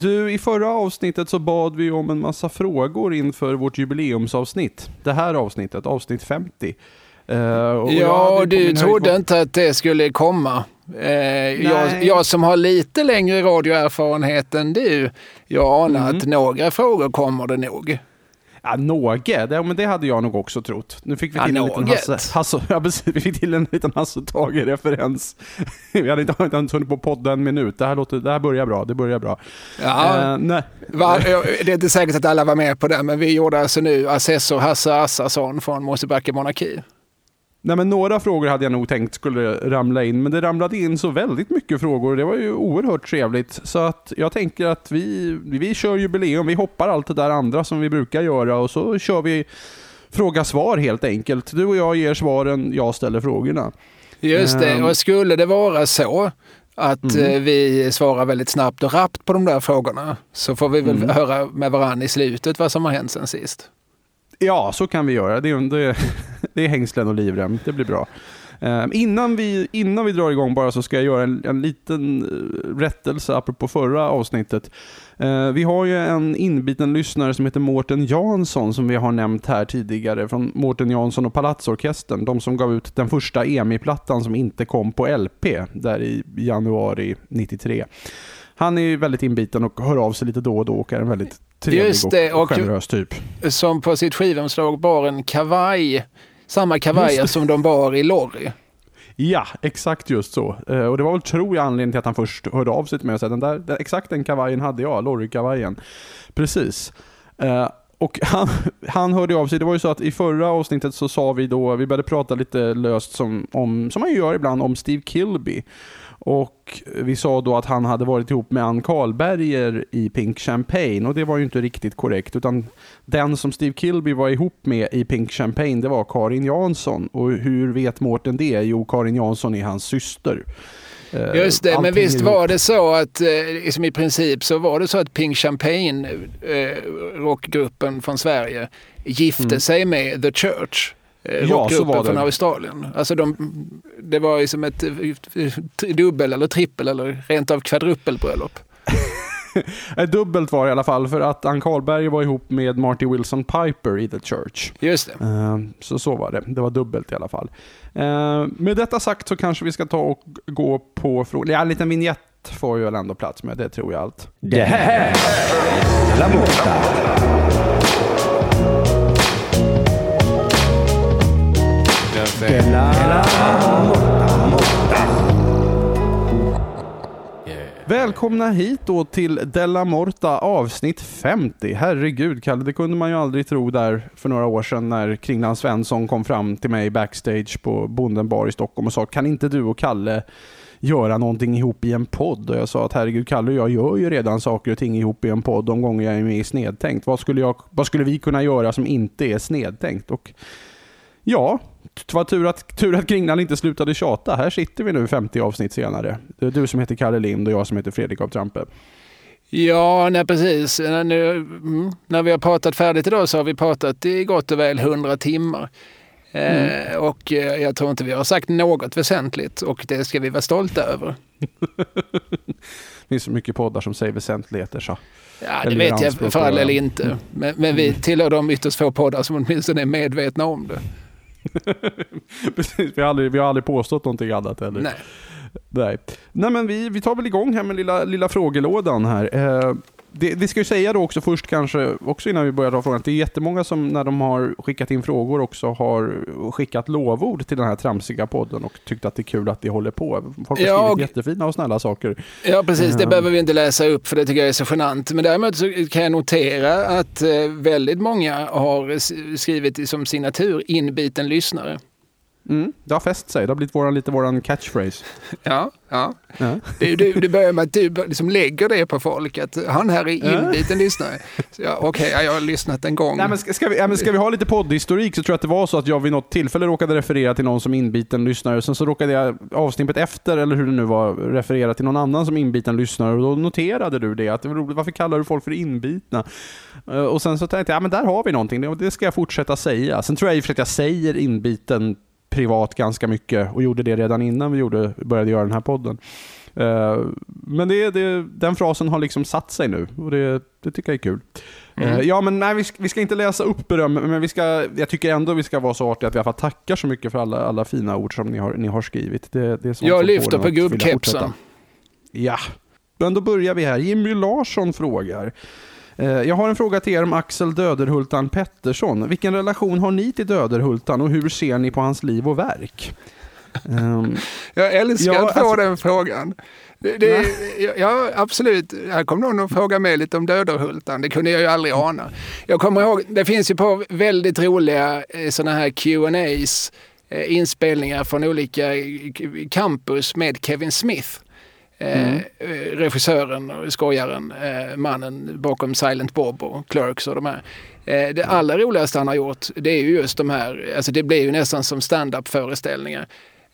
Du, i förra avsnittet så bad vi om en massa frågor inför vårt jubileumsavsnitt. Det här avsnittet, avsnitt 50. Uh, ja, du trodde inte att det skulle komma. Uh, jag, jag, som har lite längre radioerfarenhet än du, jag anar mm. att några frågor kommer det nog. Ja, någe, det, men det hade jag nog också trott. Nu fick vi till ja, en liten Hasse, Hasse, ja, vi fick till en liten Hasse Tage-referens. vi hade inte, inte hunnit på podda en minut. Det här, låter, det här börjar bra, det börjar bra. Ja, uh, nej. Va, det är inte säkert att alla var med på det, men vi gjorde alltså nu assessor Hasse Assarsson från Mosebacke Monarki. Nej, men några frågor hade jag nog tänkt skulle ramla in, men det ramlade in så väldigt mycket frågor. Det var ju oerhört trevligt. Så att jag tänker att vi, vi kör jubileum, vi hoppar allt det där andra som vi brukar göra och så kör vi fråga-svar helt enkelt. Du och jag ger svaren, jag ställer frågorna. Just det, ehm. och skulle det vara så att mm. Eh, vi svarar väldigt snabbt och rappt på de där frågorna så får vi väl mm. höra med varandra i slutet vad som har hänt sen sist. Ja, så kan vi göra. Det är, det, det är hängslen och livrem. Det blir bra. Uh, innan, vi, innan vi drar igång bara så ska jag göra en, en liten eh, rättelse apropå förra avsnittet. Uh, vi har ju en inbiten lyssnare som heter Mårten Jansson som vi har nämnt här tidigare från Mårten Jansson och Palatsorkestern. De som gav ut den första EMI-plattan som inte kom på LP där i januari 93. Han är ju väldigt inbiten och hör av sig lite då och då och är en väldigt trevlig Just det, och, och generös typ. Som på sitt skivomslag bar en kavaj, samma kavajer som de bar i Lorry. Ja, exakt just så. Uh, och det var väl, tror jag, anledningen till att han först hörde av sig till mig och sa den där, den, exakt den kavajen hade jag, Lorry-kavajen. Precis. Uh, och han, han hörde av sig, det var ju så att i förra avsnittet så sa vi då, vi började prata lite löst som, om, som man gör ibland om Steve Kilby. Och vi sa då att han hade varit ihop med Ann Karlberger i Pink Champagne och det var ju inte riktigt korrekt utan den som Steve Kilby var ihop med i Pink Champagne det var Karin Jansson. Och hur vet Mårten det? Jo, Karin Jansson är hans syster. Eh, Just det, men visst var det så att liksom i princip så var det så att Pink Champagne, eh, rockgruppen från Sverige, gifte mm. sig med The Church. Eh, ja, så var det. från Australien. Alltså de, det var ju som ett dubbel eller trippel eller rent av kvadrupelbröllop. Dubbelt var det i alla fall för att Ann Karlberg var ihop med Marty Wilson Piper i The Church. Just det. Så så var det. Det var dubbelt i alla fall. Med detta sagt så kanske vi ska ta och gå på frågor. Ja, en liten vignett får ju väl ändå plats med. Det tror jag allt. Det här är La Della Välkomna hit då till Della Morta avsnitt 50. Herregud Kalle, det kunde man ju aldrig tro där för några år sedan när Kringland Svensson kom fram till mig backstage på Bonden bar i Stockholm och sa kan inte du och Kalle göra någonting ihop i en podd? Och jag sa att herregud Kalle och jag gör ju redan saker och ting ihop i en podd de gånger jag är med i Snedtänkt. Vad skulle, jag, vad skulle vi kunna göra som inte är snedtänkt? Och ja, det var tur att, tur att Kringlan inte slutade tjata. Här sitter vi nu 50 avsnitt senare. Det är du som heter Kalle Lind och jag som heter Fredrik av Trampe. Ja, nej, precis. Nu, mm, när vi har pratat färdigt idag så har vi pratat i gott och väl 100 timmar. Eh, mm. Eh, och jag tror inte vi har sagt något väsentligt och det ska vi vara stolta över. det finns så mycket poddar som säger väsentligheter så. Ja, det vet jag för all eller inte. Men, men vi tillhör de ytterst få poddar som åtminstone är medvetna om det. Precis, vi har, aldrig, vi har aldrig påstått någonting annat heller. Nej. Nej. Nej men vi, vi tar väl igång här med lilla, lilla frågelådan här. Eh, det, vi ska ju säga då också först kanske, också innan vi börjar ta frågan, att det är jättemånga som när de har skickat in frågor också har skickat lovord till den här tramsiga podden och tyckt att det är kul att det håller på. Folk har ja, skrivit och, jättefina och snälla saker. Ja, precis. Det uh, behöver vi inte läsa upp för det tycker jag är så genant. Men däremot så kan jag notera att eh, väldigt många har skrivit som signatur inbiten lyssnare. Mm, det har fäst sig. Det har blivit våran, lite våran catchphrase. Ja, ja. ja. Det, det, det börjar med att du liksom lägger det på folk, att han här är inbiten ja. lyssnare. Ja, Okej, okay, jag har lyssnat en gång. Nej, men ska, ska, vi, ja, men ska vi ha lite poddhistorik så tror jag att det var så att jag vid något tillfälle råkade referera till någon som inbiten lyssnare. Sen så råkade jag avsnippet efter, eller hur det nu var, referera till någon annan som inbiten lyssnare. Och då noterade du det, att det var roligt, varför kallar du folk för inbitna? Eh, och sen så tänkte jag, ja men där har vi någonting, det ska jag fortsätta säga. Sen tror jag i och för sig att jag säger inbiten privat ganska mycket och gjorde det redan innan vi gjorde, började göra den här podden. Uh, men det, det, den frasen har liksom satt sig nu och det, det tycker jag är kul. Mm. Uh, ja, men nej, vi ska, vi ska, inte läsa upp beröm, men vi ska, jag tycker ändå vi ska vara så artiga att vi i alla fall tackar så mycket för alla, alla fina ord som ni har, ni har skrivit. Det, det är jag lyfter på gubbkepsen. Ja, men då börjar vi här. Jimmy Larsson frågar. Eh, jag har en fråga till er om Axel Döderhultan Pettersson. Vilken relation har ni till Döderhultan och hur ser ni på hans liv och verk? Um, jag älskar ja, att få alltså, den frågan. Det, det, ja, absolut. Här kom någon och frågade mig lite om Döderhultan. Det kunde jag ju aldrig ana. Jag kommer ihåg, det finns ju på väldigt roliga eh, sådana här Q&As eh, inspelningar från olika campus med Kevin Smith. Mm. Eh, regissören och skojaren, eh, mannen bakom Silent Bob och Clerks och de här. Eh, det allra roligaste han har gjort, det är ju just de här, alltså det blir ju nästan som stand-up föreställningar.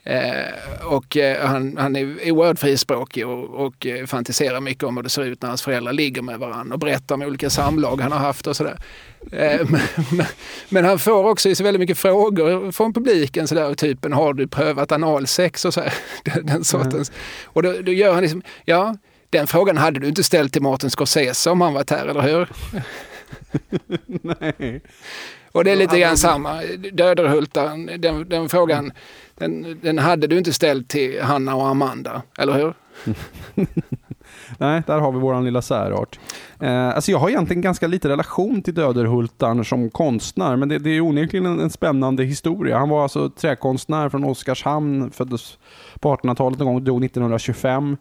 Eh, och eh, han, han är oerhört frispråkig och, och eh, fantiserar mycket om hur det ser ut när hans föräldrar ligger med varandra och berättar om olika samlag han har haft och sådär. Eh, men, men, han får också så väldigt mycket frågor från publiken sådär, typen har du prövat analsex och så här, den sortens. Mm. Och då, då, gör han liksom, ja, den frågan hade du inte ställt till Martin Scorsese om han varit här, eller hur? Nej. Och det är lite grann samma. Döderhultan, den, den frågan, den, den hade du inte ställt till Hanna och Amanda, eller hur? Nej, där har vi vår lilla särart. Eh, alltså jag har egentligen ganska lite relation till Döderhultarn som konstnär, men det, det är onekligen en, en, spännande historia. Han var alltså träkonstnär från Oskarshamn, föddes på 1800-talet någon gång, dog 1925.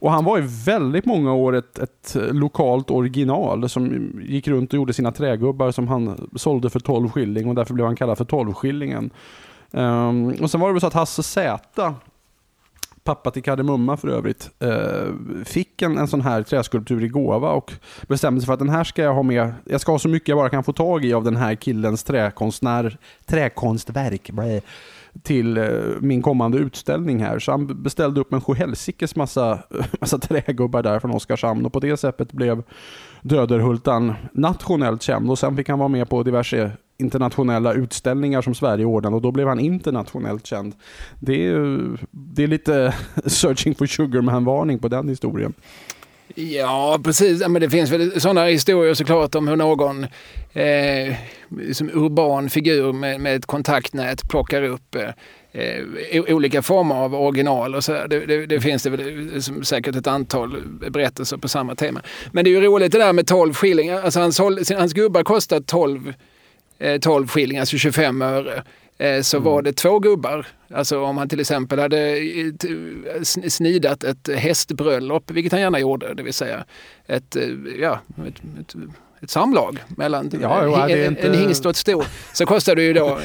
Och han var i väldigt många år ett, ett, lokalt original som gick runt och gjorde sina trägubbar som han sålde för 12 skilling och därför blev han kallad för 12 skillingen. Um, och sen var det väl så att Hasse Zäta, pappa till Kardemumma för övrigt, uh, fick en, en sån här träskulptur i gåva och bestämde sig för att den här ska jag ha med. Jag ska ha så mycket jag bara kan få tag i av den här killens träkonstnär, träkonstverk. Blä till eh, min kommande utställning här. Så han beställde upp en sjuhelsikes massa, massa trägubbar där från Oskarshamn och på det sättet blev Döderhultan nationellt känd och sen fick han vara med på diverse internationella utställningar som Sverige ordnade och då blev han internationellt känd. Det är, det är lite searching for sugarman-varning på den historien. Ja, precis. Men det finns väl sådana historier såklart om hur någon eh, som urban figur med, med ett kontaktnät plockar upp eh, olika former av original och så det, det, det, finns det väl som säkert ett antal berättelser på samma tema. Men det är ju roligt det där med 12 skillingar. Alltså hans, hans gubbar kostar 12, eh, 12 skillingar, alltså 25 öre. Eh, så mm. var det två gubbar. Alltså om han till exempel hade eh, snidat ett hästbröllop, vilket han gärna gjorde, det vill säga ett, eh, ja, ett, ett, ett samlag mellan ja, jo, en, inte... en hingst och ett sto. Så kostade det ju då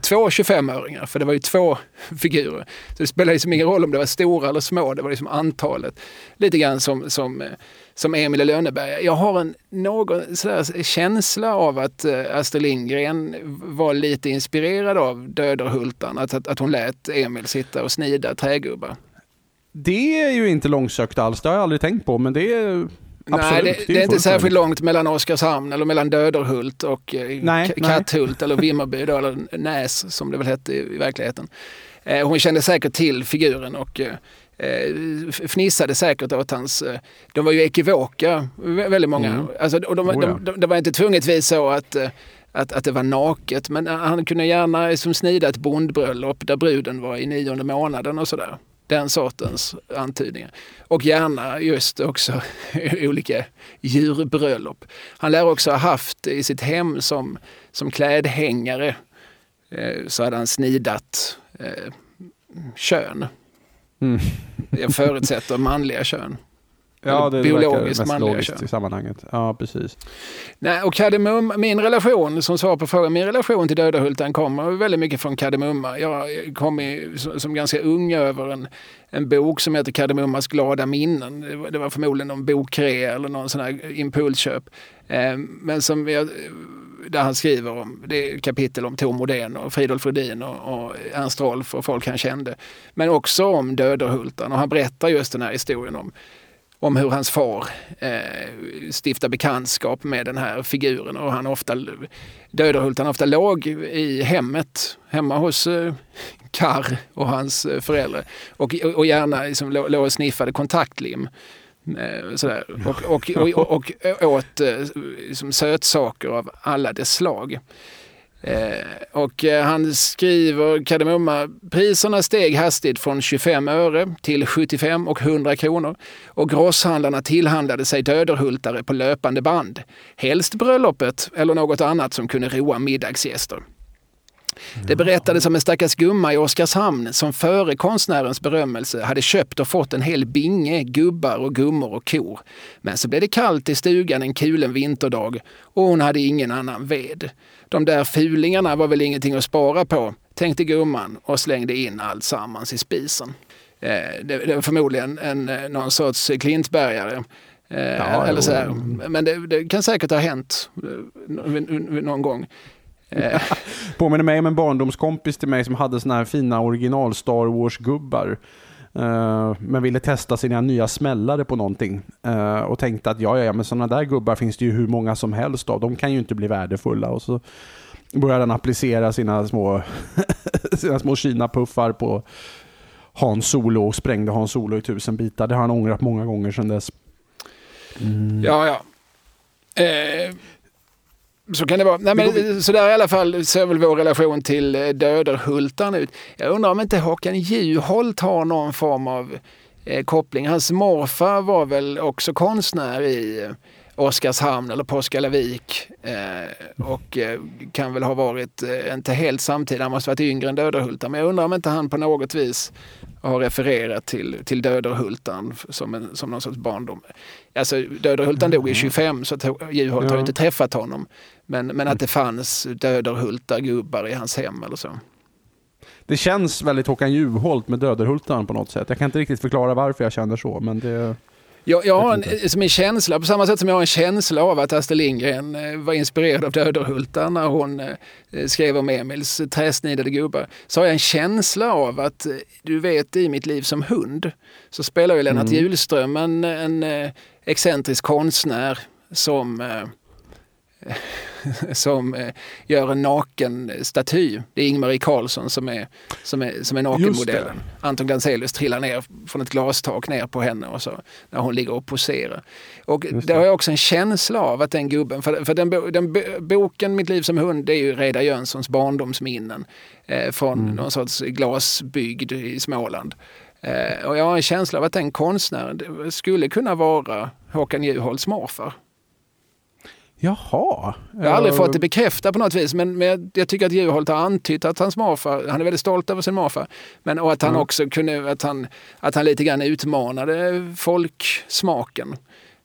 två 25-öringar, för det var ju två figurer. Så det spelade liksom ingen roll om det var stora eller små, det var liksom antalet. Lite grann som, som som Emil i Lönneberga. Jag har en någon sådär känsla av att uh, Astrid Lindgren var lite inspirerad av Döderhultan. Att, att, att hon lät Emil sitta och snida trägubbar. Det är ju inte långsökt alls, det har jag aldrig tänkt på, men det är Absolut, nej, det, det är, inte särskilt långt mellan Oskarshamn eller mellan Döderhult och eh, nej, Katthult eller Vimmerby då, eller Näs som det väl hette i, i verkligheten. Eh, hon kände säkert till figuren och eh, fnissade säkert åt hans... Eh, de var ju ekivoka, väldigt många. Mm. Alltså, och de, oh, ja. de, de, det var inte tvungetvis så att, eh, att, att det var naket, men han kunde gärna som snida ett bondbröllop där bruden var i nionde månaden och sådär. Den sortens antydningar. Och gärna just också olika djurbröllop. Han lär också ha haft i sitt hem som, som klädhängare eh, så hade han snidat eh, kön Mm. Jag förutsätter manliga kön. Ja, det biologiskt mest manliga kön. i sammanhanget. Ja, precis. Nej, och Kardemum, min relation, som svar på frågan, min relation till Dödahultan kommer väldigt mycket från Kardemumma. Jag kom i, som ganska ung över en, en bok som heter Kardemummas glada minnen. Det var, det var förmodligen någon bokrea eller någon sån här impulsköp. Eh, men som jag där han skriver om, det är kapitel om Tor Modén och Fridolf Rudin och, och Ernst Rolf och folk han kände. Men också om Döderhultan och han berättar just den här historien om om hur hans far eh, stiftar bekantskap med den här figuren och han ofta, Döderhult, han ofta låg i hemmet, hemma hos eh, Karr och hans eh, föräldrar och, och gärna liksom, låg och sniffade kontaktlim. Eh, sådär. Och, och, och, och, åt eh, liksom, sötsaker av alla dess slag. Eh, och eh, han skriver Kardemumma, priserna steg hastigt från 25 öre till 75 och 100 kronor och grosshandlarna tillhandlade sig döderhultare på löpande band. Helst bröllopet eller något annat som kunde roa middagsgäster. Det berättades om en stackars gumma i Oskarshamn som före konstnärens berömmelse hade köpt och fått en hel binge gubbar och gummor och kor. Men så blev det kallt i stugan en kulen vinterdag och hon hade ingen annan ved. De där fulingarna var väl ingenting att spara på, tänkte gumman och slängde in allt sammans i spisen. Eh, det, det var förmodligen en, eh, någon sorts klintbergare. Eh, ja, eller så här. Men det, det, kan säkert ha hänt någon gång. Påminner mig om en barndomskompis till mig som hade såna här fina original Star Wars-gubbar. Uh, men ville testa sina nya smällare på någonting. Uh, och tänkte att ja, ja, men sådana där gubbar finns det ju hur många som helst av. De kan ju inte bli värdefulla. Och så började han applicera sina små, sina små Kina-puffar på Hans Solo och sprängde Hans Solo i tusen bitar. Det har han ångrat många gånger sedan dess. Mm. Ja, ja. Eh, så kan det vara. Nej, men, så där i alla fall ser väl vår relation till eh, Döderhultan ut. Jag undrar om inte Håkan Juholt har någon form av eh, koppling. Hans morfar var väl också konstnär i eh, Oskarshamn eller Påskallavik eh, och eh, kan väl ha varit, eh, inte helt samtida, han måste varit yngre än Döderhultan. Men jag undrar om inte han på något vis har refererat till, till Döderhultan som, en, som någon sorts barndom. Alltså Döderhultan dog i 25 så Juholt ja. har inte träffat honom. Men, men att det fanns Döderhultar gubbar i hans hem eller så. Det känns väldigt Håkan Juholt med Döderhultan på något sätt. Jag kan inte riktigt förklara varför jag känner så, men det... Jag, jag har en, som en känsla, på samma sätt som jag har en känsla av att Astrid Lindgren eh, var inspirerad av Döderhultar när hon eh, skrev om Emils träsnidade gubbar, så har jag en känsla av att, eh, du vet i Mitt liv som hund, så spelar ju Lennart mm. Hjulström en, en excentrisk konstnär som som eh, gör en naken staty. Det är Ingmarie Karlsson som är, som är, som är nakenmodellen. Anton Glanzelius trillar ner från ett glastak ner på henne och så, när hon ligger och poserar. Och det har jag också en känsla av att den gubben, för, för den, den boken Mitt liv som hund, det är ju Reidar Jönssons barndomsminnen eh, från mm. någon sorts glasbygd i Småland. Eh, och jag har en känsla av att den konstnären skulle kunna vara Håkan Juholts morfar. Jaha. Jag har aldrig fått det bekräftat på något vis, men, men jag tycker att Juholt har antytt att hans morfar, han är väldigt stolt över sin morfar, men och att han mm. också kunde, att han, att han lite grann utmanade folksmaken.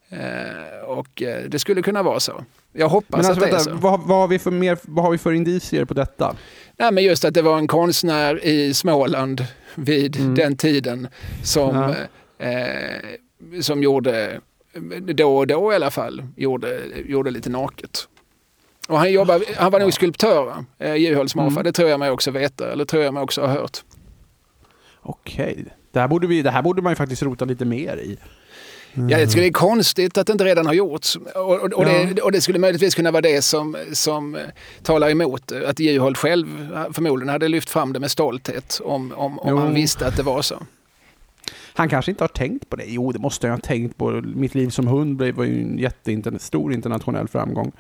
Eh, och eh, det skulle kunna vara så. Jag hoppas alltså, att det vänta, är så. Vad, vad, har vi för mer, vad har vi för indicier på detta? Nej, men just att det var en konstnär i Småland vid mm. den tiden som, ja. eh, som gjorde då och då i alla fall, gjorde, gjorde lite naket. Och han, jobbade, han var nog skulptör, eh, Juholts morfar. Mm. Det tror jag mig också veta, eller tror jag mig också ha hört. Okej, okay. det, här borde vi, det här borde man ju faktiskt rota lite mer i. Mm. Ja, det är konstigt att det inte redan har gjorts. Och, och, och, ja. det, och, det, skulle möjligtvis kunna vara det som, som talar emot att Juholt själv förmodligen hade lyft fram det med stolthet om, om, om han visste att det var så. Han kanske inte har tänkt på det. Jo, det måste jag ha tänkt på. Mitt liv som hund var ju en jättestor internationell framgång.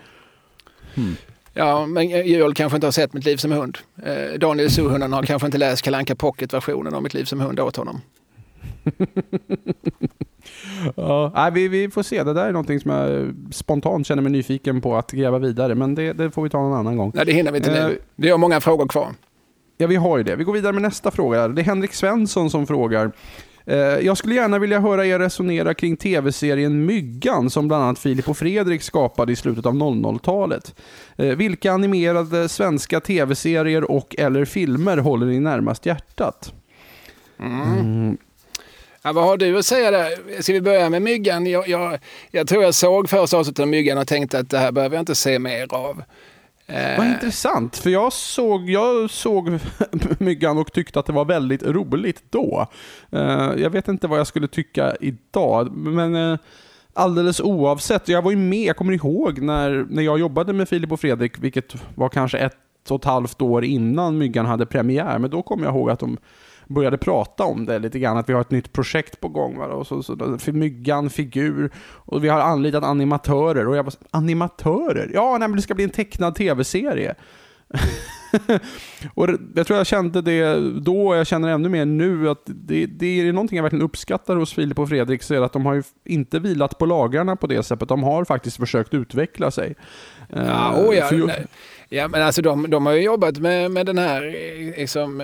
Hmm. Ja, men Joel kanske inte har sett Mitt liv som hund. Eh, Daniel Suhonen har kanske inte läst Kalanka Pocket-versionen av Mitt liv som hund åt honom. ja, vi, vi får se. Det där är någonting som jag spontant känner mig nyfiken på att gräva vidare. Men det, det får vi ta någon annan gång. Nej, det hinner vi inte eh, nu. Vi har många frågor kvar. Ja, vi har ju det. Vi går vidare med nästa fråga. Det är Henrik Svensson som frågar. Eh, jag skulle gärna vilja höra er resonera kring tv-serien Myggan som bland annat Filip och Fredrik skapade i slutet av 00-talet. Eh, vilka animerade svenska tv-serier och eller filmer håller ni närmast hjärtat? Mm. Ja, vad har du att säga där? Ska vi börja med Myggan? Jag, jag, jag tror jag såg första avsnittet av Myggan och tänkte att det här behöver jag inte se mer av. Eh, vad intressant, för jag såg, jag såg Myggan och tyckte att det var väldigt roligt då. Eh, jag vet inte vad jag skulle tycka idag, men eh, alldeles oavsett, jag var ju med, jag kommer ihåg när, när jag jobbade med Filip och Fredrik, vilket var kanske ett och ett halvt år innan Myggan hade premiär, men då kommer jag ihåg att de började prata om det lite grann, att vi har ett nytt projekt på gång. Va? Och så, så, för myggan, figur, och vi har anlitat animatörer. Och jag bara, animatörer? Ja, nej, men det ska bli en tecknad tv-serie. och jag tror jag kände det då, och jag känner ännu mer nu, att det, det är någonting jag verkligen uppskattar hos Filip och Fredrik, så är att de har ju inte vilat på lagarna på det sättet. De har faktiskt försökt utveckla sig. Ja, oh ja, för, ja men alltså de, de har ju jobbat med, med den här liksom,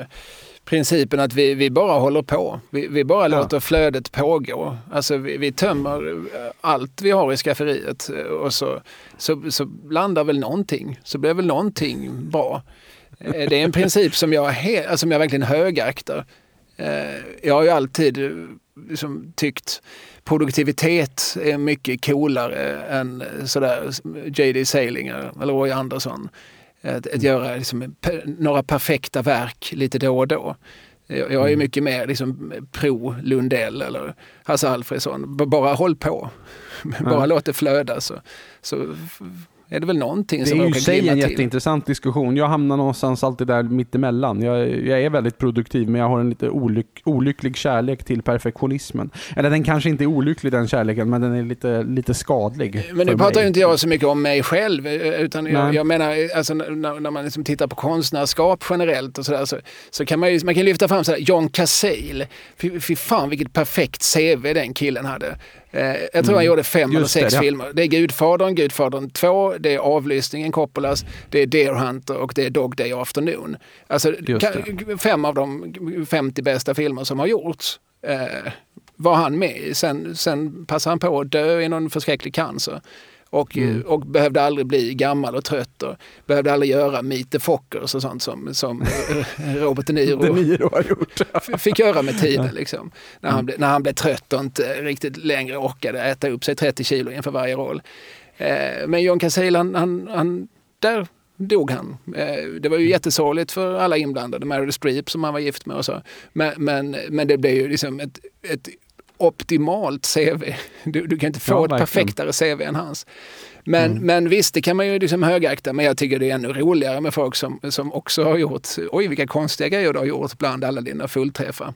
principen att vi, vi bara håller på. Vi, vi bara ja. låter flödet pågå. Alltså vi, vi tömmer eh, allt vi har i skafferiet eh, och så, så, så landar väl någonting. Så blir väl någonting bra. Eh, det är en princip som jag, he, alltså, som jag verkligen högaktar. Jag har ju alltid liksom, tyckt produktivitet är mycket coolare än sådär J.D. Salinger eller Roy Andersson. Att, att göra liksom, några perfekta verk lite då och då. Jag, är mm. mycket mer liksom, pro Lundell eller Hasse Alfredson. Bara håll på. Bara ja. låt det flöda så, så är det väl någonting som råkar glimma till. Det är ju en jätteintressant diskussion. Jag hamnar någonstans alltid där mittemellan. Jag, jag är väldigt produktiv men jag har en lite olyck, olycklig kärlek till perfektionismen. Eller den kanske inte är olycklig den kärleken men den är lite, lite skadlig. Men nu pratar ju inte jag så mycket om mig själv utan jag, jag, menar alltså, när, när man liksom tittar på konstnärskap generellt och sådär så, så kan man ju man kan lyfta fram sådär, John Cazale. Fy, fy fan vilket perfekt CV den killen hade. Eh, jag tror mm. han gjorde fem Just eller sex det, ja. filmer. Det är Gudfadern, Gudfadern 2, det är Avlyssningen, Coppolas, det är Deer Hunter och det är Dog Day Afternoon. Alltså fem av de 50 bästa filmer som har gjorts eh, var han med i. Sen, sen passade han på att dö i någon förskräcklig cancer. Och, mm. och behövde aldrig bli gammal och trött och behövde aldrig göra Meet the Fockers och sånt som, som Robert De Niro, De Niro har gjort. fick göra med tiden. Liksom. När, han, mm. när han blev trött och inte riktigt längre orkade äta upp sig 30 kilo inför varje roll. Eh, men John Cazale, han, han, han, där dog han. Eh, det var ju jättesorgligt för alla inblandade, Meryl Streep som han var gift med och så. Men, men, men det blev ju liksom ett, ett optimalt CV. Du, du kan inte få ja, ett perfektare CV än hans. Men, mm. men visst, det kan man ju liksom högakta, men jag tycker det är ännu roligare med folk som, som också har gjort, oj vilka konstiga grejer du har gjort bland alla dina fullträffar.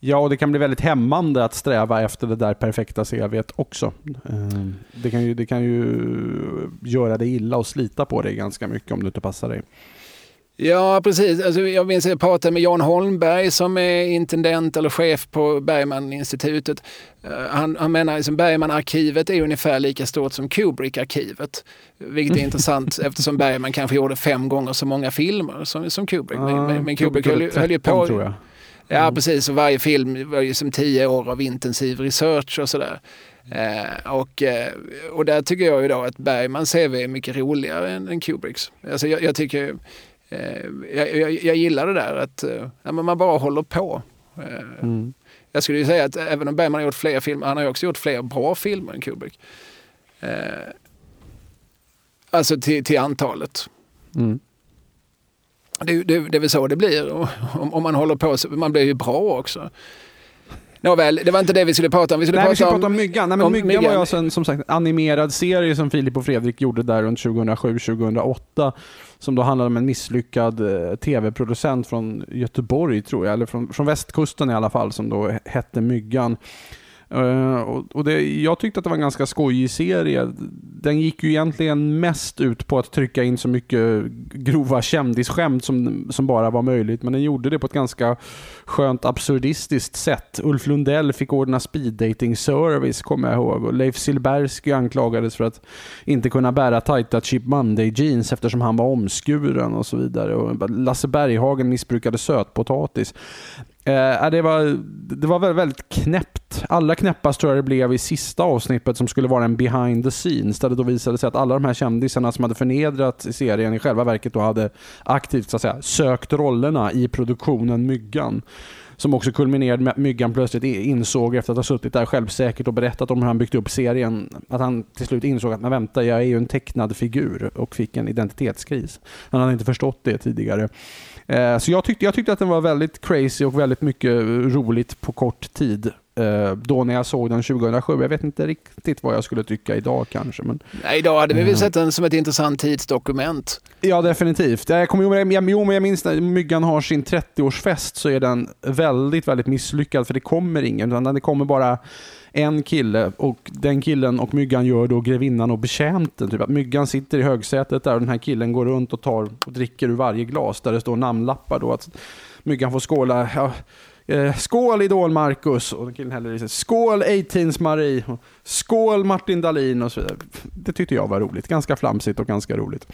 Ja, och det kan bli väldigt hämmande att sträva efter det där perfekta CVt också. Ehm, det kan ju, det kan ju göra dig illa och slita på dig ganska mycket om du inte passar dig. Ja, precis. Alltså, jag minns att jag pratade med Jan Holmberg som är intendent eller chef på Bergman-institutet. Uh, han, han menar att liksom, Bergman-arkivet är ungefär lika stort som Kubrick-arkivet. Vilket är intressant eftersom Bergman kanske gjorde fem gånger så många filmer som, som Kubrick. Uh, men, men Kubrick, Kubrick höll, höll ju på... Tror jag. Ja, mm. precis. Och varje film var ju som tio år av intensiv research och sådär. Eh, och, eh, och där tycker jag ju då att Bergmans CV är mycket roligare än, än Kubricks. Alltså jag, jag tycker Eh, jag, jag, jag, gillar det där att eh, ja, man bara håller på. Eh, mm. Jag skulle ju säga att även om Bergman har gjort fler filmer, han har ju också gjort fler bra filmer än Kubrick. Alltså till, till antalet. Mm. Det, det, det är väl så det blir. Om, om man håller på så man blir ju bra också. Nåväl, det var inte det vi skulle prata om. Vi skulle, Nej, prata, vi skulle om, prata om Myggan. Nej, men om Myggan, myggan var ju alltså en som sagt, animerad serie som Filip och Fredrik gjorde där runt 2007-2008 som då handlade om en misslyckad eh, tv-producent från Göteborg, tror jag, eller från, från västkusten i alla fall, som då hette Myggan. Uh, och det, jag tyckte att det var en ganska skojig serie. Den gick ju egentligen mest ut på att trycka in så mycket grova kändisskämt som, som bara var möjligt. Men den gjorde det på ett ganska skönt absurdistiskt sätt. Ulf Lundell fick ordna speeddating service kommer jag ihåg. Och Leif Silbersky anklagades för att inte kunna bära tajta Chip Monday jeans eftersom han var omskuren och så vidare. Och Lasse Berghagen missbrukade sötpotatis. Eh, det, var, det var väldigt knäppt. Allra knäppast tror jag det blev i sista avsnittet som skulle vara en behind the scenes. Där det då visade sig att alla de här kändisarna som hade förnedrat serien i själva verket då hade aktivt så att säga, sökt rollerna i produktionen Myggan. Som också kulminerade med att Myggan plötsligt insåg efter att ha suttit där självsäkert och berättat om hur han byggt upp serien, att han till slut insåg att men vänta, jag är ju en tecknad figur och fick en identitetskris. Han hade inte förstått det tidigare. Eh, så jag tyckte, jag tyckte att den var väldigt crazy och väldigt mycket roligt på kort tid. Eh, då när jag såg den 2007. Jag vet inte riktigt vad jag skulle tycka idag kanske. Men, Nej, idag hade vi väl sett den som ett intressant tidsdokument. Ja, definitivt. Jag kommer, jag, jo, men jag minns när Myggan har sin 30-årsfest så är den väldigt, väldigt misslyckad för det kommer ingen. Utan det kommer bara en kille och den killen och Myggan gör då grevinnan och betjänten. Typ att Myggan sitter i högsätet där och den här killen går runt och tar och dricker ur varje glas där det står namnlappar. Då, att Myggan får skåla. Ja, Eh, skål Idol Marcus och killen häller i sig. Skål 18s Marie. Skål Martin Dahlin och så vidare. Det tyckte jag var roligt. Ganska flamsigt och ganska roligt.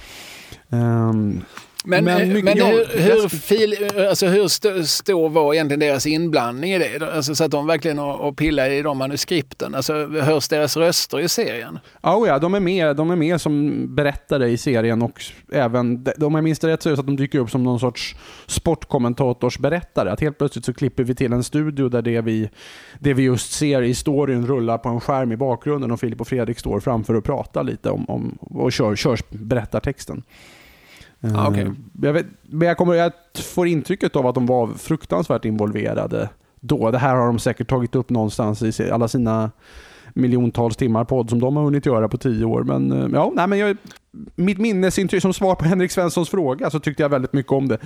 Um, men, men, eh, men hur, hur, fil, alltså hur st stor var egentligen deras inblandning i det? Alltså så att de verkligen och pillar i de manuskripten. Alltså, hörs deras röster i serien? Oh ja, de är, med, de är med som berättare i serien och även, om jag minns det rätt så är det så att de dyker upp som någon sorts sportkommentatorsberättare. Att helt plötsligt så klipper vi till en studio där det vi, det vi just ser i storyn rullar på en skärm i bakgrunden och Filip och Fredrik står framför och pratar lite om, om och kör, kör berättartexten. Ah, okay. Eh, jag, vet, men jag, kommer, jag får intrycket av att de var fruktansvärt involverade då. Det här har de säkert tagit upp någonstans i alla sina miljontals timmar podd som de har hunnit göra på tio år. Men, eh, ja, nej, men jag, mitt minnesintryck, som svar på Henrik Svenssons fråga, så tyckte jag väldigt mycket om det.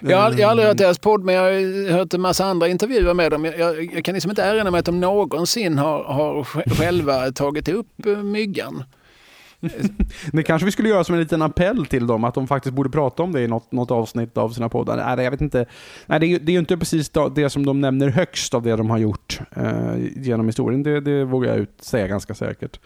Jag har, jag har aldrig hört deras podd, men jag har hört en massa andra intervjuer med dem. Jag, jag, jag kan liksom inte erinra mig att de någonsin har, har själva tagit upp eh, myggan. det kanske vi skulle göra som en liten appell till dem, att de faktiskt borde prata om det i något, något avsnitt av sina poddar. Nej, jag vet inte. Nej, det, är, det är ju inte precis det som de nämner högst av det de har gjort eh, genom historien. Det, det vågar jag ut säga ganska säkert.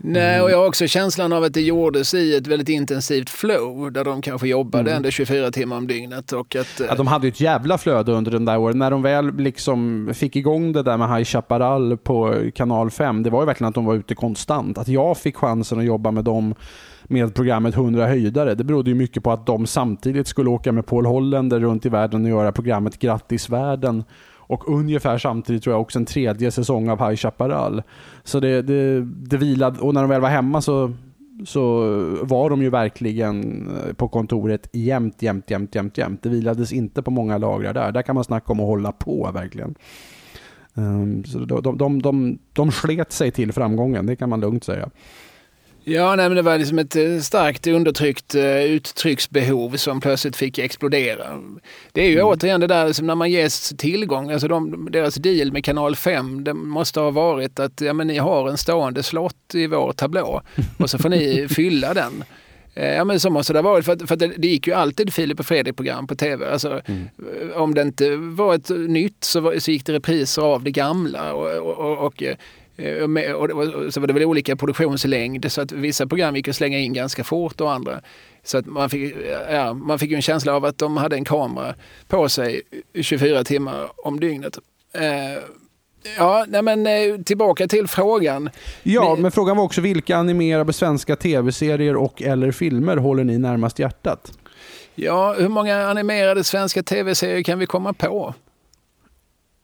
Nej, och jag har också känslan av att det gjordes i ett väldigt intensivt flow där de kanske jobbade mm. ändå 24 timmar om dygnet. Och att, ja, de hade ju ett jävla flöde under den där åren. När de väl liksom fick igång det där med High Chaparral på kanal 5, det var ju verkligen att de var ute konstant. Att jag fick chansen att jobba med dem med programmet 100 höjdare. Det berodde ju mycket på att de samtidigt skulle åka med Paul Hollander runt i världen och göra programmet Grattis världen och ungefär samtidigt tror jag också en tredje säsong av High Chaparral. Så det, det, det vilade, och när de väl var hemma så, så var de ju verkligen eh, på kontoret jämt, jämt, jämt, jämt, jämt. Det vilades inte på många lagrar där. Där kan man snacka om att hålla på verkligen. Um, så de, de, de, de, de slet sig till framgången, det kan man lugnt säga. Ja, nej, men det var liksom ett eh, starkt undertryckt uh, uttrycksbehov som plötsligt fick explodera. Det är ju mm. återigen det där liksom, när man ges tillgång, alltså de, deras deal med kanal 5, det måste ha varit att ja, men ni har en stående slott i vår tablå och så får ni fylla den. Eh, ja men så måste det ha varit, för, för det, det, gick ju alltid Filip och Fredrik-program på tv. Alltså, mm. Om det inte var ett nytt så, var, så gick det repriser av det gamla. Och, och, och, och Eh, och så var det väl olika produktionslängd så att vissa program gick att slänga in ganska fort och andra. Så att man fick, ja, man fick en känsla av att de hade en kamera på sig 24 timmar om dygnet. Eh, ja, nej men eh, tillbaka till frågan. Ja, men frågan var också vilka animerade svenska tv-serier och eller filmer håller ni närmast hjärtat? Ja, hur många animerade svenska tv-serier kan vi komma på?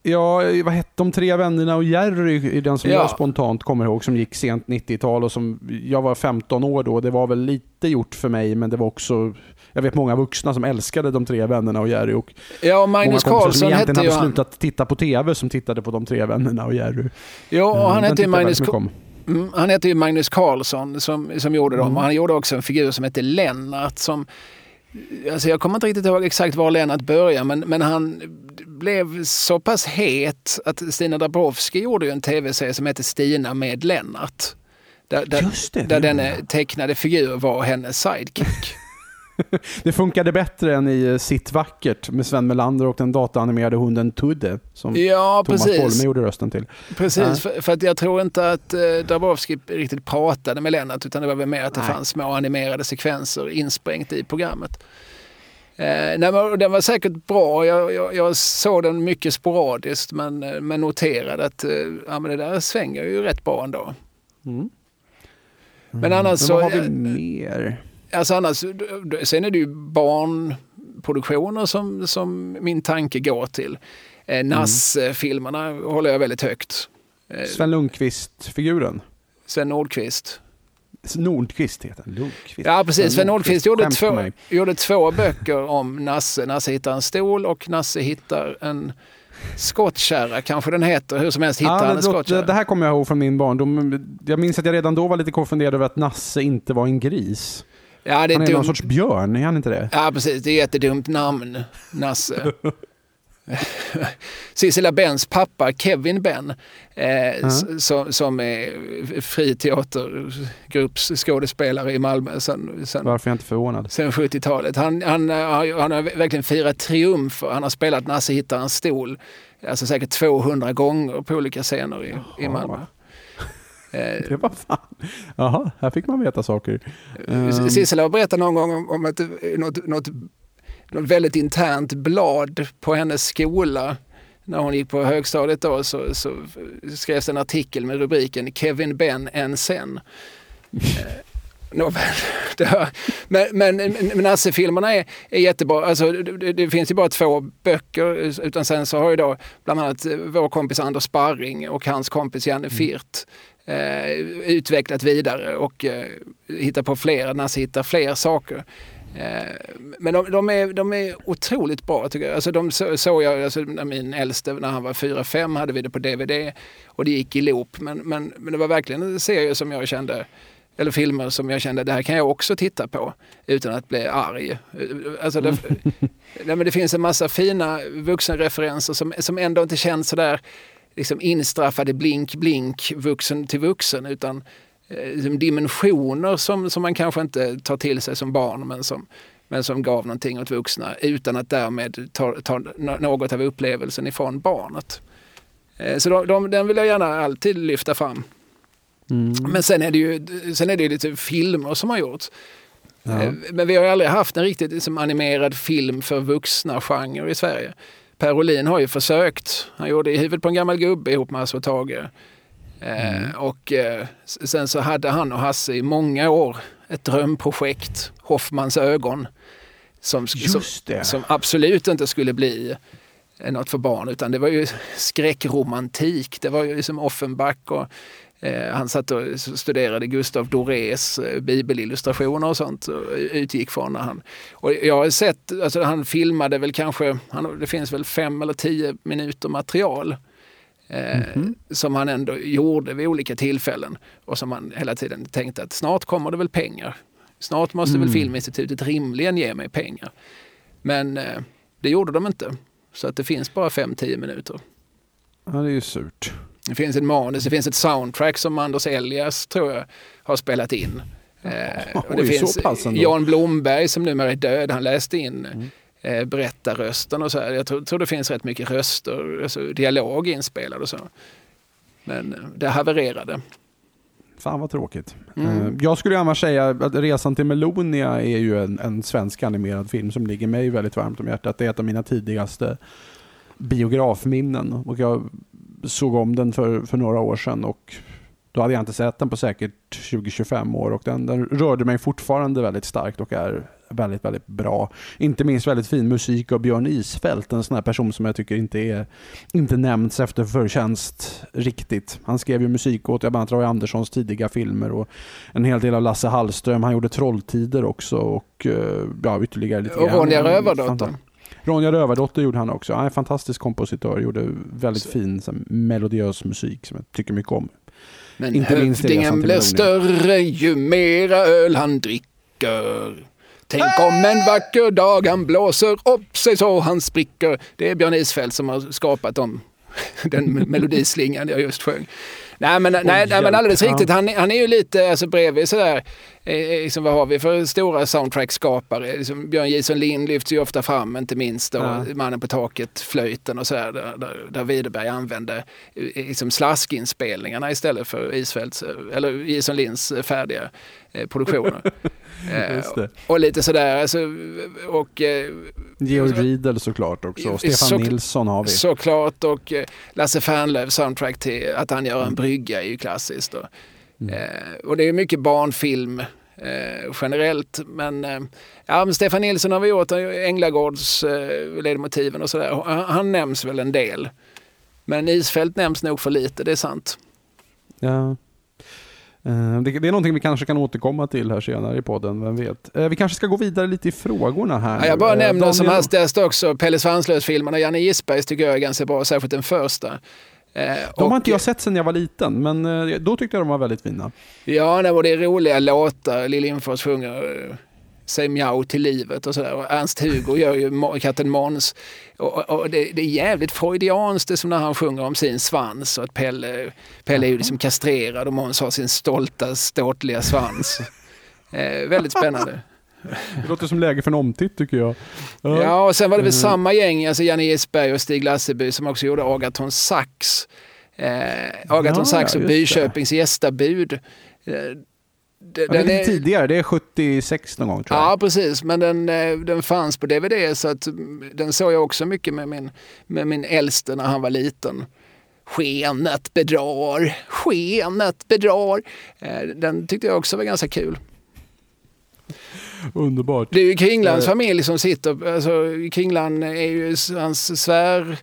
Ja, vad hette de tre vännerna och Jerry, den som ja. jag spontant kommer ihåg, som gick sent 90-tal och som, jag var 15 år då, det var väl lite gjort för mig, men det var också, jag vet många vuxna som älskade de tre vännerna och Jerry. Och ja, Magnus Carlsson som egentligen hade slutat titta på TV som tittade på de tre vännerna och Jerry. Ja, och han hette ju Magnus Mm, han heter ju Magnus Carlsson som, som gjorde dem. Mm. Och han gjorde också en figur som hette Lennart som Alltså jag kommer inte riktigt ihåg exakt var Lennart började men, men han blev så pass het att Stina Dabrowski gjorde en tv-serie som hette Stina med Lennart. Där, där, det, där denna tecknade figur var hennes sidekick. det funkade bättre än i eh, Sitt vackert med Sven Melander och den dataanimerade hunden Tudde som ja, Thomas Bolme gjorde rösten till. Precis, ja. för, för, att jag tror inte att eh, Dabrowski riktigt pratade med Lennart utan det var väl mer att det Nej. fanns små animerade sekvenser insprängt i programmet. Eh, nej, men den var säkert bra. Jag, jag, jag, såg den mycket sporadiskt men, eh, men noterade att eh, ja, men det där svänger ju rätt bra ändå. Mm. Men annars men så... Vad har vi mer? Alltså annars, sen är det ju barn produktioner som, som min tanke går till. Eh, Nass-filmerna håller jag väldigt högt. Eh, Sven Lundqvist-figuren? Sven Nordqvist. Nordqvist heter han. Lundqvist. Ja, precis. Sven Nordqvist gjorde två, gjorde två böcker om Nasse. Nasse hittar en stol och Nasse hittar en skottkärra kanske den heter. Hur som helst hittar ja, han en skottkärra. Det, det här kommer jag ihåg från min barndom. Jag minns att jag redan då var lite konfunderad över att Nasse inte var en gris. Ja, det är han är dumt. någon sorts björn, är han inte det? Ja, precis. Det är ett jättedumt namn, Nasse. Sissela Bens pappa Kevin Ben eh, mm. som, som är friteatergruppsskådespelare i Malmö sen, sen, Varför är jag inte förvånad? Sen 70-talet. Han, han, han har verkligen firat triumfer. Han har spelat Nasse hittar en stol alltså säkert 200 gånger på olika scener i, i Malmö. Eh, det var fan. Jaha, här fick man veta saker. Sissela har berättat någon gång om, om ett, något, något något väldigt internt blad på hennes skola. När hon gick på högstadiet då så, så skrevs en artikel med rubriken Kevin Ben en sen. Eh, nåväl, men, men, men Nasse-filmerna är, är jättebra. Alltså, det, det, finns ju bara två böcker utan sen så har ju då bland annat vår kompis Anders Sparring och hans kompis Janne mm. Firt eh, utvecklat vidare och eh, hittat på fler, Nasse hittar fler saker. Eh, men de, de, är, de är otroligt bra tycker jag. Alltså de såg så jag, alltså när min äldste, när han var 4-5 hade vi det på DVD och det gick i loop. Men, men, men det var verkligen serier som jag kände, eller filmer som jag kände det här kan jag också titta på utan att bli arg. Alltså det, nej, men det finns en massa fina vuxenreferenser som, som ändå inte känns sådär liksom instraffade blink blink vuxen till vuxen utan Eh, liksom dimensioner som, som man kanske inte tar till sig som barn men som, men som gav någonting åt vuxna utan att därmed ta, ta något av upplevelsen ifrån barnet. Eh, så de, de, den vill jag gärna alltid lyfta fram. Mm. Men sen är det ju sen är det lite filmer som har gjorts. Ja. Eh, men vi har aldrig haft en riktigt liksom, animerad film för vuxna genre i Sverige. Per Olin har ju försökt. Han gjorde I huvudet på en gammal gubbe ihop med Hasse och Tage. Mm. Eh, och eh, sen så hade han och Hasse i många år ett drömprojekt, Hoffmans ögon. Som, som, som, absolut inte skulle bli eh, något för barn utan det var ju skräckromantik. Det var ju liksom Offenbach och eh, han satt och studerade Gustav Dorés eh, bibelillustrationer och sånt och utgick från när han... Och jag har sett, alltså han filmade väl kanske, han, det finns väl fem eller tio minuter material Mm -hmm. Som han ändå gjorde vid olika tillfällen och som han hela tiden tänkte att snart kommer det väl pengar. Snart måste mm. väl Filminstitutet rimligen ge mig pengar. Men eh, det gjorde de inte. Så att det finns bara 5-10 minuter. Ja, det är ju surt. Det finns ett manus, det finns ett soundtrack som Anders Elias tror jag har spelat in. Eh, och det Oj, finns Jan Blomberg som numera är död, han läste in mm eh, berättarrösten och så. Här. Jag tror, tror, det finns rätt mycket röster, alltså dialog inspelad och så. Men eh, det havererade. Fan vad tråkigt. Mm. Eh, jag skulle annars säga att Resan till Melonia är ju en, en, svensk animerad film som ligger mig väldigt varmt om hjärtat. Det är ett av mina tidigaste biografminnen. Och jag såg om den för, för några år sedan och då hade jag inte sett den på säkert 20-25 år och den, den rörde mig fortfarande väldigt starkt och är väldigt, väldigt bra. Inte minst väldigt fin musik av Björn Isfält, en sån här person som jag tycker inte är inte nämnts efter förtjänst riktigt. Han skrev ju musik åt bland annat Roy Anderssons tidiga filmer och en hel del av Lasse Hallström. Han gjorde Trolltider också och eh, ja, ytterligare lite Och Ronja Rövardotter. Ronja Rövardotter gjorde han också. Han är en fantastisk kompositör, gjorde väldigt så. fin melodiös musik som jag tycker mycket om. Men inte hövdingen blir större ju mera öl han dricker. Tänk om en vacker dag han blåser upp sig så han spricker. Det är Björn Isfält som har skapat dem, den melodislingan jag just sjöng. Nej men, nej, nej, men alldeles riktigt, han, han är ju lite alltså, bredvid sådär, eh, eh, liksom, vad har vi för stora soundtrack-skapare? Liksom, Björn Jason Lind lyfts ju ofta fram, inte minst då, ja. Mannen på taket, flöjten och sådär, där, där, där Widerberg använde eh, liksom, slaskinspelningarna istället för Isfälts, eller Jason Linds färdiga eh, produktioner. eh, och lite sådär, alltså, och... Eh, Georg Riedel såklart också, och Stefan så, Nilsson har vi. Såklart, och eh, Lasse Fernlöf soundtrack till att han gör en brygga är ju klassiskt. Och, mm. eh, och det är mycket barnfilm generellt. Men, ja, men Stefan Nilsson har vi gjort, Änglagårds eh, ledmotiven och sådär. Han, han nämns väl en del. Men Isfält nämns nog för lite, det är sant. Ja. Eh, det, är någonting vi kanske kan återkomma till här senare i podden, vem vet. Eh, vi kanske ska gå vidare lite i frågorna här. Ja, jag bara nämner Daniel... som hastigast också Pelle Svanslös-filmerna. Janne Gisbergs tycker jag är ganska bra, särskilt den första. Eh, de har inte jag sett sedan jag var liten, men då tyckte jag de var väldigt fina. Ja, det är roliga låtar. Lill Lindfors sjunger Säg mjau till livet och sådär. Ernst-Hugo gör ju katten Måns. Och, och det, det, är jävligt freudianskt det som när han sjunger om sin svans och att Pelle, Pelle är ju liksom kastrerad och Måns har sin stolta, ståtliga svans. Eh, väldigt spännande. Det låter som läge för en omtitt tycker jag. Ja, ja och sen var det väl mm. samma gäng, alltså Janne Gisberg och Stig Lasseby som också gjorde Agaton Sax. Eh, Agaton ja, Sax och Byköpings gästabud. Eh, den, den är tidigare, det är 76 någon gång tror jag. Ja precis, men den, eh, den fanns på DVD så att mm, den såg jag också mycket med min, med min äldste när han var liten. Skenet bedrar, skenet bedrar. Eh, den tyckte jag också var ganska kul. Underbart. Det är ju Kringlands eh. familj som sitter, alltså Kringland är ju hans svär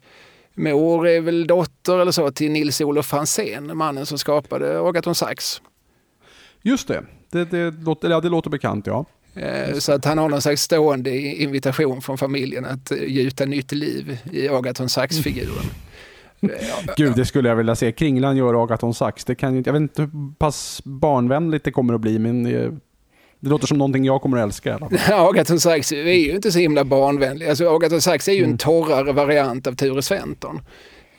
Mor är väl dotter eller så till Nils-Olof Franzén, mannen som skapade Agaton Sax. Just det, det, det, låter, ja, det låter bekant ja. Eh, så att han har någon slags stående invitation från familjen att eh, gjuta nytt liv i Agaton Sax-figuren. Gud, det skulle jag vilja se. Kringlan gör Agaton Sax. Det kan, jag vet inte hur pass barnvänligt det kommer att bli, men eh, det låter som någonting jag kommer att älska. Agaton Sax är ju inte så himla barnvänlig. Alltså, Agaton Sax är ju en mm. torrare variant av Ture Sventon.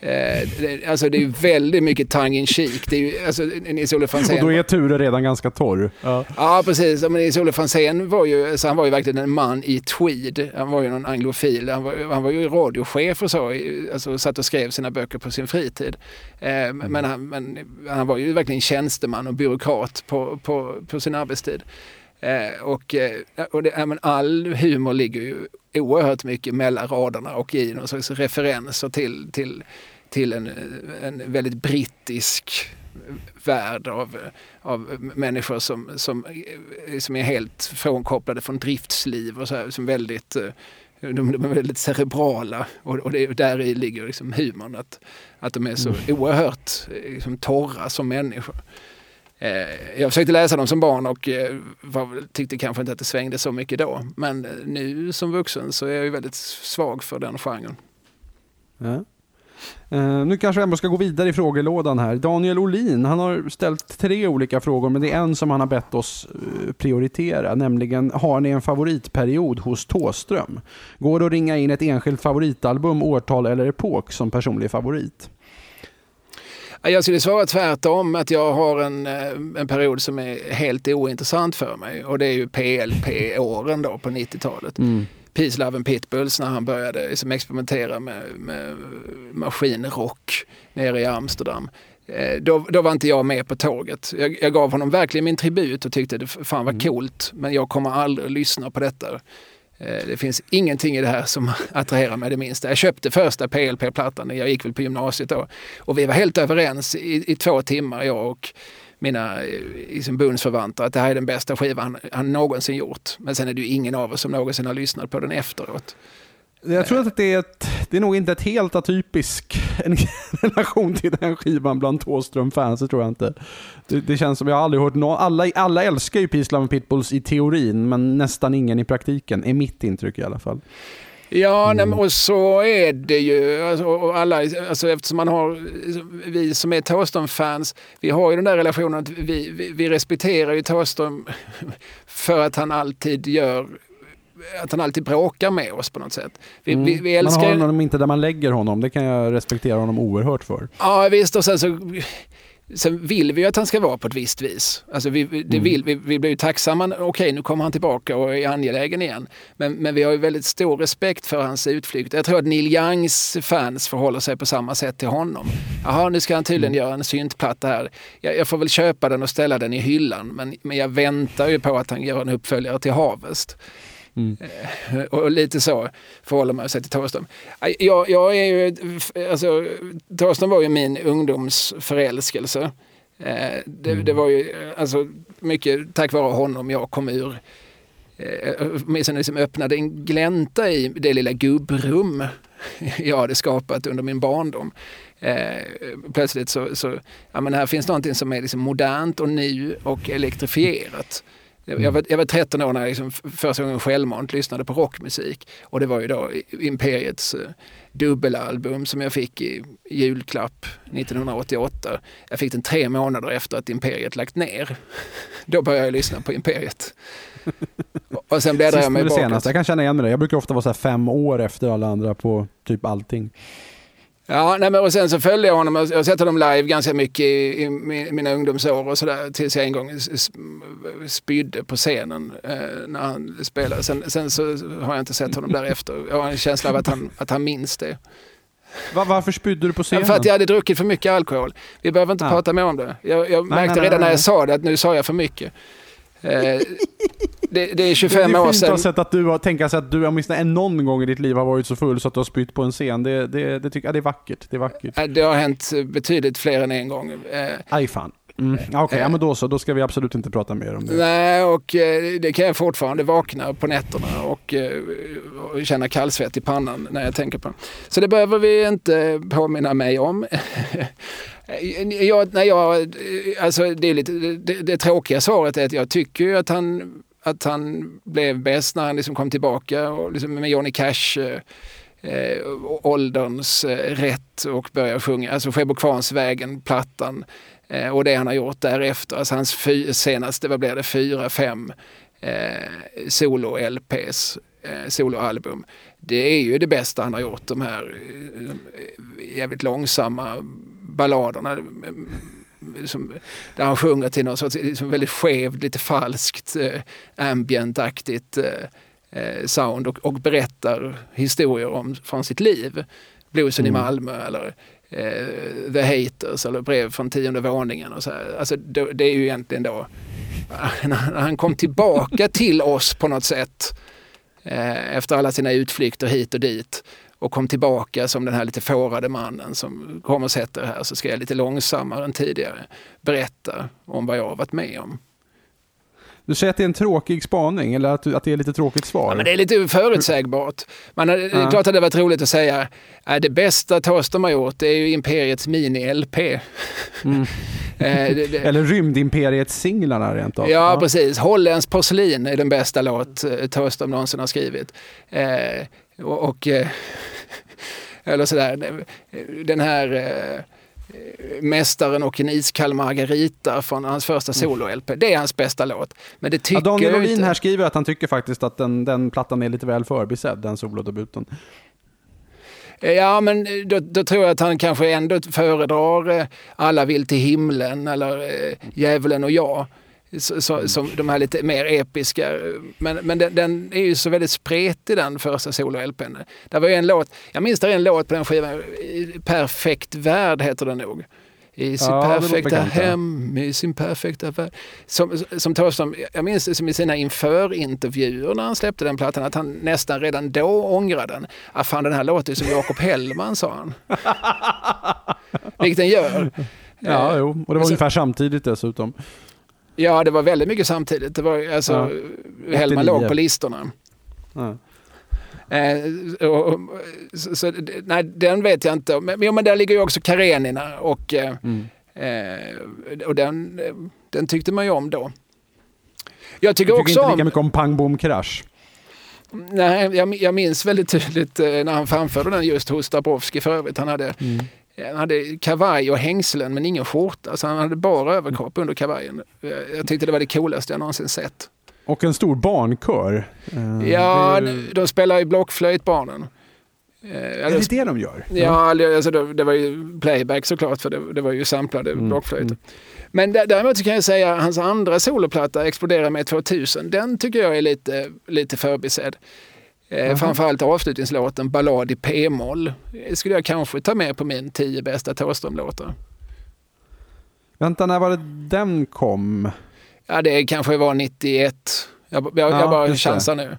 Eh, det, alltså det är väldigt mycket tongue in cheek. Det är ju, alltså, Nils-Olof Franzén... Och då är Ture redan ganska torr. Ja, ja precis. Men Nils-Olof Franzén var ju, alltså han var ju verkligen en man i tweed. Han var ju någon anglofil. Han var, han var ju radiochef och så. Alltså satt och skrev sina böcker på sin fritid. Eh, mm. men, han, men han var ju verkligen tjänsteman och byråkrat på, på, på sin arbetstid. Eh, och eh, och det, men all humor ligger ju oerhört mycket mellan raderna och i någon slags referenser till, till till en, en väldigt brittisk värld av, av människor som, som, som är helt frånkopplade från driftsliv och så här, som väldigt de, de är väldigt cerebrala och, och det, där i ligger liksom humorn. Att, att de är så mm. oerhört liksom, torra som människor. Eh, jag försökte läsa dem som barn och eh, var, tyckte kanske inte att det svängde så mycket då. Men nu som vuxen så är jag väldigt svag för den genren. Ja. Uh, nu kanske jag ändå ska gå vidare i frågelådan här. Daniel Olin, han har ställt tre olika frågor, men det är en som han har bett oss uh, prioritera, nämligen har ni en favoritperiod hos Tåström? Går det att ringa in ett enskilt favoritalbum, årtal eller epok som personlig favorit? Jag skulle svara tvärtom, att jag har en, eh, en period som är helt ointressant för mig och det är ju PLP-åren då på 90-talet. Mm. Peace, Love and Pitbulls när han började liksom experimentera med, med maskinrock nere i Amsterdam. Eh, då, då, var inte jag med på tåget. Jag, jag gav honom verkligen min tribut och tyckte det fan var mm. coolt. Men jag kommer aldrig att lyssna på detta. Eh, det finns ingenting i det här som attraherar mig det minsta. Jag köpte första PLP-plattan, jag gick väl på gymnasiet då. Och vi var helt överens i, i två timmar, jag och mina eh, liksom, bundsförvanter att det här är den bästa skivan han, han någonsin gjort. Men sen är det ju ingen av oss som någonsin har lyssnat på den efteråt. Jag tror att det är, ett, det är nog inte ett helt atypisk en relation till den skivan bland Thåström-fans, det tror jag inte. Det, det, känns som jag aldrig hört någon, alla, alla älskar ju Peace Love Pitbulls i teorin, men nästan ingen i praktiken, är mitt intryck i alla fall. Ja, mm. och så är det ju. Alltså, alla, alltså, eftersom man har, vi som är Thåström-fans, vi har ju den där relationen att vi, vi, vi respekterar ju Thåström för att han alltid gör att han alltid bråkar med oss på något sätt. Vi, mm. vi, vi älskar... Man har honom inte där man lägger honom, det kan jag respektera honom oerhört för. Ja visst, och sen så Sen vill vi att han ska vara på ett visst vis. Alltså vi, det mm. vill, vi, vi blir ju tacksamma. Okej, okay, nu kommer han tillbaka och är angelägen igen. Men, men vi har ju väldigt stor respekt för hans utflykt. Jag tror att Neil Youngs fans förhåller sig på samma sätt till honom. Jaha, nu ska han tydligen mm. göra en syntplatta här. Jag, jag, får väl köpa den och ställa den i hyllan. Men, men jag väntar ju på att han gör en uppföljare till Harvest. Mm. Eh, och lite så förhåller man sig till Thåström. Jag, jag är ju, alltså, Thåström var ju min ungdomsförälskelse. Eh, det, mm. det, var ju alltså, mycket tack vare honom jag kom ur Åtminstone liksom öppnade en glänta i det lilla gubbrum jag hade skapat under min barndom. Eh, plötsligt så, så ja, men här finns någonting som är liksom modernt och nu och elektrifierat. Jag var, jag var 13 år när jag liksom första gången självmant lyssnade på rockmusik. Och det var ju då Imperiets eh, dubbelalbum som jag fick i julklapp 1988. Jag fick den tre månader efter att Imperiet lagt ner. Då började jag lyssna på Imperiet. Och sen bläddrade jag mig bakåt. Jag kan känna igen mig det. Jag brukar ofta vara så fem år efter alla andra på typ allting. Ja, nej, men och sen så följde jag honom. Jag har sett honom live ganska mycket i, i mina ungdomsår och sådär. Tills jag en gång spydde på scenen eh, när han spelade. Sen, sen, så har jag inte sett honom därefter. Jag har en känsla av att han, att han minns det. Var, varför spydde du på scenen? För att jag hade druckit för mycket alkohol. Vi behöver inte ja. prata mer om det. Jag, jag nej, märkte nej, redan nej, när jag sa det att nu sa jag för mycket. Eh, det, det, är 25 det är år sedan. Det är att du har, tänka sig att du åtminstone någon gång i ditt liv har varit så full så att du har spytt på en scen. Det, det, det, tycker, ja, det är vackert. Det är vackert. Det har hänt betydligt fler än en gång. Eh, Aj fan. Mm. Okej, okay, ja, men då så. Då ska vi absolut inte prata mer om det. Nej, och eh, det kan jag fortfarande vakna på nätterna och, och känna kallsvett i pannan när jag tänker på. Så det behöver vi inte påminna mig om. jag, när jag, alltså det, är lite, det, det tråkiga svaret är att jag tycker att han, att han blev bäst när han liksom kom tillbaka och liksom med Johnny Cash eh, ålderns eh, rätt och började sjunga, alltså Skebo Kvarnsvägen, plattan eh, och det han har gjort därefter. Alltså hans fy, senaste, vad blir det, fyra, fem eh, solo-LPs, eh, soloalbum. Det är ju det bästa han har gjort, de här eh, jävligt långsamma balladerna liksom, där han sjunger till något sorts liksom väldigt skevt, lite falskt, eh, ambientaktigt eh, eh, sound och, och, berättar historier om, från sitt liv. Bluesen mm. i Malmö eller eh, The Haters eller Brev från tionde våningen. Och så här. Alltså, det, det är ju egentligen då när han kom tillbaka till oss på något sätt eh, efter alla sina utflykter hit och dit och kom tillbaka som den här lite fårade mannen som kommer och sätter här så ska jag lite långsammare än tidigare berätta om vad jag har varit med om. Du säger att det är en tråkig spaning eller att, att det är lite tråkigt svar? Ja, men det är lite förutsägbart. Man, Det är klart att det hade varit roligt att säga att det bästa Thåström har gjort det är ju Imperiets mini-LP. Mm. Eh, eller Rymdimperiet-singlarna rent av. Ja, ja, precis. Holländsk porslin är den bästa låt eh, Thåström någonsin har skrivit. Eh, och, och eh, eller sådär, den här Mästaren och en iskall margarita från hans första mm. solo-LP. Det är hans bästa låt. Men det tycker ja, Daniel Lövin här skriver att han tycker faktiskt att den, den plattan är lite väl förbisedd, den solodebuten. Eh, ja, men då, då, tror jag att han kanske ändå föredrar Alla vill till himlen eller Djävulen och jag. Så, så, som de här lite mer episka. Men, men den, den är ju så väldigt spretig den första solo-LPn. Det var ju en låt, jag minns det en låt på den skivan, Perfekt värld heter den nog. I sitt ja, perfekta hem, i sin perfekta värld. Som, som Thåström, jag minns som i sina införintervjuer när han släppte den plattan, att han nästan redan då ångrade den. Ah, fan den här låter som Jakob Hellman, sa han. Vilket den gör. Ja, jo. och det var alltså, ungefär samtidigt dessutom. Ja, det var väldigt mycket samtidigt. Det var, alltså, ja. Hellman låg på listorna. Ja. Eh, och, så, så, nej, den vet jag inte. Men, ja, men där ligger ju också Karenina och, eh, mm. eh, och den, den tyckte man ju om då. Jag tycker, också inte lika mycket om Pang Bom Krasch. Nej, jag, jag minns väldigt tydligt eh, när han framförde den just hos Dabrowski för övrigt. Han hade mm. Han hade kavaj och hängslen men ingen skjorta. Så han hade bara överkropp under kavajen. Jag tyckte det var det coolaste jag någonsin sett. Och en stor barnkör. Uh, ja, ju... de spelar ju blockflöjt barnen. Eh, är det det de gör? Ja, alltså det, var ju playback såklart för det, det var ju samplade mm. blockflöjter. Mm. Men däremot kan jag säga att hans andra soloplatta, Explodera med 2000, den tycker jag är lite, lite förbisedd. Eh, framförallt avslutningslåten Ballad i p-moll skulle jag kanske ta med på min tio bästa Thåström-låtar. Vänta, när var det den kom? Ja, det kanske var 91. Jag, jag, ja, jag bara chansar nu.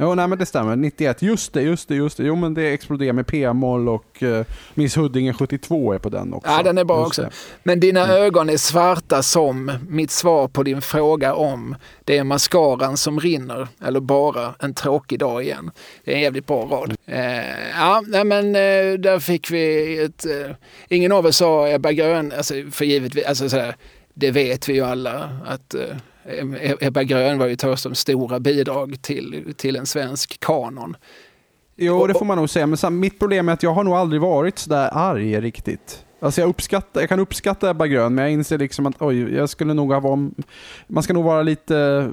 Jo, nej men det stämmer. 91. Just det, just det, just det. Jo men det exploderar med p-moll och uh, Miss Huddinge 72 är på den också. Ja, den är bra just också. Det. Men dina mm. ögon är svarta som mitt svar på din fråga om det är mascaran som rinner eller bara en tråkig dag igen. Det är en jävligt bra rad. Uh, ja, nej men uh, där fick vi ett... Uh, ingen av oss sa Ebba Grön, alltså för givetvis, alltså sådär, det vet vi ju alla att Ebba Grön var ju Thåströms stora bidrag till, till en svensk kanon. Jo, det får man nog säga. Men mitt problem är att jag har nog aldrig varit sådär arg riktigt. Alltså jag, uppskattar, jag kan uppskatta Ebba Grön, men jag inser liksom att oj, jag skulle nog ha varit... Man ska nog vara lite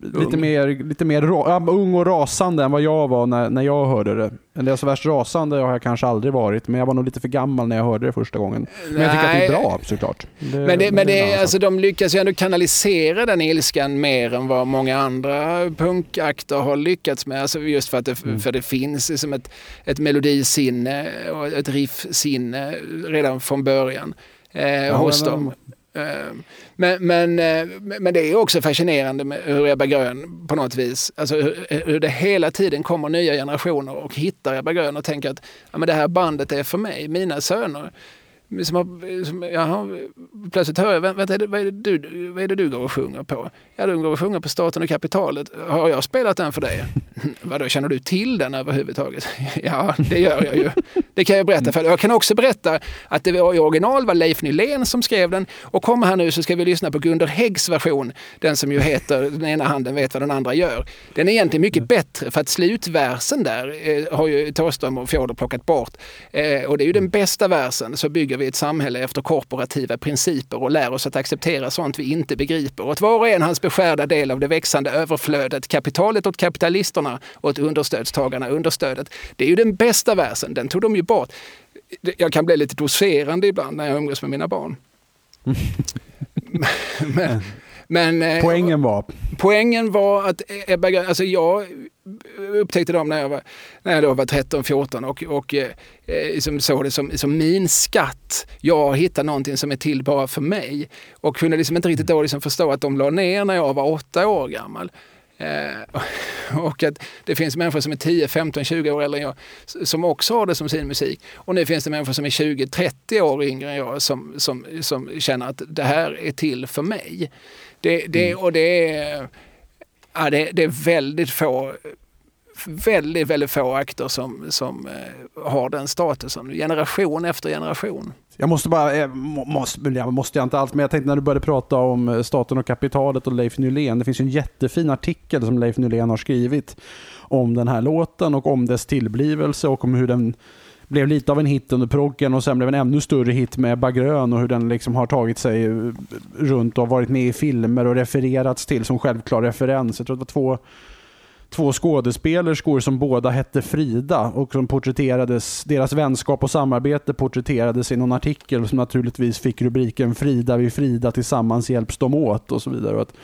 lite mer, lite mer ja, ung och rasande än vad jag var när, när jag hörde det. Eller så värst rasande har jag kanske aldrig varit, men jag var nog lite för gammal när jag hörde det första gången. Men jag tycker att det är bra såklart. Det, men det, men det, alltså, de lyckas ju ändå kanalisera den ilskan mer än vad många andra punkakter har lyckats med. Alltså just för att det, mm. för det finns liksom ett, ett melodisinne och ett riffsinne redan från början eh, ja, hos dem. Ehm, men, men, eh, men det är också fascinerande med hur Ebba Grön på något vis, alltså hur det hela tiden kommer nya generationer och hittar Ebba Grön och tänker att ja, men det här bandet är för mig, mina söner som har, som, jaha, plötsligt hör jag, vänta, är det, vad, är det du, vad är det du går och sjunger på? Ja, du går och sjunger på Staten och kapitalet. Har jag spelat den för dig? Vadå, känner du till den överhuvudtaget? ja, det gör jag ju. Det kan jag berätta för dig. Jag kan också berätta att det var i original var Leif Nylén som skrev den. Och kommer här nu så ska vi lyssna på Gunder Häggs version. Den som ju heter Den ena handen vet vad den andra gör. Den är egentligen mycket bättre för att slutversen där eh, har ju Thåström och Fjodor plockat bort. Eh, och det är ju den bästa versen. Så bygger vi ett samhälle efter korporativa principer och lär oss att acceptera sånt vi inte begriper. Och att var och en hans beskärda del av det växande överflödet, kapitalet åt kapitalisterna och åt understödstagarna understödet. Det är ju den bästa versen, den tog de ju bort. Jag kan bli lite doserande ibland när jag umgås med mina barn. men, men, eh, poängen var? Poängen var att Ebba Grön, alltså jag upptäckte dem när jag var, när jag då var 13-14 och, och eh, liksom såg det som, som min skatt. Jag hittar någonting som är till bara för mig. Och kunde liksom inte riktigt då liksom förstå att de la ner när jag var åtta år gammal. Eh, och att det finns människor som är 10, 15, 20 år äldre än jag som också har det som sin musik. Och nu finns det människor som är 20, 30 år yngre än jag som, som, som känner att det här är till för mig. Det, det, mm. och det är, ja, det, det, är väldigt få väldigt, väldigt få akter som, som eh, har den statusen, generation efter generation. Jag måste bara, eh, måste, måste jag inte alls, men jag tänkte när du började prata om eh, staten och kapitalet och Leif Nylén. Det finns en jättefin artikel som Leif Nylén har skrivit om den här låten och om dess tillblivelse och om hur den blev lite av en hit under proggen och sen blev en ännu större hit med Bagrön och hur den liksom har tagit sig eh, runt och varit med i filmer och refererats till som självklar referens. Jag tror det var två två skådespelerskor som båda hette Frida och som porträtterades, deras vänskap och samarbete porträtterades i någon artikel som naturligtvis fick rubriken Frida vid Frida tillsammans hjälps de åt och så vidare. Och att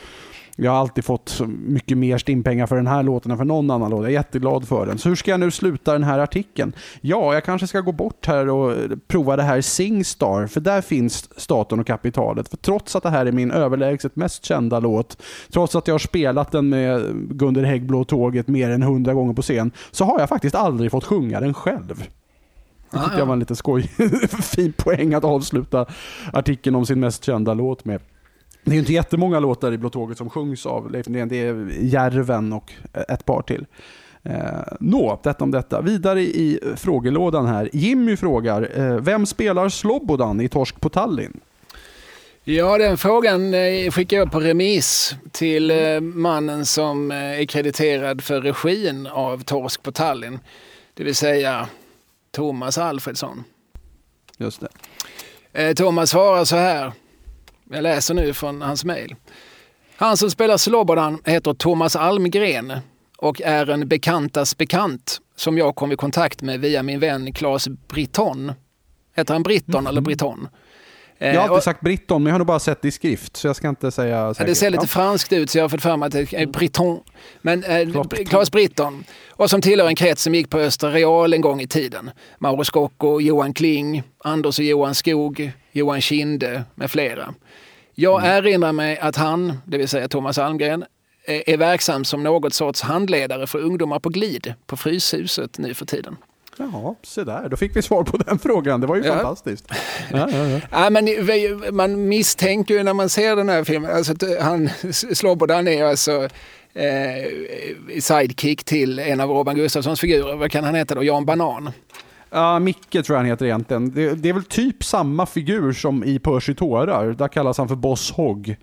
jag har alltid fått mycket mer stimpengar för den här låten än för någon annan låt. Jag är jätteglad för den. Så hur ska jag nu sluta den här artikeln? Ja, jag kanske ska gå bort här och prova det här Singstar, för där finns staten och kapitalet. För trots att det här är min överlägset mest kända låt, trots att jag har spelat den med Gunder Häggblå tåget mer än hundra gånger på scen, så har jag faktiskt aldrig fått sjunga den själv. Det tyckte jag var en lite skoj, fin poäng att avsluta artikeln om sin mest kända låt med. Det är ju inte jättemånga låtar i Blå Tåget som sjungs av Leif Nylén. Det är Järven och ett par till. Eh, Nå, detta om detta. Vidare i frågelådan här. Jimmy frågar, eh, vem spelar Slobodan i Torsk på Tallinn? Ja, den frågan eh, skickar jag på remiss till eh, mannen som eh, är krediterad för regin av Torsk på Tallinn. Det vill säga Thomas Alfredsson. Just det. Thomas svarar så här. Jag läser nu från hans mejl. Han som spelar Slobodan heter Thomas Almgren och är en bekantas bekant som jag kom i kontakt med via min vän Claes Britton. Heter han Britton mm. eller Britton? Jag har alltid sagt Britton, men jag har nog bara sett det i skrift, så jag ska inte säga säkert. Det ser lite franskt ut, så jag har fått för mig att det är Britton. Men eh, Claes Britton, och som tillhör en krets som gick på Östra Real en gång i tiden. Mauro Scocco, Johan Kling, Anders och Johan Skog, Johan Kinde med flera. Jag mm. erinrar mig att han, det vill säga Thomas Almgren, är verksam som något sorts handledare för ungdomar på glid på Fryshuset nu för tiden. Jaha, se där. Då fick vi svar på den frågan. Det var ju ja. fantastiskt. Ja, ja, ja. men man misstänker ju när man ser den här filmen, alltså han, Slobodan är alltså eh, sidekick till en av Robin Gustafssons figurer. Vad kan han heta då? Jan Banan? Ja, Micke tror jag han heter egentligen. Det, det är väl typ samma figur som i Percy tårar. Där kallas han för Boss Hogg.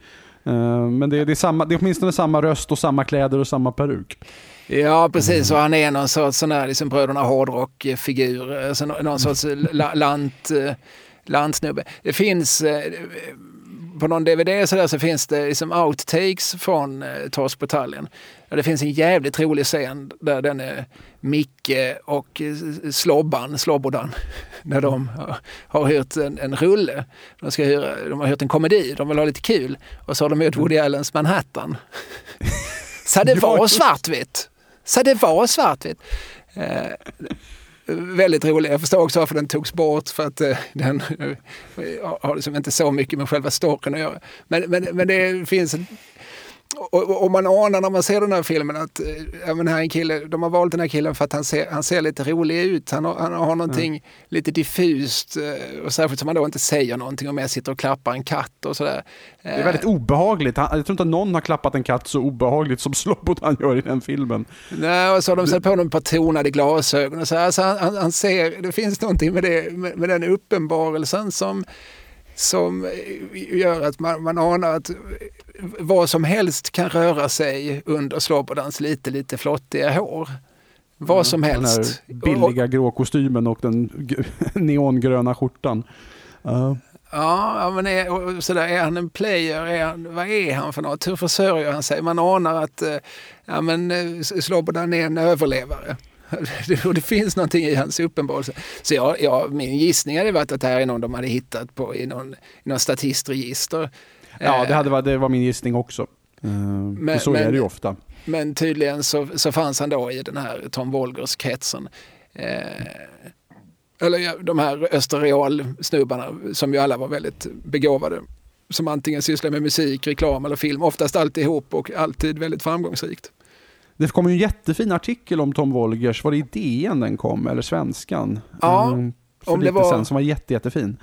Uh, men det, det, är samma, det är åtminstone samma röst och samma kläder och samma peruk. Ja, precis. Och han är någon sorts sån här, liksom Bröderna Hårdrock-figur. Alltså någon sorts lant, eh, lantsnubbe. Det finns eh, på någon DVD så, där så finns det liksom outtakes från eh, Torsk på Tallinn. Det finns en jävligt rolig scen där den är Micke och eh, Slobban, Slobodan, när de har hyrt en, en rulle. De, ska hyra, de har hyrt en komedi, de vill ha lite kul. Och så har de gjort Woody Allens Manhattan. så det var svartvitt. Så det var svartvitt. Eh, väldigt rolig. Jag förstår också varför den togs bort för att eh, den eh, har liksom inte så mycket med själva storyn att göra. Men, men, men det finns och, och, man anar när man ser den här filmen att eh, ja, men här en kille, de har valt den här killen för att han ser, han ser lite rolig ut. Han har, han har någonting mm. lite diffust eh, och särskilt som han då inte säger någonting och mer sitter och klappar en katt och sådär. Det är väldigt obehagligt. Jag tror inte att någon har klappat en katt så obehagligt som Slobodan gör i den filmen. Nej, och så har de satt på honom ett par tonade glasögon och så. Alltså, han, han, ser, det finns någonting med, det, med, med den uppenbarelsen som som gör att man, man anar att vad som helst kan röra sig under Slobodans lite, lite flottiga hår. Vad mm, som helst. Den billiga grå kostymen och den neongröna skjortan. Uh. Ja, men är, så där, är han en player? Är han, vad är han för något? Hur försörjer han sig? Man anar att eh, ja, men, eh, Slobodan är en överlevare. Och det finns någonting i hans uppenbarelse. Så jag, jag, min gissning hade varit att det här är någon de hade hittat på i någon, i någon statistregister. Ja, det, hade, det var min gissning också. Eh, men, så men, är det ju ofta. Men tydligen så, så fanns han då i den här Tom Wolgers-kretsen. Eh, eller de här Österreal-snubbarna som ju alla var väldigt begåvade. Som antingen sysslar med musik, reklam eller film. Oftast alltihop och alltid väldigt framgångsrikt. Det kom ju en jättefin artikel om Tom Wolgers. Var det i DN den kom, eller Svenskan? Ja, mm, för om lite det var... sen, som var jätte, jättefin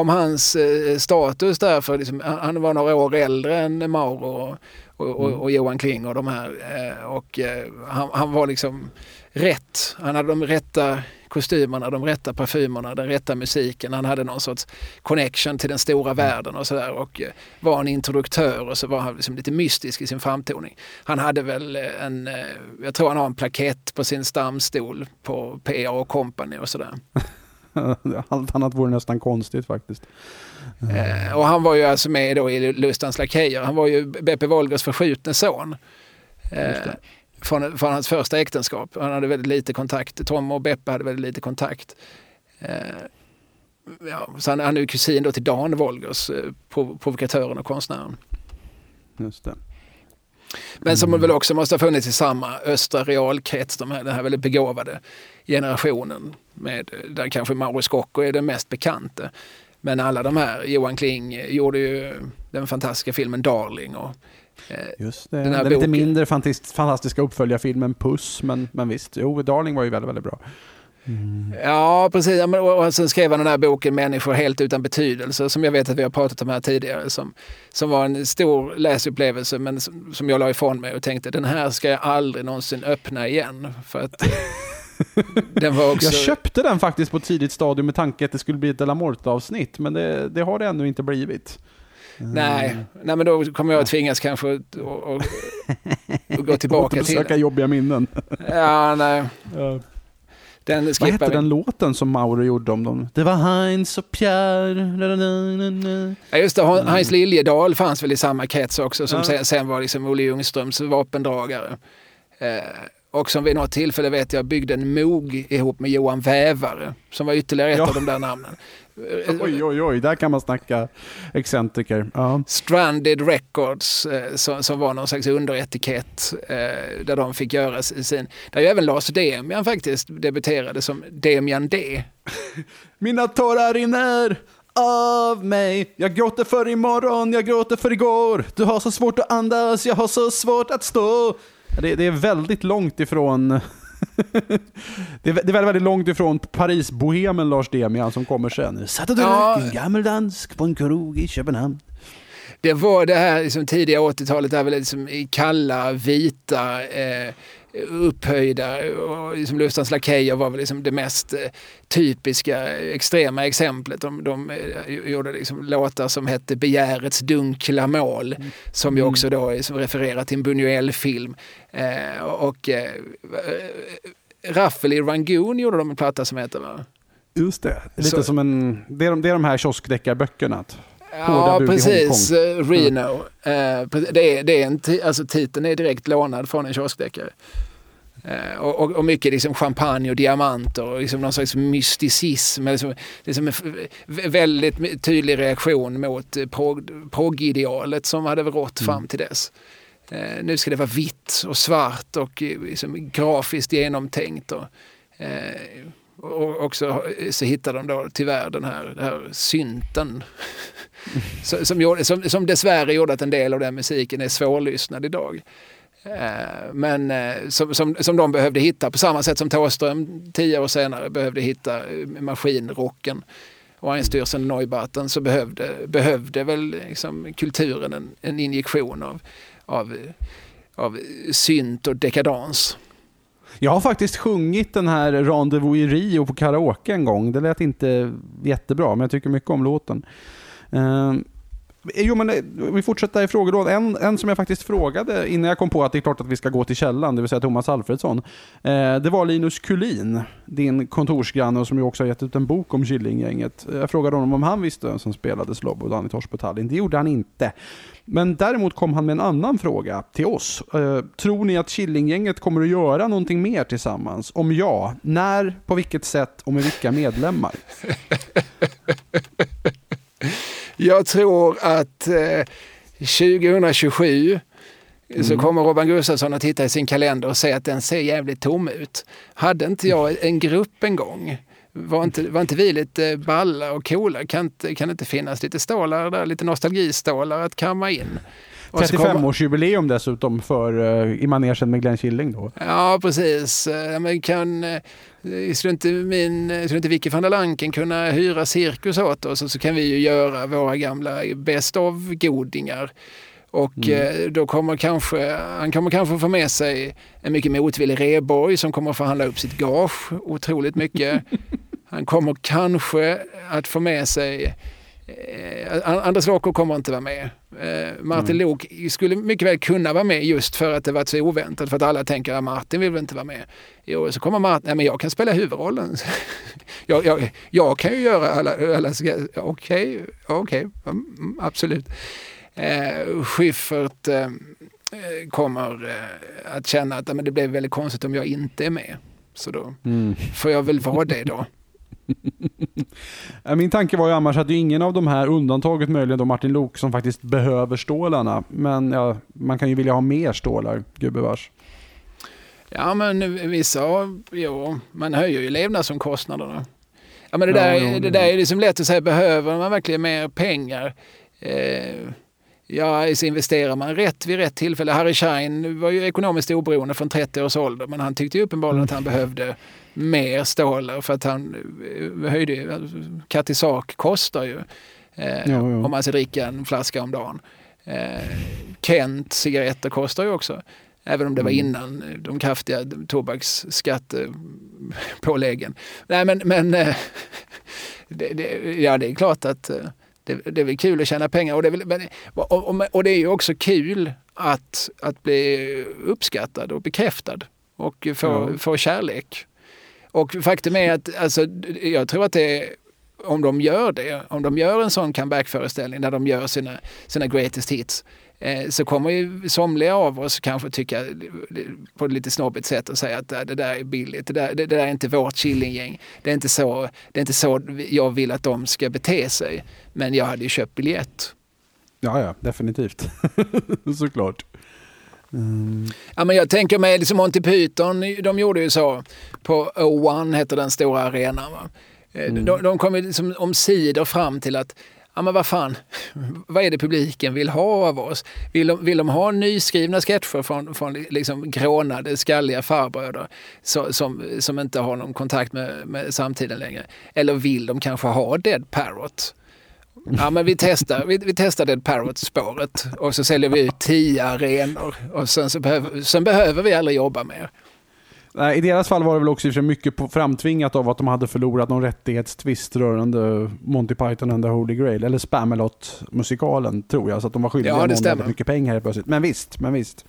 om hans eh, status där, för liksom, han var några år äldre än Mauro och, och, mm. och Johan Kling och de här. Eh, och eh, han, han, var liksom rätt. Han hade de rätta kostymerna, de rätta parfymerna, den rätta musiken. Han hade någon sorts connection till den stora mm. världen och sådär och eh, var en introduktör och så var han liksom lite mystisk i sin framtoning. Han hade väl en, eh, jag tror han har en plakett på sin stamstol på PA och Company och sådär. Allt annat vore nästan konstigt faktiskt. Eh, och han var ju alltså med då i Lustans Lakejer. Han var ju Beppe Wolgers förskjutne son. Eh, från, från hans första äktenskap. Han hade väldigt lite kontakt. Tom och Beppe hade väldigt lite kontakt. Eh, ja, så han, han är ju kusin då till Dan Wolgers, eh, provokatören och konstnären. Just det. Men som mm. väl också måste ha funnits i samma östra realkrets, de här, den här väldigt begåvade generationen. Med, där kanske Mauro Scocco är den mest bekante. Men alla de här, Johan Kling gjorde ju den fantastiska filmen Darling. Och, eh, Just det, den, här den lite mindre fantastiska uppföljarfilmen Puss, men, men visst, jo, Darling var ju väldigt, väldigt bra. Mm. Ja, precis. Och sen skrev han den här boken Människor helt utan betydelse som jag vet att vi har pratat om här tidigare. Som, som var en stor läsupplevelse men som, som jag la ifrån mig och tänkte den här ska jag aldrig någonsin öppna igen. För att den var också... Jag köpte den faktiskt på ett tidigt stadium med tanke att det skulle bli ett Delamorte-avsnitt men det, det har det ännu inte blivit. Nej, nej men då kommer jag att tvingas kanske att och, och, och gå tillbaka till Söka jobbiga minnen. Ja, nej. Ja. Den Vad hette den låten som Mauro gjorde om dem? Det var Heinz och Pierre. Ja, just det, Heinz Liljedahl fanns väl i samma krets också som ja. sen, sen, var liksom Olle Ljungströms vapendragare. Eh, och som vid något tillfälle vet jag byggde en Moog ihop med Johan Vävare som var ytterligare ett ja. av de där namnen. Oj, oj, oj, där kan man snacka excentriker. Ja. Stranded Records eh, som, som var någon slags underetikett eh, där de fick göra sin... Där ju även Lars Demian faktiskt debuterade som Demian D. Mina tårar rinner av mig. Jag gråter för imorgon, jag gråter för igår. Du har så svårt att andas, jag har så svårt att stå. Det, det är väldigt långt ifrån det, är, det är väldigt, väldigt långt ifrån Paris-bohemen Lars Demian som kommer sen. Satt och drack en gammeldansk på en krog i Köpenhamn det var det här liksom, tidiga 80-talet, där väl liksom, i kalla, vita, eh, upphöjda och liksom Lustans Lakejer var väl liksom det mest eh, typiska extrema exemplet. De, de eh, gjorde liksom låtar som hette Begärets dunkla mål mm. som ju mm. också då liksom refererar till en Buñuel-film. Eh, och eh, Raffel i Rangoon gjorde de en platta som heter va? Just det, lite Så, som en, det är, de, det är de här kioskdeckarböckerna. Ja, precis. Reno. Mm. det är, det är en alltså, titeln är direkt lånad från en kioskdeckare. Uh, och, och, mycket liksom champagne och diamanter och liksom någon slags mysticism. Liksom, liksom en väldigt tydlig reaktion mot proggidealet som hade rått mm. fram till dess. Uh, nu ska det vara vitt och svart och liksom grafiskt genomtänkt. Och, uh, och också så hittar de då tyvärr den här, den här synten. som, som, som dessvärre gjorde att en del av den musiken är svårlyssnad idag. Eh, men eh, som, som, som de behövde hitta på samma sätt som Thåström tio år senare behövde hitta eh, maskinrocken och Einstürzen Neubauten så behövde, behövde väl liksom kulturen en, en injektion av, av, av synt och dekadans. Jag har faktiskt sjungit den här Rendezvous i Rio på karaoke en gång. Det lät inte jättebra, men jag tycker mycket om låten. Jo, men eh, vi fortsätter i frågelådan. En, en som jag faktiskt frågade innan jag kom på att det är klart att vi ska gå till källan, det vill säga Thomas Alfredsson. Eh, det var Linus Kulin, din kontorsgranne som ju också har gett ut en bok om Killinggänget. Jag frågade honom om han visste vem som spelade Slobodan i Torsby Tallinn. Det gjorde han inte. Men däremot kom han med en annan fråga till oss. Eh, tror ni att Killinggänget kommer att göra någonting mer tillsammans? Om ja, när, på vilket sätt och med vilka medlemmar? Jag tror att eh, 2027 Mm. så kommer Robban Gustafsson att titta i sin kalender och se att den ser jävligt tom ut. Hade inte jag en grupp en gång? Var inte, var inte vi lite balla och coola? Kan, kan det inte finnas lite stålar där, lite nostalgistålar att kamma in? 35-årsjubileum dessutom för uh, i manegen med Glenn Killing då. Ja, precis. Men kan, uh, skulle inte, min, skulle inte Vicky van der Lanken kunna hyra cirkus åt oss och så kan vi ju göra våra gamla Best of-godingar. Och mm. då kommer kanske, han kommer kanske få med sig en mycket motvillig Reborg som kommer att förhandla upp sitt gage otroligt mycket. Han kommer kanske att få med sig Eh, Anders Låker kommer inte vara med. Eh, Martin mm. Lok skulle mycket väl kunna vara med just för att det varit så oväntat. För att alla tänker att Martin vill väl inte vara med. Jo, så kommer Martin, nej men jag kan spela huvudrollen. jag, jag, jag, kan ju göra alla, alla okej, okay, okej, okay, mm, mm, absolut. Eh, Schyffert eh, kommer eh, att känna att men det blev väldigt konstigt om jag inte är med. Så då mm. får jag väl vara det då. Min tanke var ju annars att ingen av de här, undantaget möjligen då Martin Lok, som faktiskt behöver stålarna. Men ja, man kan ju vilja ha mer stålar, gubevars. Ja, men vissa, ja, man höjer ju levnadsomkostnaderna. Ja, men det, där, ja, det där är liksom lätt att säga, behöver man verkligen mer pengar? Eh, ja, så investerar man rätt vid rätt tillfälle. Harry Schein var ju ekonomiskt oberoende från 30 års ålder, men han tyckte ju uppenbarligen att han behövde mer stålar för att han eh, höjde, Katisak kostar ju eh, jo, jo. om man ska dricka en flaska om dagen. Eh, Kent cigaretter kostar ju också. Även om det var mm. innan de kraftiga tobaksskattepåläggen. Nej men, men eh, det, det, ja det är klart att eh, det, det är väl kul att tjäna pengar och det är, väl, och, och, och det är ju också kul att, att bli uppskattad och bekräftad och få, ja. få kärlek. Och faktum är att alltså, jag tror att det är, om de gör det, om de gör en sån comeback-föreställning när de gör sina, sina greatest hits, eh, så kommer ju somliga av oss kanske tycka på ett lite snobbigt sätt och säga att äh, det där är billigt, det där, det, det där är inte vårt Killinggäng. Det är inte, så, det är inte så jag vill att de ska bete sig. Men jag hade ju köpt biljett. Ja, ja, definitivt. Såklart. Mm. Ja, men jag tänker mig liksom Monty Python, de gjorde ju så på O1 heter den stora arenan. Va? Mm. De, de kom liksom omsider fram till att ja men vad fan, vad är det publiken vill ha av oss? Vill de, vill de ha nyskrivna sketcher från, från liksom grånade, skalliga farbröder så, som, som inte har någon kontakt med, med samtiden längre? Eller vill de kanske ha Dead Parrot? Ja men vi testar, vi, vi testar Dead Parrot-spåret och så säljer vi ut tio arenor och sen, så behöver, sen behöver vi aldrig jobba mer. I deras fall var det väl också mycket framtvingat av att de hade förlorat någon rättighetstvist rörande Monty Python and the Holy Grail, eller Spamalot-musikalen tror jag, så att de var skyldiga ja, väldigt mycket pengar helt plötsligt. Men visst, men visst.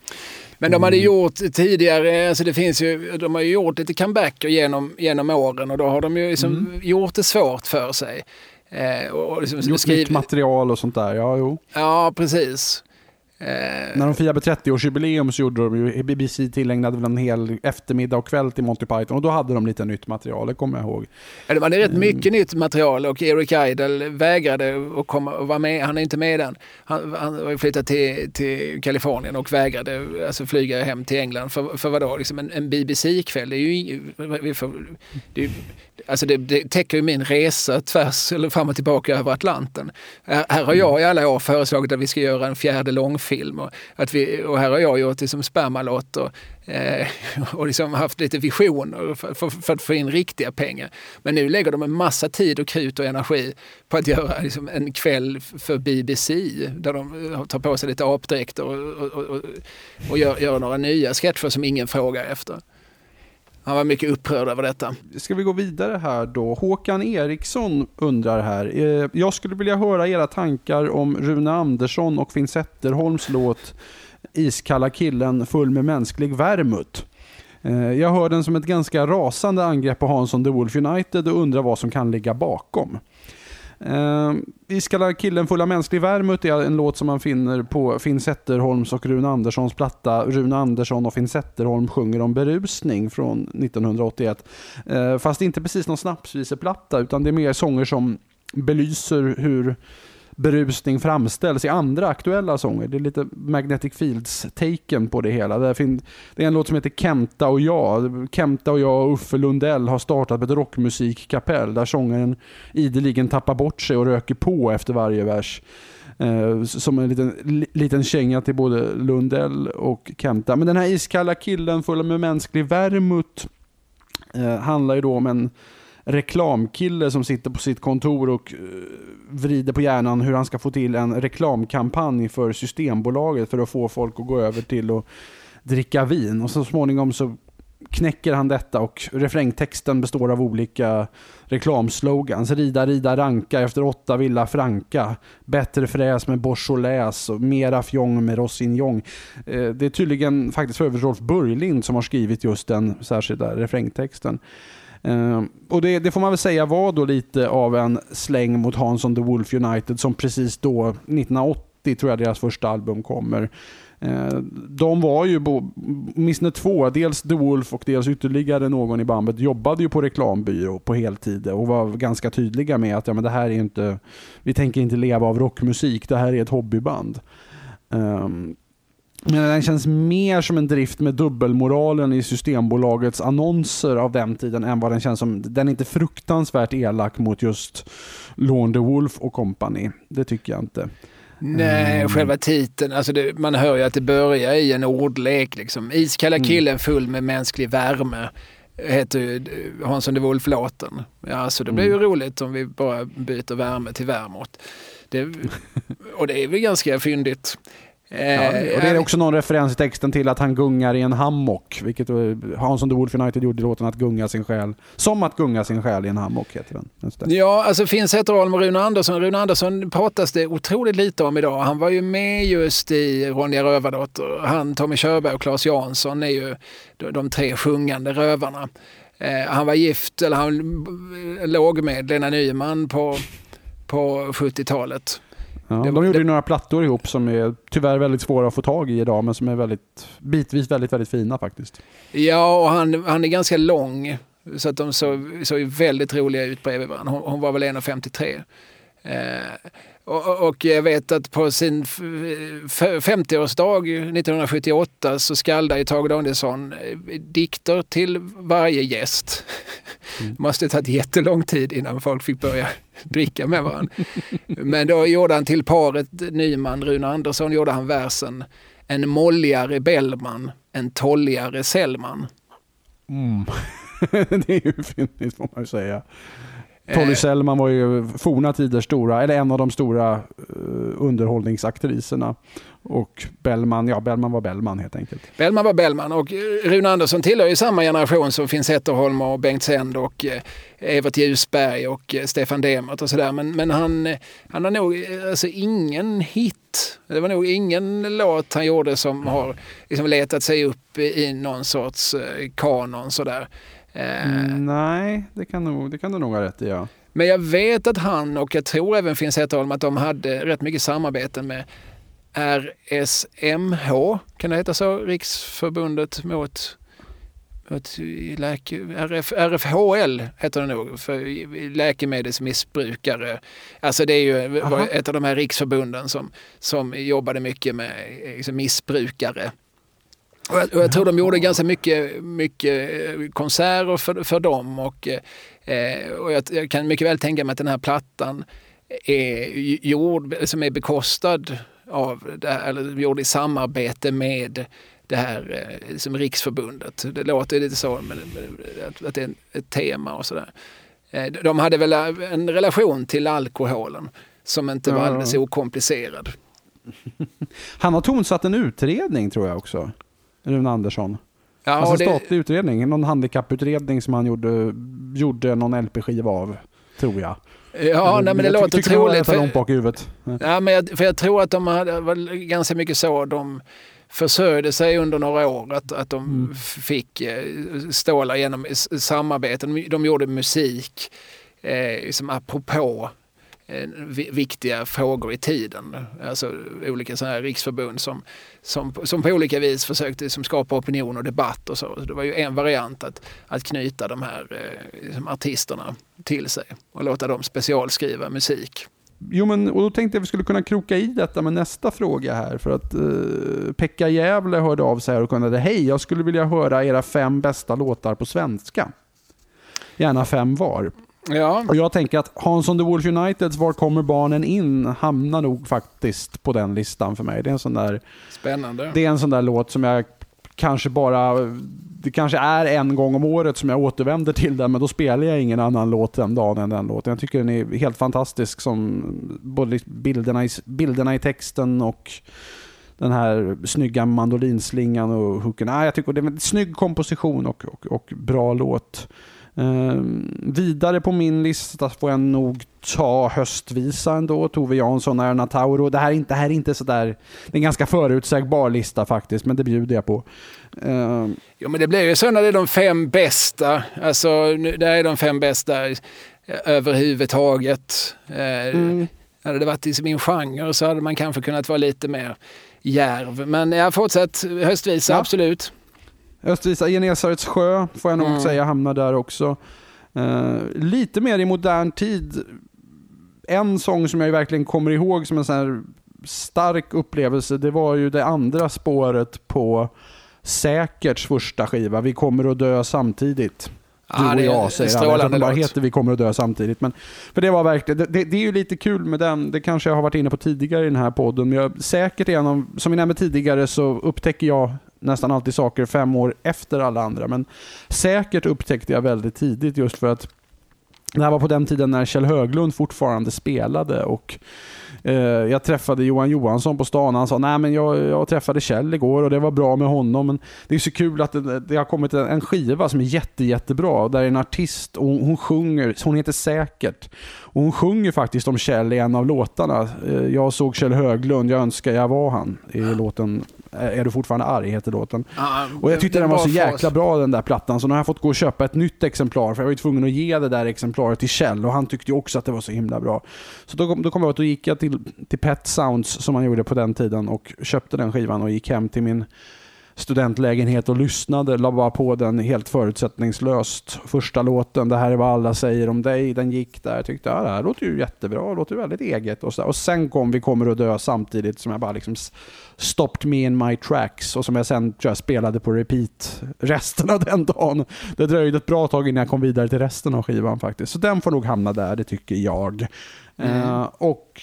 Men de hade mm. gjort tidigare, alltså det finns ju, de har ju gjort lite comebacker genom, genom åren och då har de ju liksom mm. gjort det svårt för sig. Eh, och liksom gjort skriv... nytt material och sånt där, ja jo. Ja, precis. Eh, När de firade 30-årsjubileum så gjorde de ju, BBC tillägnade väl en hel eftermiddag och kväll till Monty Python och då hade de lite nytt material, det kommer jag ihåg. Ja, det var rätt mm. mycket nytt material och Eric Idle vägrade att komma och vara med. Han är inte med i den. Han, han har flyttat till, till Kalifornien och vägrade alltså flyga hem till England. För, för vadå, liksom en, en BBC-kväll, det är ju, det är, alltså det, det täcker ju min resa tvärs eller fram och tillbaka över Atlanten. Här, här har jag i alla år föreslagit att vi ska göra en fjärde långfilm och, att vi, och här har jag gjort det som spermalott och, eh, och liksom haft lite visioner för, för, för, att få in riktiga pengar. Men nu lägger de en massa tid och krut och energi på att göra liksom en kväll för BBC där de eh, tar på sig lite apdräkter och, och, och, och gör, gör några nya sketcher som ingen frågar efter. Han var mycket upprörd över detta. Ska vi gå vidare här då? Håkan Eriksson undrar här. Eh, jag skulle vilja höra era tankar om Rune Andersson och Finn Zetterholms låt Iskalla killen full med mänsklig värmut. Eh, jag hör den som ett ganska rasande angrepp på Hansson The Wolf United och undrar vad som kan ligga bakom. Eh, Iskalla killen full av mänsklig värmut är en låt som man finner på Finn Zetterholms och Rune Anderssons platta Rune Andersson och Finn Zetterholm sjunger om berusning från 1981. Eh, fast inte precis någon snapsviseplatta utan det är mer sånger som belyser hur berusning framställs i andra aktuella sånger. Det är lite Magnetic Fields-taken på det hela. Det är en låt som heter Kenta och jag. Kenta och jag och Uffe Lundell har startat ett rockmusikkapell där sångaren ideligen tappar bort sig och röker på efter varje vers. Eh, som en liten, liten känga till både Lundell och Kenta. Men den här iskalla killen full med mänsklig värmut eh, handlar ju då om en reklamkille som sitter på sitt kontor och eh, vrider på hjärnan hur han ska få till en reklamkampanj för Systembolaget för att få folk att gå över till att dricka vin. Och så småningom så knäcker han detta och refrängtexten består av olika reklamslogans. Rida, rida, ranka efter åtta Villa Franka. Bättre fräs med Beaujolais och mera fjong med Rossignon. Eh, det är tydligen faktiskt för övrigt Rolf Börjlind som har skrivit just den särskilda refrängtexten. Ehm, och det, det, får man väl säga var då lite av en släng mot Hansson The Wolf United som precis då, 1980 tror jag deras första album kommer. Ehm, de var ju, åtminstone två, dels The Wolf och dels ytterligare någon i bandet, jobbade ju på reklambyrå på heltid och var ganska tydliga med att ja, men det här är inte, vi tänker inte leva av rockmusik, det här är ett hobbyband. Um, men den känns mer som en drift med dubbelmoralen i Systembolagets annonser av den tiden än vad den känns som. Den är inte fruktansvärt elak mot just Lorne the Wolf och company. Det tycker jag inte. Nej, mm. själva titeln, alltså det, man hör ju att det börjar i en ordlek. Liksom. Iskalla mm. killen full med mänsklig värme heter ju Hansson de Wolf-låten. Ja, alltså det blir ju mm. roligt om vi bara byter värme till värmot. Det, och det är väl ganska fyndigt. Ja, eh, och det är också någon referens i texten till att han gungar i en hammock, vilket Hansson the Wolf United gjorde i låten att gunga sin själ. Som att gunga sin själ i en hammock heter den. Ja, alltså Finn Zetterholm och Rune Andersson. Rune Andersson pratas det otroligt lite om idag. Han var ju med just i Ronja Rövardotter. Han, Tommy Körberg och Claes Jansson är ju de tre sjungande rövarna. Eh, han var gift, eller han låg med Lena Nyman på, på 70-talet. Ja, de gjorde det, ju några plattor ihop som är tyvärr väldigt svåra att få tag i idag men som är väldigt, bitvis väldigt, väldigt fina faktiskt. Ja, och han, han är ganska lång så att de såg, såg väldigt roliga ut bredvid varandra. Hon, hon var väl 1,53. Och, och jag vet att på sin 50-årsdag 1978 så skaldade Tage Danielsson eh, dikter till varje gäst. Mm. Det måste ha tagit jättelång tid innan folk fick börja dricka med varandra. Men då gjorde han till paret Nyman, Rune Andersson, gjorde han versen En molligare Bellman, en tolligare Sellman. Mm. det är ju fyndigt får man ju säga. Tolly eh. Sellman var ju forna tiders stora, eller en av de stora uh, underhållningsaktriserna. Och Bellman, ja Bellman var Bellman helt enkelt. Bellman var Bellman och Rune Andersson tillhör ju samma generation som Finn Zetterholm och Bengt Sänd och eh, Evert Ljusberg och eh, Stefan Demert och sådär. Men, men han, han har nog alltså ingen hit. Det var nog ingen låt han gjorde som har liksom letat sig upp i någon sorts kanon sådär. Mm, nej, det kan, nog, det kan du nog ha rätt i. Ja. Men jag vet att han och jag tror även Finn Zetterholm att de hade rätt mycket samarbeten med RSMH, kan det heta så? Riksförbundet mot, mot läke, RF, RFHL heter det nog, för läkemedelsmissbrukare. Alltså det är ju Aha. ett av de här riksförbunden som, som jobbade mycket med liksom, missbrukare. Och jag, och jag tror de gjorde ganska mycket, mycket eh, konserter för, för dem och, eh, och jag, jag, kan mycket väl tänka mig att den här plattan är gjord, som är bekostad av, eller gjord i samarbete med det här eh, som Riksförbundet. Det låter lite så, men, att, att det är ett tema och sådär. Eh, de hade väl en relation till alkoholen som inte var alldeles okomplicerad. Han har tonsatt en utredning tror jag också. Rune Andersson. Ja, alltså en statlig det... utredning, någon handikapputredning som han gjorde, gjorde någon LP-skiva av, tror jag. Ja, nej, men det låter troligt. För, långt bak i huvudet. Ja, men jag, för jag tror att de hade, var ganska mycket så de försörjde sig under några år. Att, att de mm. fick eh, stålar genom samarbeten. De gjorde musik eh, som apropå Eh, viktiga frågor i tiden. Alltså olika sådana här riksförbund som, som, som på olika vis försökte som skapa opinion och debatt och så. så. Det var ju en variant att, att knyta de här eh, liksom artisterna till sig och låta dem specialskriva musik. Jo, men och då tänkte jag att vi skulle kunna kroka i detta med nästa fråga här. För att eh, Pekka Gävle hörde av sig här och kunde hej, jag skulle vilja höra era fem bästa låtar på svenska. Gärna fem var. Ja. Och jag tänker att Hansson the Wolf Uniteds Var kommer barnen in hamnar nog faktiskt på den listan för mig. Det är en sån där, Spännande. Det är en sån där låt som jag kanske bara... Det kanske är en gång om året som jag återvänder till den, men då spelar jag ingen annan låt den dagen än den låten. Jag tycker den är helt fantastisk som både bilderna i, bilderna i texten och den här snygga mandolinslingan och hooken. Ah, jag tycker det är en snygg komposition och, och, och bra låt. Eh, vidare på min lista får jag nog ta höstvisa ändå. Tove Jansson, Erna Tauro. Det här är inte, det här är inte sådär... Det är en ganska förutsägbar lista faktiskt, men det bjuder jag på. Uh, jo, men det blir ju så när det är de fem bästa. Alltså, det är de fem bästa överhuvudtaget. Uh, mm. Hade det varit i min genre så hade man kanske kunnat vara lite mer järv. Men jag fortsätt höstvisa, ja. absolut. Östvisa Genesarets sjö får jag nog mm. säga hamnar där också. Uh, lite mer i modern tid. En sång som jag verkligen kommer ihåg som en sån stark upplevelse, det var ju det andra spåret på Säkerts första skiva, Vi kommer att dö samtidigt. Du ah, och jag säger alla. Jag bara heter Vi kommer att dö samtidigt. Men, för det var verkligen, det, det, är ju lite kul med den, det kanske jag har varit inne på tidigare i den här podden, men jag, säkert av, som vi nämnde tidigare så upptäcker jag nästan alltid saker fem år efter alla andra. Men säkert upptäckte jag väldigt tidigt just för att det här var på den tiden när Kjell Höglund fortfarande spelade och eh, jag träffade Johan Johansson på stan. Han sa nej men jag, jag träffade Kjell igår och det var bra med honom. Men det är så kul att det, det har kommit en, en, skiva som är jätte, jättebra. Där en artist, och hon, hon sjunger, hon heter Säkert. Och hon sjunger faktiskt om Kjell i en av låtarna. Eh, jag såg Kjell Höglund, jag önskar jag var han. I låten är du fortfarande arg heter låten. Ah, och jag tyckte den var så jäkla bra den där plattan. Så nu har jag fått gå och köpa ett nytt exemplar. För jag var ju tvungen att ge det där exemplaret till Kjell. Och han tyckte också att det var så himla bra. Så då, då kom jag att då gick jag till, till Pet Sounds som man gjorde på den tiden. Och köpte den skivan och gick hem till min studentlägenhet och lyssnade. La bara på den helt förutsättningslöst. Första låten, Det här är vad alla säger om dig, den gick där. Jag tyckte ja, det här låter ju jättebra, det låter väldigt eget. Och, så och sen kom Vi kommer att dö samtidigt som jag bara liksom stopped me in my tracks och som jag sen tror jag, spelade på repeat resten av den dagen. Det dröjde ett bra tag innan jag kom vidare till resten av skivan faktiskt. Så den får nog hamna där, det tycker jag. Mm. Uh, och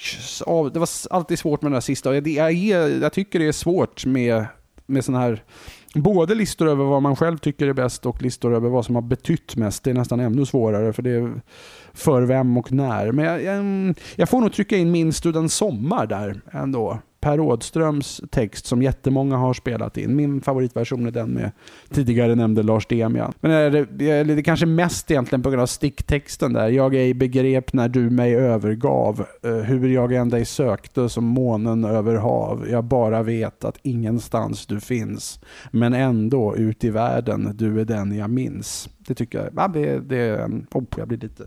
uh, Det var alltid svårt med den där sista. Jag, jag, jag tycker det är svårt med, med sådana här både listor över vad man själv tycker är bäst och listor över vad som har betytt mest. Det är nästan ännu svårare för det är för vem och när. Men jag, jag, jag får nog trycka in min student den sommar där ändå. Per Rådströms text som jättemånga har spelat in. Min favoritversion är den med tidigare nämnde Lars Demian. Men är det, det är kanske mest egentligen på grund av sticktexten där. Jag ej begrep när du mig övergav. Eh, hur jag än dig sökte som månen över hav. Jag bara vet att ingenstans du finns. Men ändå ut i världen, du är den jag minns. Det tycker jag. Ja, det, det, oh, jag blir lite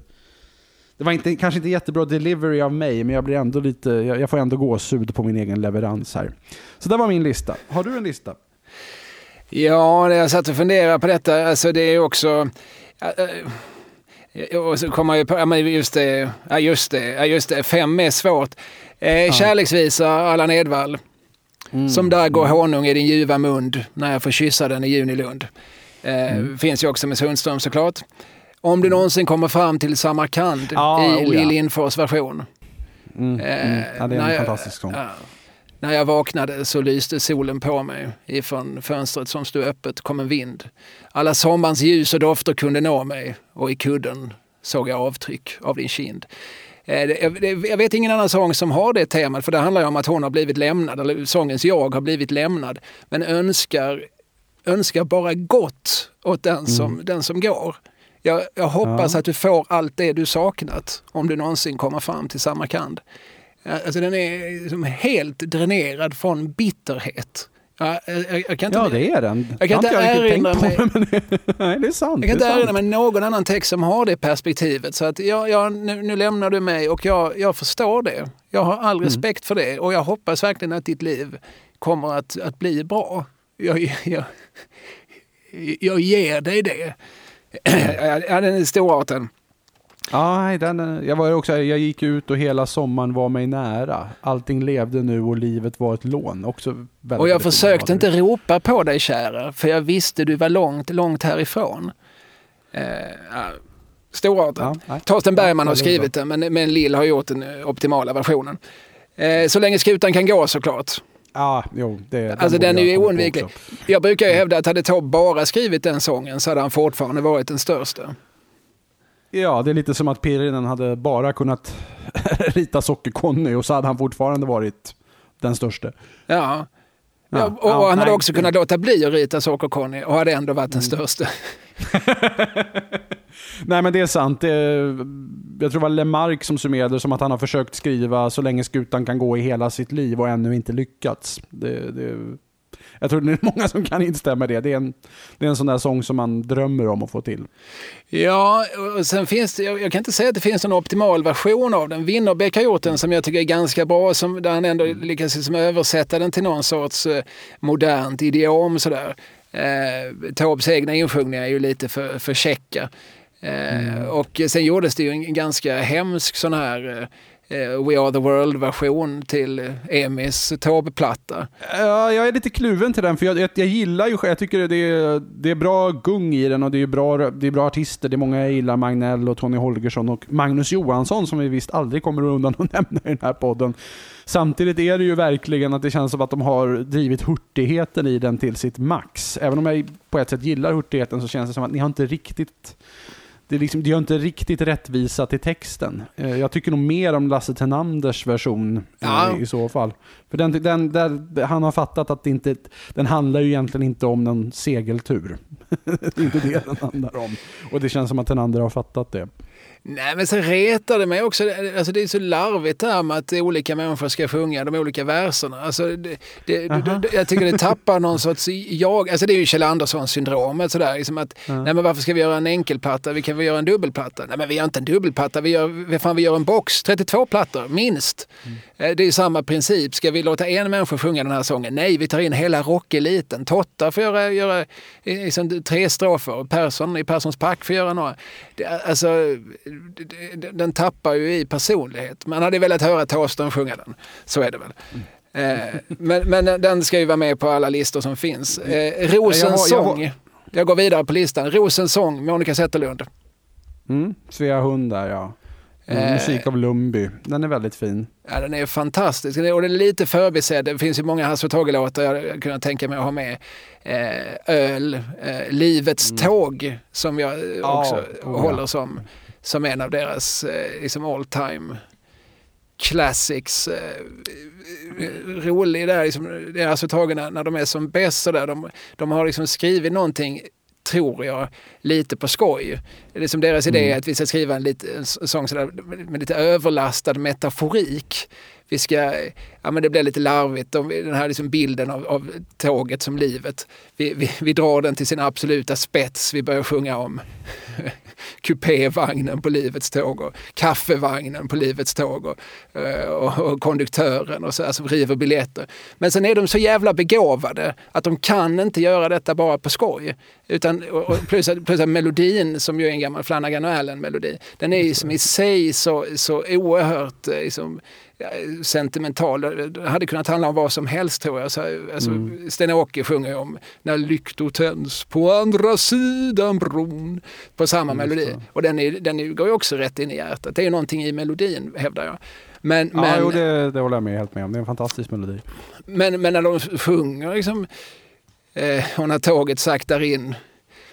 det var inte, kanske inte jättebra delivery av mig, men jag, blir ändå lite, jag, jag får ändå gåshud på min egen leverans här. Så det var min lista. Har du en lista? Ja, jag satt och funderade på detta. Alltså det är också... Och så kommer jag på, ja just det, ja just det, ja just det, fem är svårt. Eh, Kärleksvisa, Allan Edwall. Mm. Som där går honung i din ljuva mund när jag får kyssa den i Junilund. Eh, mm. Finns ju också med Sundström såklart. Om du någonsin kommer fram till Samarkand ja, i oh, Lill Lindfors version. Mm, mm. Ja, det är en jag, fantastisk sång. Ja, när jag vaknade så lyste solen på mig. Ifrån fönstret som stod öppet kom en vind. Alla sommarens ljus och dofter kunde nå mig och i kudden såg jag avtryck av din kind. Eh, jag vet ingen annan sång som har det temat, för det handlar ju om att hon har blivit lämnad, eller sångens jag har blivit lämnad, men önskar, önskar bara gott åt den som, mm. den som går. Jag, jag hoppas ja. att du får allt det du saknat om du någonsin kommer fram till Samarkand. Alltså den är liksom helt dränerad från bitterhet. Jag, jag, jag kan inte, ja, det är den. Jag kan inte erinra mig, på, men nej, det är sant. Jag kan inte erinra mig någon annan text som har det perspektivet. Så att jag, jag, nu, nu lämnar du mig och jag, jag förstår det. Jag har all mm. respekt mm. för det och jag hoppas verkligen att ditt liv kommer att, att bli bra. Jag, jag, jag ger dig det. ja, den är storarten. Ja, den, jag, var också, jag gick ut och hela sommaren var mig nära. Allting levde nu och livet var ett lån. Också och jag försökte inte ropa på dig kära, för jag visste du var långt, långt härifrån. Eh, storarten. Ja, Torsten Bergman ja, har skrivit den, men, men Lill har gjort den optimala versionen. Eh, så länge skutan kan gå såklart. Ja, jo, det, alltså den är ju oundviklig. Jag brukar ju hävda att hade Taube bara skrivit den sången så hade han fortfarande varit den största. Ja, det är lite som att Pirinen hade bara kunnat rita Socker-Conny och så hade han fortfarande varit den största. Ja. Ja, och, ja, han hade också kunnat låta bli att rita Socker-Conny och hade ändå varit den mm. största. Nej men det är sant. Det är, jag tror det var Lemark som summerade som att han har försökt skriva så länge skutan kan gå i hela sitt liv och ännu inte lyckats. Det, det, jag tror det är många som kan instämma i det. Det är, en, det är en sån där sång som man drömmer om att få till. Ja, och sen finns det, jag, kan inte säga att det finns en optimal version av den. Winnerbäck har gjort den som jag tycker är ganska bra, som, där han ändå lyckas liksom översätta den till någon sorts eh, modernt idiom. Sådär. Eh, Taubes egna insjungningar är ju lite för, för käcka. Eh, mm. Och sen gjordes det ju en ganska hemsk sån här Eh, Eh, We Are The World-version till Emis Taube-platta. Ja, jag är lite kluven till den, för jag, jag, jag gillar ju jag tycker det är, det är bra gung i den och det är, bra, det är bra artister. Det är många jag gillar, Magnell och Tony Holgersson och Magnus Johansson som vi visst aldrig kommer undan att nämna i den här podden. Samtidigt är det ju verkligen att det känns som att de har drivit hurtigheten i den till sitt max. Även om jag på ett sätt gillar hurtigheten så känns det som att ni har inte riktigt det, liksom, det gör inte riktigt rättvisa till texten. Eh, jag tycker nog mer om Lasse Tenanders version eh, ja. i så fall. För den, den, där, han har fattat att det inte, den handlar ju egentligen inte om någon segeltur. det är inte det den handlar om. Och det känns som att Tenander har fattat det. Nej, men sen retar det mig också. Alltså det är så larvigt det här med att olika människor ska sjunga de olika verserna. Alltså det, det, det, jag tycker det tappar någon sorts jag. Alltså det är ju Kjell Andersson-syndromet sådär. Liksom att, mm. nej men varför ska vi göra en enkelplatta? Vi kan väl göra en dubbelplatta? Nej men vi gör inte en dubbelplatta, vi gör, fan, vi gör en box. 32 plattor, minst. Mm. Det är samma princip. Ska vi låta en människa sjunga den här sången? Nej, vi tar in hela rockeliten. Totta får göra, göra liksom, tre strofer. Persson i Perssons pack får göra några. Alltså, den tappar ju i personlighet. Man hade velat höra Thåström sjunga den. Så är det väl. Mm. men, men den ska ju vara med på alla listor som finns. Eh, Rosens sång. Jag, jag går vidare på listan. Rosens sång, Monica Zetterlund. Mm, Svea Hund där ja. Mm, musik av Lumby. Den är väldigt fin. Ja, den är fantastisk. Och den är lite förbisedd. Det finns ju många Hasse och Tage-låtar jag kunde tänka mig att ha med. Eh, öl, eh, Livets mm. tåg som jag också oh, håller som som en av deras eh, liksom all time classics. Eh, rolig där, liksom, det är alltså tagen när de är som bäst. Så där, de, de har liksom skrivit någonting tror jag, lite på skoj. Det är som deras mm. idé att vi ska skriva en, lite, en sång sådär, med lite överlastad metaforik. Vi ska, ja men det blir lite larvigt, den här liksom bilden av, av tåget som livet. Vi, vi, vi drar den till sin absoluta spets, vi börjar sjunga om kupévagnen på Livets tåg och kaffevagnen på Livets tåg och, eh, och, och konduktören och så, alltså river biljetter. Men sen är de så jävla begåvade att de kan inte göra detta bara på skoj. Utan, och plus, plus att melodin, som ju är en gammal Flanagan och Allen-melodi, den är ju som i sig så, så oerhört eh, liksom, sentimental. Det hade kunnat handla om vad som helst tror jag. Så, alltså, mm. Sten-Åke sjunger om när lyktor tänds på andra sidan bron. På samma mm, melodi. Och den, är, den går ju också rätt in i hjärtat. Det är ju någonting i melodin hävdar jag. Men, ja, men, jo, det, det håller jag med helt med om. Det är en fantastisk melodi. Men, men när de sjunger liksom, eh, och när tåget saktar in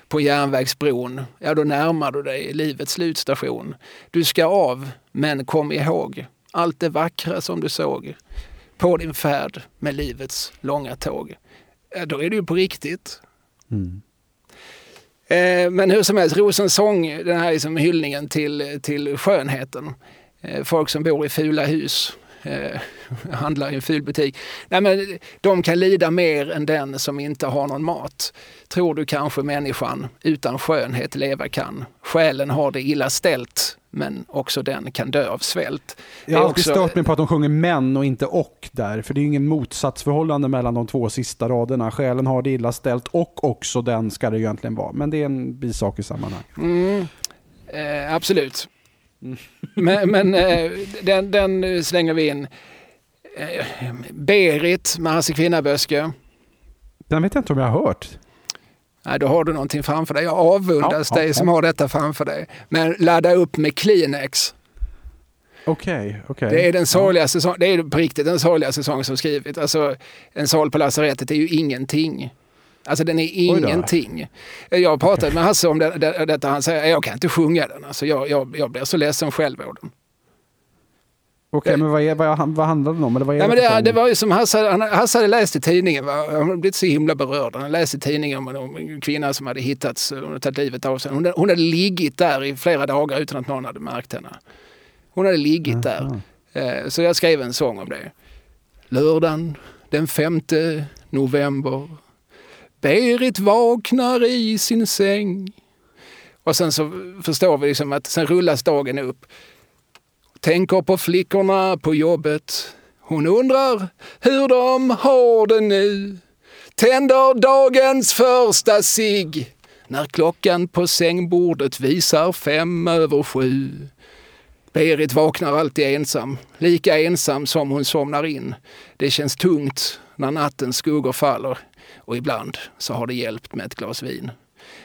på järnvägsbron, ja då närmar du dig livets slutstation. Du ska av, men kom ihåg, allt det vackra som du såg på din färd med livets långa tåg. Då är det ju på riktigt. Mm. Eh, men hur som helst, Rosens sång, den här liksom hyllningen till, till skönheten. Eh, folk som bor i fula hus, eh, handlar i en ful butik. Nej, men de kan lida mer än den som inte har någon mat. Tror du kanske människan utan skönhet leva kan? Själen har det illa ställt, men också den kan dö av svält. Jag har alltid också... stört mig på att de sjunger män och inte och där, för det är ingen motsatsförhållande mellan de två sista raderna. Själen har det illa ställt och också den ska det egentligen vara, men det är en bisak i sammanhanget. Mm. Eh, absolut. Mm. men, men eh, den, den, slänger vi in. Eh, Berit med Hasse Kvinnaböske. Den vet jag inte om jag har hört. Nej, då har du någonting framför dig. Jag avundas ja, dig ja, som ja. har detta framför dig. Men ladda upp med Kleenex. Okej, okay, okay, Det är den sorgligaste ja. det är på riktigt den sorgligaste sång som skrivit. Alltså, en sal på lasarettet är ju ingenting. Alltså den är ingenting. Jag pratat okay. med Hasse om det, det, detta. Han säger jag kan inte sjunga den. Alltså, jag, jag, jag blir så ledsen själv av den. Okej, okay, men vad, är, vad, vad handlar det om? Eller vad är ja, det, det, det var ju som Hasse, han, Hasse hade läst i tidningen. Va? Han hade blivit så himla berörd. Han hade läst i tidningen om, om en kvinna som hade hittats och tagit livet av sig. Hon, hon hade ligget där i flera dagar utan att någon hade märkt henne. Hon hade ligget där. Eh, så jag skrev en sång om det. Lördagen den 5 november. Berit vaknar i sin säng. Och sen så förstår vi liksom att sen rullas dagen upp. Tänker på flickorna på jobbet. Hon undrar hur de har det nu. Tänder dagens första sig när klockan på sängbordet visar fem över sju. Berit vaknar alltid ensam, lika ensam som hon somnar in. Det känns tungt när nattens skuggor faller och ibland så har det hjälpt med ett glas vin.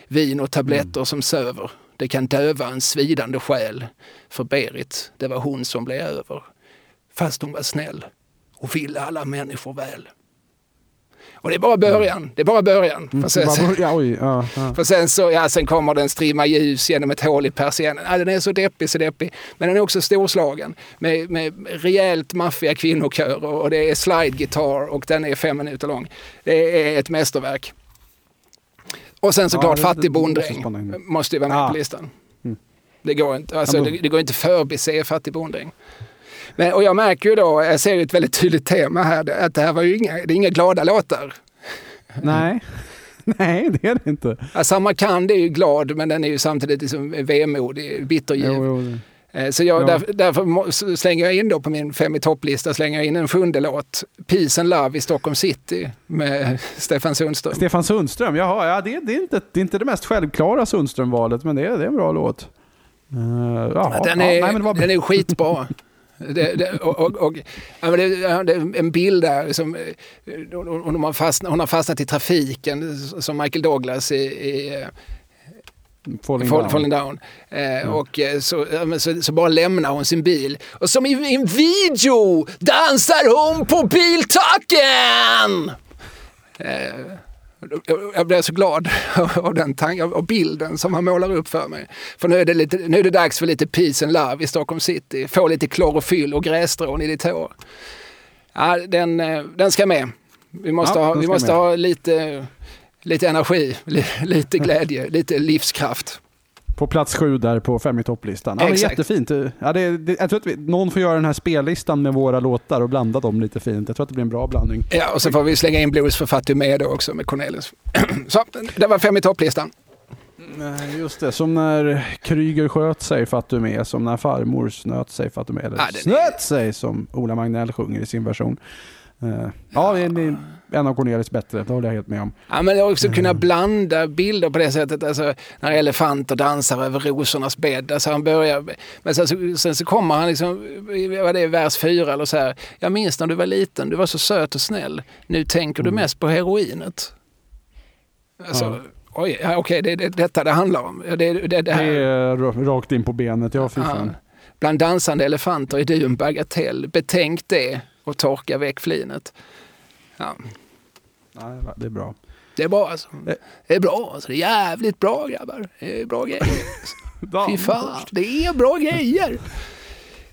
Vin och tabletter mm. som söver. Det kan döva en svidande själ. För Berit, det var hon som blev över. Fast hon var snäll och ville alla människor väl. Och det är bara början. Det är bara början. Mm, för sen, oj, ja, ja. För sen, så, ja, sen kommer den strimma ljus genom ett hål i persiennen. Ja, den är så deppig, så deppig. Men den är också storslagen med, med rejält maffiga kvinnokörer och det är slide-gitarr och den är fem minuter lång. Det är ett mästerverk. Och sen såklart ja, Fattig bonddräng måste ju vara med ja. på listan. Mm. Det går inte, alltså, det, det går inte förbise fattig bonddräng. Men, och jag märker ju då, jag ser ett väldigt tydligt tema här, att det här var ju inga, det är inga glada låtar. Nej. Nej, det är det inte. Alltså, Samarkand är ju glad, men den är ju samtidigt liksom vemodig, bitterljuv. Jo, jo. Eh, så jag, därför, därför, slänger jag in då på min fem i topplista slänger jag in en sjunde låt. Peace and Love i Stockholm City med Stefan Sundström. Stefan Sundström, jaha, ja, det, det, är inte, det är inte det mest självklara Sundström-valet, men det är, det är en bra låt. Uh, jaha, den, är, ja, nej, var... den är skitbra. Det, det, och, och, och, ja, det, det, är en bild där som hon har, fastnat, hon har fastnat i trafiken som Michael Douglas i, i Falling Fall, down. Falling down. Eh, mm. Och eh, så, så, så, bara lämnar hon sin bil. Och som i, i en video dansar hon på biltaken! Eh, jag blev så glad av den tanken, av bilden som han målar upp för mig. För nu är, det lite, nu är det dags för lite peace and love i Stockholm city. Få lite klorofyll och grässtrån i ditt hår. Ja, den, eh, den ska med. Vi måste, ja, ha, vi måste ha lite lite energi, lite glädje, lite livskraft. På plats sju där på fem i topplistan. Ja, Exakt. jättefint. Ja, det, det, jag tror att vi, någon får göra den här spellistan med våra låtar och blanda dem lite fint. Jag tror att det blir en bra blandning. Ja, och så får vi slänga in Blues för Fatou då också med Cornelis. så, det var fem i topplistan. Just det, som när Kryger sköt sig Fatou som när farmor snöt sig Fatou eller ja, snöt sig som Ola Magnell sjunger i sin version. Uh, ja, det är en av Cornelis bättre, det håller jag helt med om. Ja, men också kunna mm. blanda bilder på det sättet, alltså, när elefanter dansar över rosornas bädd. Alltså, han börjar, men sen, sen så kommer han, liksom, vad det är, vers fyra eller så här. Jag minns när du var liten, du var så söt och snäll. Nu tänker mm. du mest på heroinet. Alltså, ja. Oj, ja, okej, det är det, detta det handlar om. Det, det, det, det är rakt in på benet, ja fy fan. Bland dansande elefanter är du en bagatell. Betänk det och torka väck flinet. Ja. ja det är bra. Det är bra alltså. Det är bra alltså. Det är jävligt bra grabbar. Det är bra grejer. Fy fan, det är bra grejer.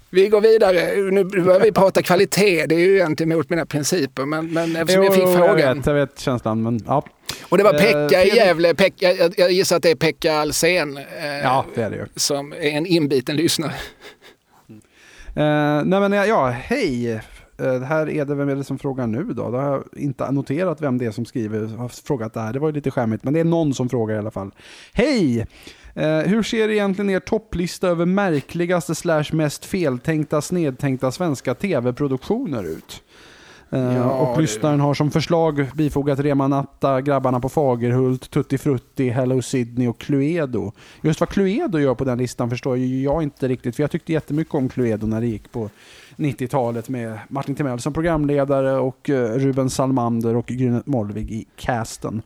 Vi går vidare. Nu börjar vi prata kvalitet. Det är ju egentligen emot mina principer. Men, men eftersom jo, jag fick frågan. Jag vet, jag vet känslan. Men, ja. Och det var Pekka i Gävle. Pekka, jag, jag gissar att det är Pekka Alsen. Eh, ja, det är det ju. Som är en inbiten lyssnare. Uh, nej men ja, hej Eh, här är det, vem är det som frågar nu då? Då har jag inte noterat vem det är som skriver, har frågat det här. Det var ju lite skämmigt, men det är någon som frågar i alla fall. Hej! Eh, hur ser egentligen er topplista över märkligaste slash mest feltänkta snedtänkta svenska tv-produktioner ut? Eh, ja, och lyssnaren har som förslag bifogat Rema Natta, Grabbarna på Fagerhult, Tutti Frutti, Hello Sydney och Cluedo. Just vad Cluedo gör på den listan förstår jag inte riktigt, för jag tyckte jättemycket om Cluedo när det gick på 90-talet med Martin Timell som programledare och eh, Ruben Salmander och Grynet Molvig i casten.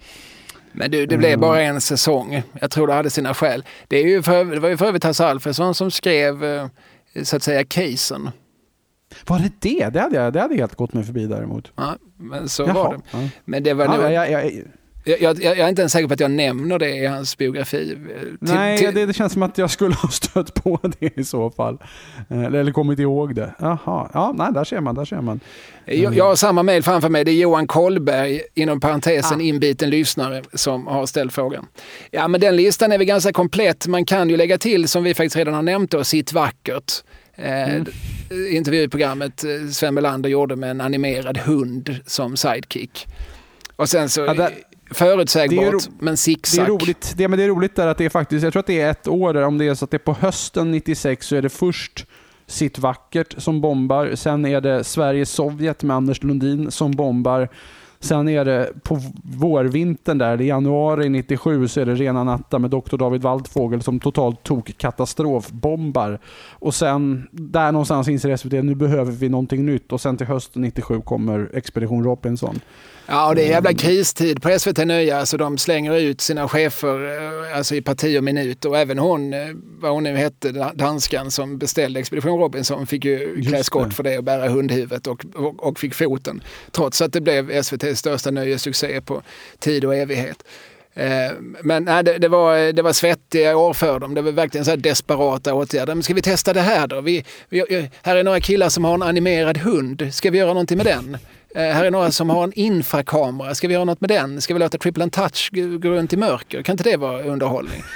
Men du, det blev bara en säsong. Jag tror det hade sina skäl. Det, är ju för, det var ju för övrigt Hasse Alfredson som skrev eh, så att säga casen. Var det det? Det hade jag, det hade helt gått mig förbi däremot. Ja, men så Jaha. var det. Men det var... Ja, det jag, jag, jag, jag, jag, är inte ens säker på att jag nämner det i hans biografi. Till, Nej, till... Det, det, känns som att jag skulle ha stött på det i så fall. Eh, eller, kommit ihåg det. Jaha, ja, nej, där ser man. Där ser man. Jag, jag har samma mejl framför mig. Det är Johan Kollberg, inom parentesen ah. inbiten lyssnare, som har ställt frågan. Ja, men den listan är väl ganska komplett. Man kan ju lägga till, som vi faktiskt redan har nämnt, då, Sitt vackert. Eh, mm. Intervjuprogrammet eh, Sven Melander gjorde med en animerad hund som sidekick. Och sen så... Ja, där Förutsägbart, men zigzag. Det är roligt, det, men det är roligt där att det är faktiskt, jag tror att det är ett år där, om det är så att det är på hösten 96 så är det först Sitt vackert som bombar, sen är det Sverige-Sovjet med Anders Lundin som bombar. Sen är det på vårvintern där, i januari 97, så är det Rena natta med Dr. David Waldfågel som totalt tog katastrofbombar. Och sen, där någonstans inser SVT, nu behöver vi någonting nytt. Och sen till hösten 97 kommer Expedition Robinson. Ja, det är jävla kristid på SVT Nya. Alltså de slänger ut sina chefer eh, alltså i parti och minut. Och även hon, eh, vad hon nu hette, danskan som beställde Expedition Robinson fick ju klä skott för det och bära hundhuvudet och, och, och, fick foten. Trots att det blev SVTs största nöjessuccé på tid och evighet. Eh, men nej, det, det, var, det var svettiga år för dem. Det var verkligen så desperata åtgärder. Men ska vi testa det här då? Vi, vi, här är några killar som har en animerad hund. Ska vi göra någonting med den? Eh, här är några som har en infrakamera. Ska vi göra något med den? Ska vi låta Triple and Touch gå runt i mörker? Kan inte det vara underhållning?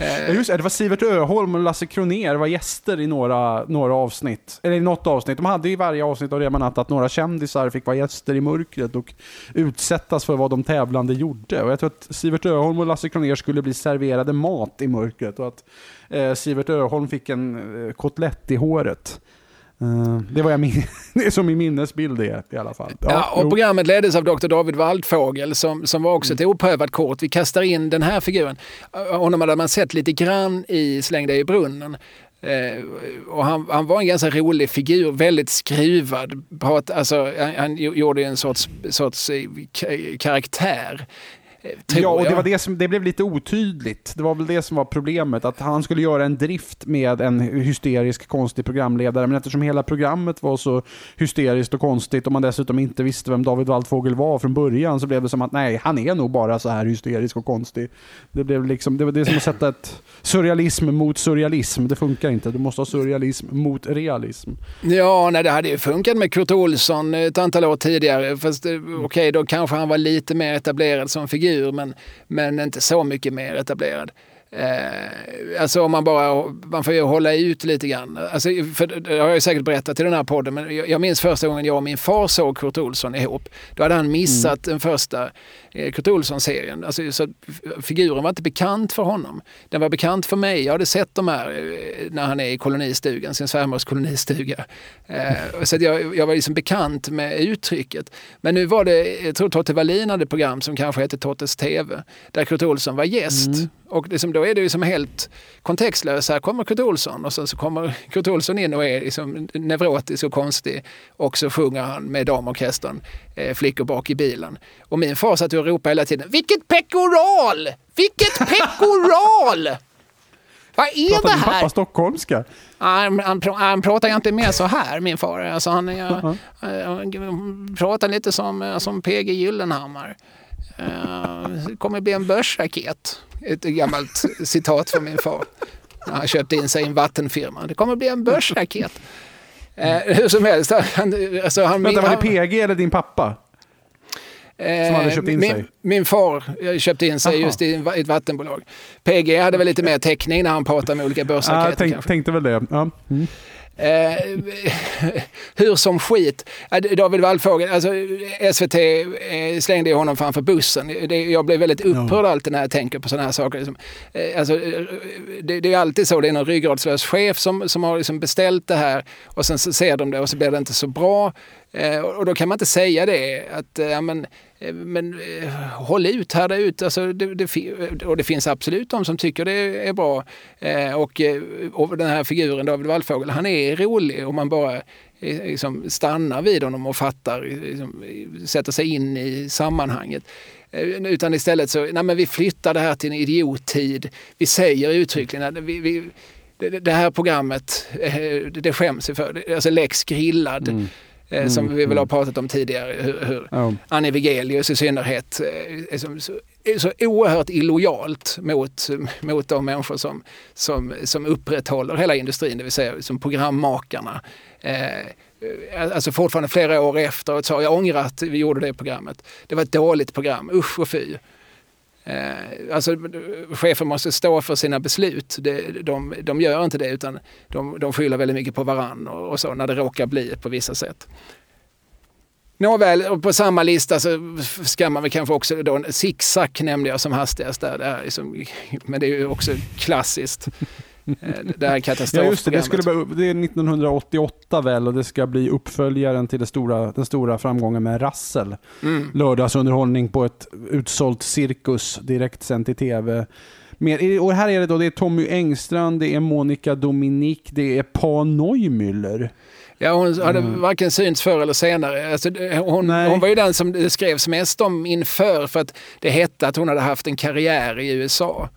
Ja, just det, det var Sivert Öholm och Lasse Kroner var gäster i några, några avsnitt. Eller i något avsnitt. De hade i varje avsnitt av Rema att några kändisar fick vara gäster i mörkret och utsättas för vad de tävlande gjorde. Och jag tror att Sivert Öholm och Lasse Kroner skulle bli serverade mat i mörkret och att eh, Sivert Öholm fick en eh, kotlett i håret. Uh, det, var jag min det är som min minnesbild är i alla fall. Ja, ja och jo. programmet leddes av Dr. David Waldfågel som, som var också mm. ett oprövat kort. Vi kastar in den här figuren. Honom hade man sett lite grann i Släng dig i brunnen. Eh, och han, han, var en ganska rolig figur, väldigt skruvad. Prat, alltså, han, han gjorde en sorts, sorts eh, karaktär ja, och det, var det, som, det blev lite otydligt. Det var väl det som var problemet, att han skulle göra en drift med en hysterisk, konstig programledare, men eftersom hela programmet var så hysteriskt och konstigt och man dessutom inte visste vem David Waldfågel var från början, så blev det som att nej, han är nog bara så här hysterisk och konstig. Det, blev liksom, det var det som att sätta ett surrealism mot surrealism. Det funkar inte. Du måste ha surrealism mot realism. Ja, nej, det hade ju funkat med Kurt Olsson ett antal år tidigare. Fast eh, okej, okay, då kanske han var lite mer etablerad som figur figur men, men inte så mycket mer etablerad. Eh, alltså om man bara, man får ju hålla ut lite grann. Alltså, för det har jag säkert berättat i den här podden, men jag, jag minns första gången jag och min far såg Kurt Olsson ihop. Då hade han missat mm. den första eh, Kurt Olsson-serien. Alltså, så figuren var inte bekant för honom. Den var bekant för mig. Jag hade sett de här eh, när han är i kolonistugan, sin svärmors kolonistuga. Eh, så jag, jag var liksom bekant med uttrycket. Men nu var det, jag tror Totte Wallin hade ett program som kanske hette Tottes TV, där Kurt Olsson var gäst. Mm. Och liksom, då är det liksom helt kontextlöst. Här kommer Kurt Olsson och sen så kommer Kurt Olsson in och är liksom neurotisk och konstig. Och så sjunger han med damorkestern eh, Flickor bak i bilen. Och min far satt och ropade hela tiden Vilket pekoral! Vilket pekoral! Vad är pratar det här? Pratar pappa stockholmska? Han, han, han pratar inte mer så här, min far. Alltså han, jag, uh -huh. han pratar lite som, som PG Gyllenhammar. Det kommer bli en börsraket. Ett gammalt citat från min far. När han köpte in sig i en vattenfirma. Det kommer bli en börsraket. Uh, hur som helst. Han, alltså han, Vänta, var det PG eller din pappa? Som hade köpt in min, sig? Min far köpte in sig Aha. just i ett vattenbolag. PG hade väl lite mer täckning när han pratade med olika börsraketer. Ja, tänk, tänkte väl det. Ja. Mm. Eh, hur som skit. David Wallfågel, alltså SVT eh, slängde honom framför bussen. Det, jag blir väldigt upprörd alltid när jag tänker på sådana här saker. Liksom, eh, alltså, det, det, är alltid så, det är någon ryggradslös chef som, som har liksom beställt det här och sen så ser de det och så blir det inte så bra. Eh, och då kan man inte säga det att ja, men, Eh, men eh, håll ut, härda ut. Alltså, det, det, och det finns absolut de som tycker det är bra. Eh, och, eh, och den här figuren David Wallfågel, han är rolig om man bara eh, liksom, stannar vid honom och fattar, liksom, sätter sig in i sammanhanget. Utan istället så, nej men vi flyttar det här till en idiottid. Vi säger uttryckligen att vi, vi det här programmet, det skäms vi för. Alltså Lex grillad. Mm. Mm, som vi väl har mm. pratat om tidigare. Hur, hur ja. Annie Wigelius i synnerhet eh, är så, så, oerhört illojalt mot, mot de människor som, som, som upprätthåller hela industrin, det vill säga som programmakarna. Eh, alltså fortfarande flera år efteråt sa jag ångrar att vi gjorde det programmet. Det var ett dåligt program, usch och fy. Eh, alltså, chefer måste stå för sina beslut. De, de, de gör inte det utan de, de skyller väldigt mycket på varann och, och så när det råkar bli på vissa sätt. Nåväl, på samma lista så ska man väl kanske också då, zigzag nämnde jag som hastigast där. där liksom, men det är ju också klassiskt. Eh, det här katastrofprogrammet. Ja, just det. Det, skulle, det är 1988 väl och det ska bli uppföljaren till stora, den stora framgången med Rassel. Mm. Lördagsunderhållning på ett utsålt cirkus direkt sänt i tv. Mer, och här är det då det är Tommy Engstrand, det är Monica Dominik, det är Pa Neumüller. Ja, hon hade mm. varken synts förr eller senare. Alltså, hon, hon, var ju den som det skrevs mest om inför för att det hette att hon hade haft en karriär i USA.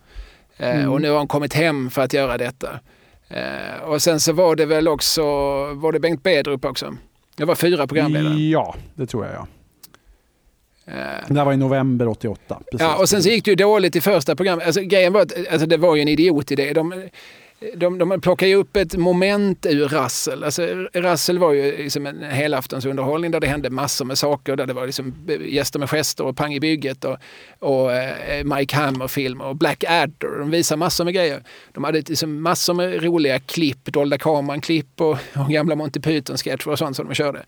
Eh, mm. Och nu har han kommit hem för att göra detta. Eh, och sen så var det väl också, var det Bengt Bedrup också? Det var fyra programledare. Ja, det tror jag ja. Uh, det var i november 88. Precis. Ja, och sen så gick det ju dåligt i första programmet. Alltså, grejen var att alltså, det var ju en idiotidé. De, de, de plockar ju upp ett moment ur Rassel. Alltså, Rassel var ju liksom en helaftonsunderhållning där det hände massor med saker. Där det var liksom gäster med gester och Pang i bygget och, och eh, Mike Hammer-film och Black Adder. De visar massor med grejer. De hade liksom massor med roliga klipp, dolda kameran-klipp och, och gamla Monty Python-sketcher och sånt som de körde.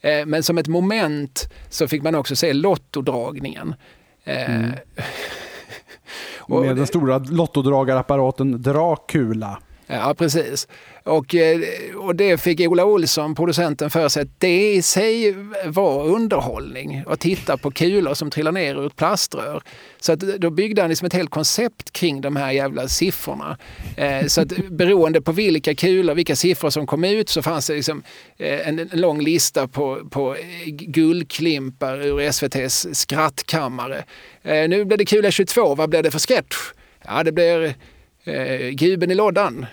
Eh, men som ett moment så fick man också se Lottodragningen. Eh, mm. Med den stora lottodragarapparaten Dracula. Ja, precis. Och, eh, och det fick Ola Olsson, producenten, för sig att det i sig var underhållning. Att titta på kulor som trillar ner ur ett plaströr. Så att då byggde han liksom ett helt koncept kring de här jävla siffrorna. Eh, så att beroende på vilka kulor, vilka siffror som kom ut så fanns det liksom eh, en, en lång lista på, på guldklimpar ur SVTs skrattkammare. Eh, nu blev det kula 22, vad blev det för sketch? Ja, det blir eh, Guben i lådan.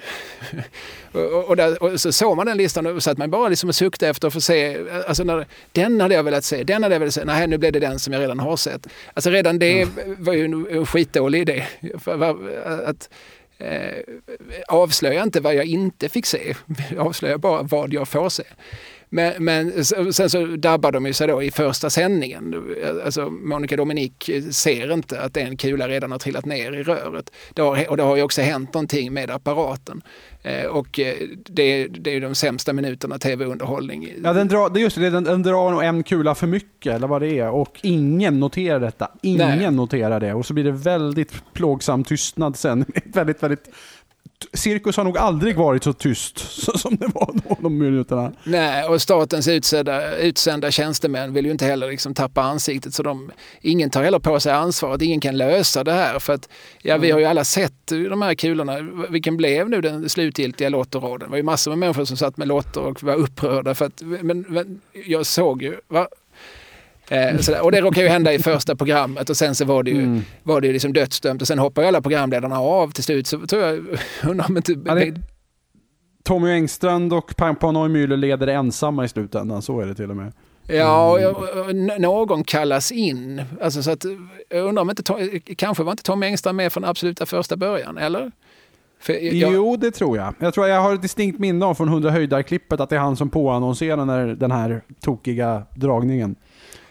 och, och, där, och, så såg man den listan och satt man bara liksom och suktade efter att få se, alltså när, den hade jag velat se, den hade jag velat se, nej nu blev det den som jag redan har sett. Alltså redan det mm. var ju en, en skitdålig idé. att, eh, avslöja inte vad jag inte fick se, avslöja bara vad jag får se. Men, men sen så dabbar de ju sig då i första sändningen. Alltså Monica Dominic ser inte att en kula redan har trillat ner i röret. Det har, och det har ju också hänt någonting med apparaten. Eh, och eh, det, det är de sämsta minuterna tv-underhållning. Ja, den drar, det just det, den, den drar nog en kula för mycket, eller vad det är. Och ingen noterar detta. Ingen Nej. noterar det. Och så blir det väldigt plågsam tystnad sen. väldigt, väldigt cirkus har nog aldrig varit så tyst som det var då, de minuterna. Nej, och statens utsända, utsända tjänstemän vill ju inte heller liksom tappa ansiktet. Så de, ingen tar heller på sig ansvaret, ingen kan lösa det här. För att, ja, vi har ju alla sett de här kulorna. Vilken blev nu den slutgiltiga lottoraden? Det var ju massor med människor som satt med lotter och var upprörda. För att, men, men jag såg ju, va? Eh, och det råkade ju hända i första programmet och sen så var det ju, mm. var det ju liksom dödsdömt och sen hoppade alla programledarna av till slut. Så tror jag, undrar om inte... Ja, det, Tommy Engstrand och Pampa Neumüller leder ensamma i slutändan, så är det till och med. Ja, mm. någon kallas in. Alltså så att, jag undrar om inte, kanske var inte Tommy Engstrand med från absoluta första början, eller? Jag... Jo, det tror jag. Jag tror jag har ett distinkt minne av från 100 höjdar-klippet att det är han som påannonserar den här tokiga dragningen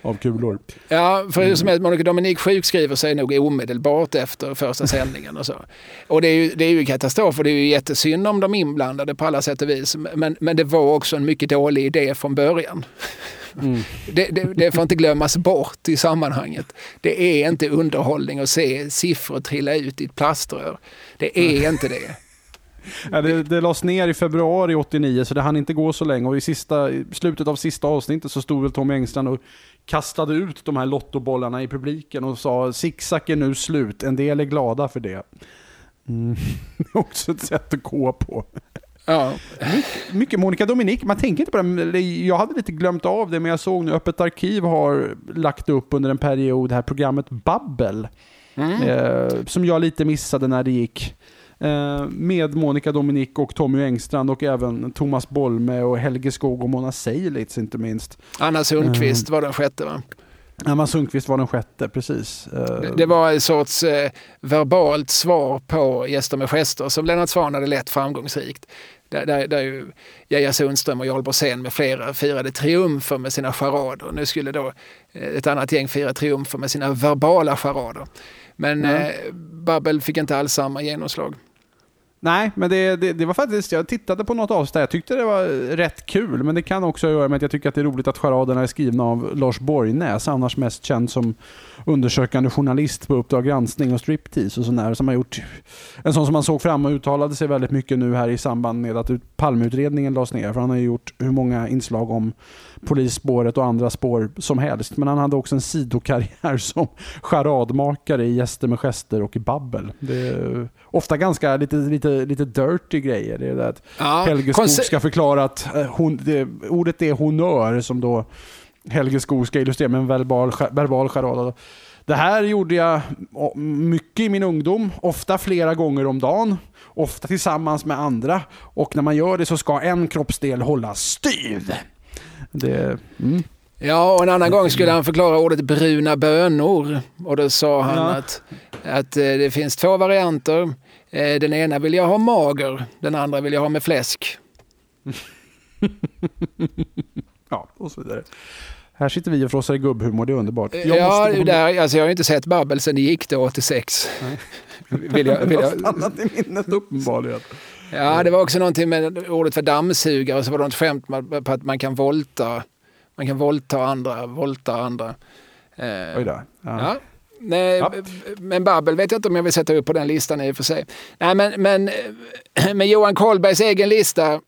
av kulor. Ja, för mm. som är Monica Dominic sjukskriver sig nog omedelbart efter första sändningen och så. Och det är ju, det är ju katastrof och det är ju jättesynd om de inblandade på alla sätt och vis. Men, men det var också en mycket dålig idé från början. Mm. Det, det, det, får inte glömmas bort i sammanhanget. Det är inte underhållning att se siffror trilla ut i ett plaströr. Det är inte det. Ja, det, det lades ner i februari 89 så det hann inte gå så länge och i, sista, slutet av sista avsnittet så stod väl Tommy Engstrand och kastade ut de här lottobollarna i publiken och sa zigzag är nu slut, en del är glada för det. Mm. Också ett sätt att gå på. Ja. Mycket Monica Dominic, man tänker inte på det. Jag hade lite glömt av det, men jag såg nu Öppet arkiv har lagt upp under en period det här programmet Babbel. Mm. Eh, som jag lite missade när det gick. Eh, med Monica Dominic och Tommy Engstrand och även Thomas Bolme och Helge Skog och Mona Seilitz inte minst. Anna Sundqvist uh, var den sjätte va? Anna Sundqvist var den sjätte, precis. Uh, det var en sorts uh, verbalt svar på Gäster med gester som Lennart Swahn hade lett framgångsrikt. Där, där, där ju Geija Sundström och Jarl Borssén med flera firade triumfer med sina charader. Nu skulle då ett annat gäng fira triumfer med sina verbala charader. Men mm. eh, Babbel fick inte alls samma genomslag. Nej, men det, det, det, var faktiskt, jag tittade på något avsnitt där. Jag tyckte det var eh, rätt kul, men det kan också göra med att jag tycker att det är roligt att charaderna är skrivna av Lars Borgnäs, annars mest känd som undersökande journalist på Uppdrag granskning och striptease och sådär, som har gjort en sån som man såg fram och uttalade sig väldigt mycket nu här i samband med att Palmeutredningen lades ner, för han har ju gjort hur många inslag om polisspåret och andra spår som helst, men han hade också en sidokarriär som charadmakare i Gäster med gester och i Babbel. Ofta ganska lite, lite, lite dirty grejer. Det är det att ja, Helge Skog ska förklara att eh, hon, det, ordet är honör som då Helge Skog ska illustrera med en verbal, verbal charad. Det här gjorde jag mycket i min ungdom, ofta flera gånger om dagen, ofta tillsammans med andra. Och när man gör det så ska en kroppsdel hållas styv. Det, mm. Ja, och en annan gång skulle han förklara ordet bruna bönor. Och då sa han ja. att, att eh, det finns två varianter. Eh, den ena vill jag ha mager, den andra vill jag ha med fläsk. ja, och så vidare. Här sitter vi och frossar i gubbhumor, det är underbart. Jag ja, måste... där, alltså jag har inte sett Babbel sen det gick då 86. Nej. vill jag, vill jag... stannat i minnet uppenbarligen. Ja, det var också någonting med ordet för dammsugare, så var det något skämt på att man kan volta, man kan volta andra, volta andra. Eh, Oj då. Ja. ja. Nej, ja. Men Babbel vet jag inte om jag vill sätta upp på den listan i och för sig. Nej, men, men med Johan Kollbergs egen lista,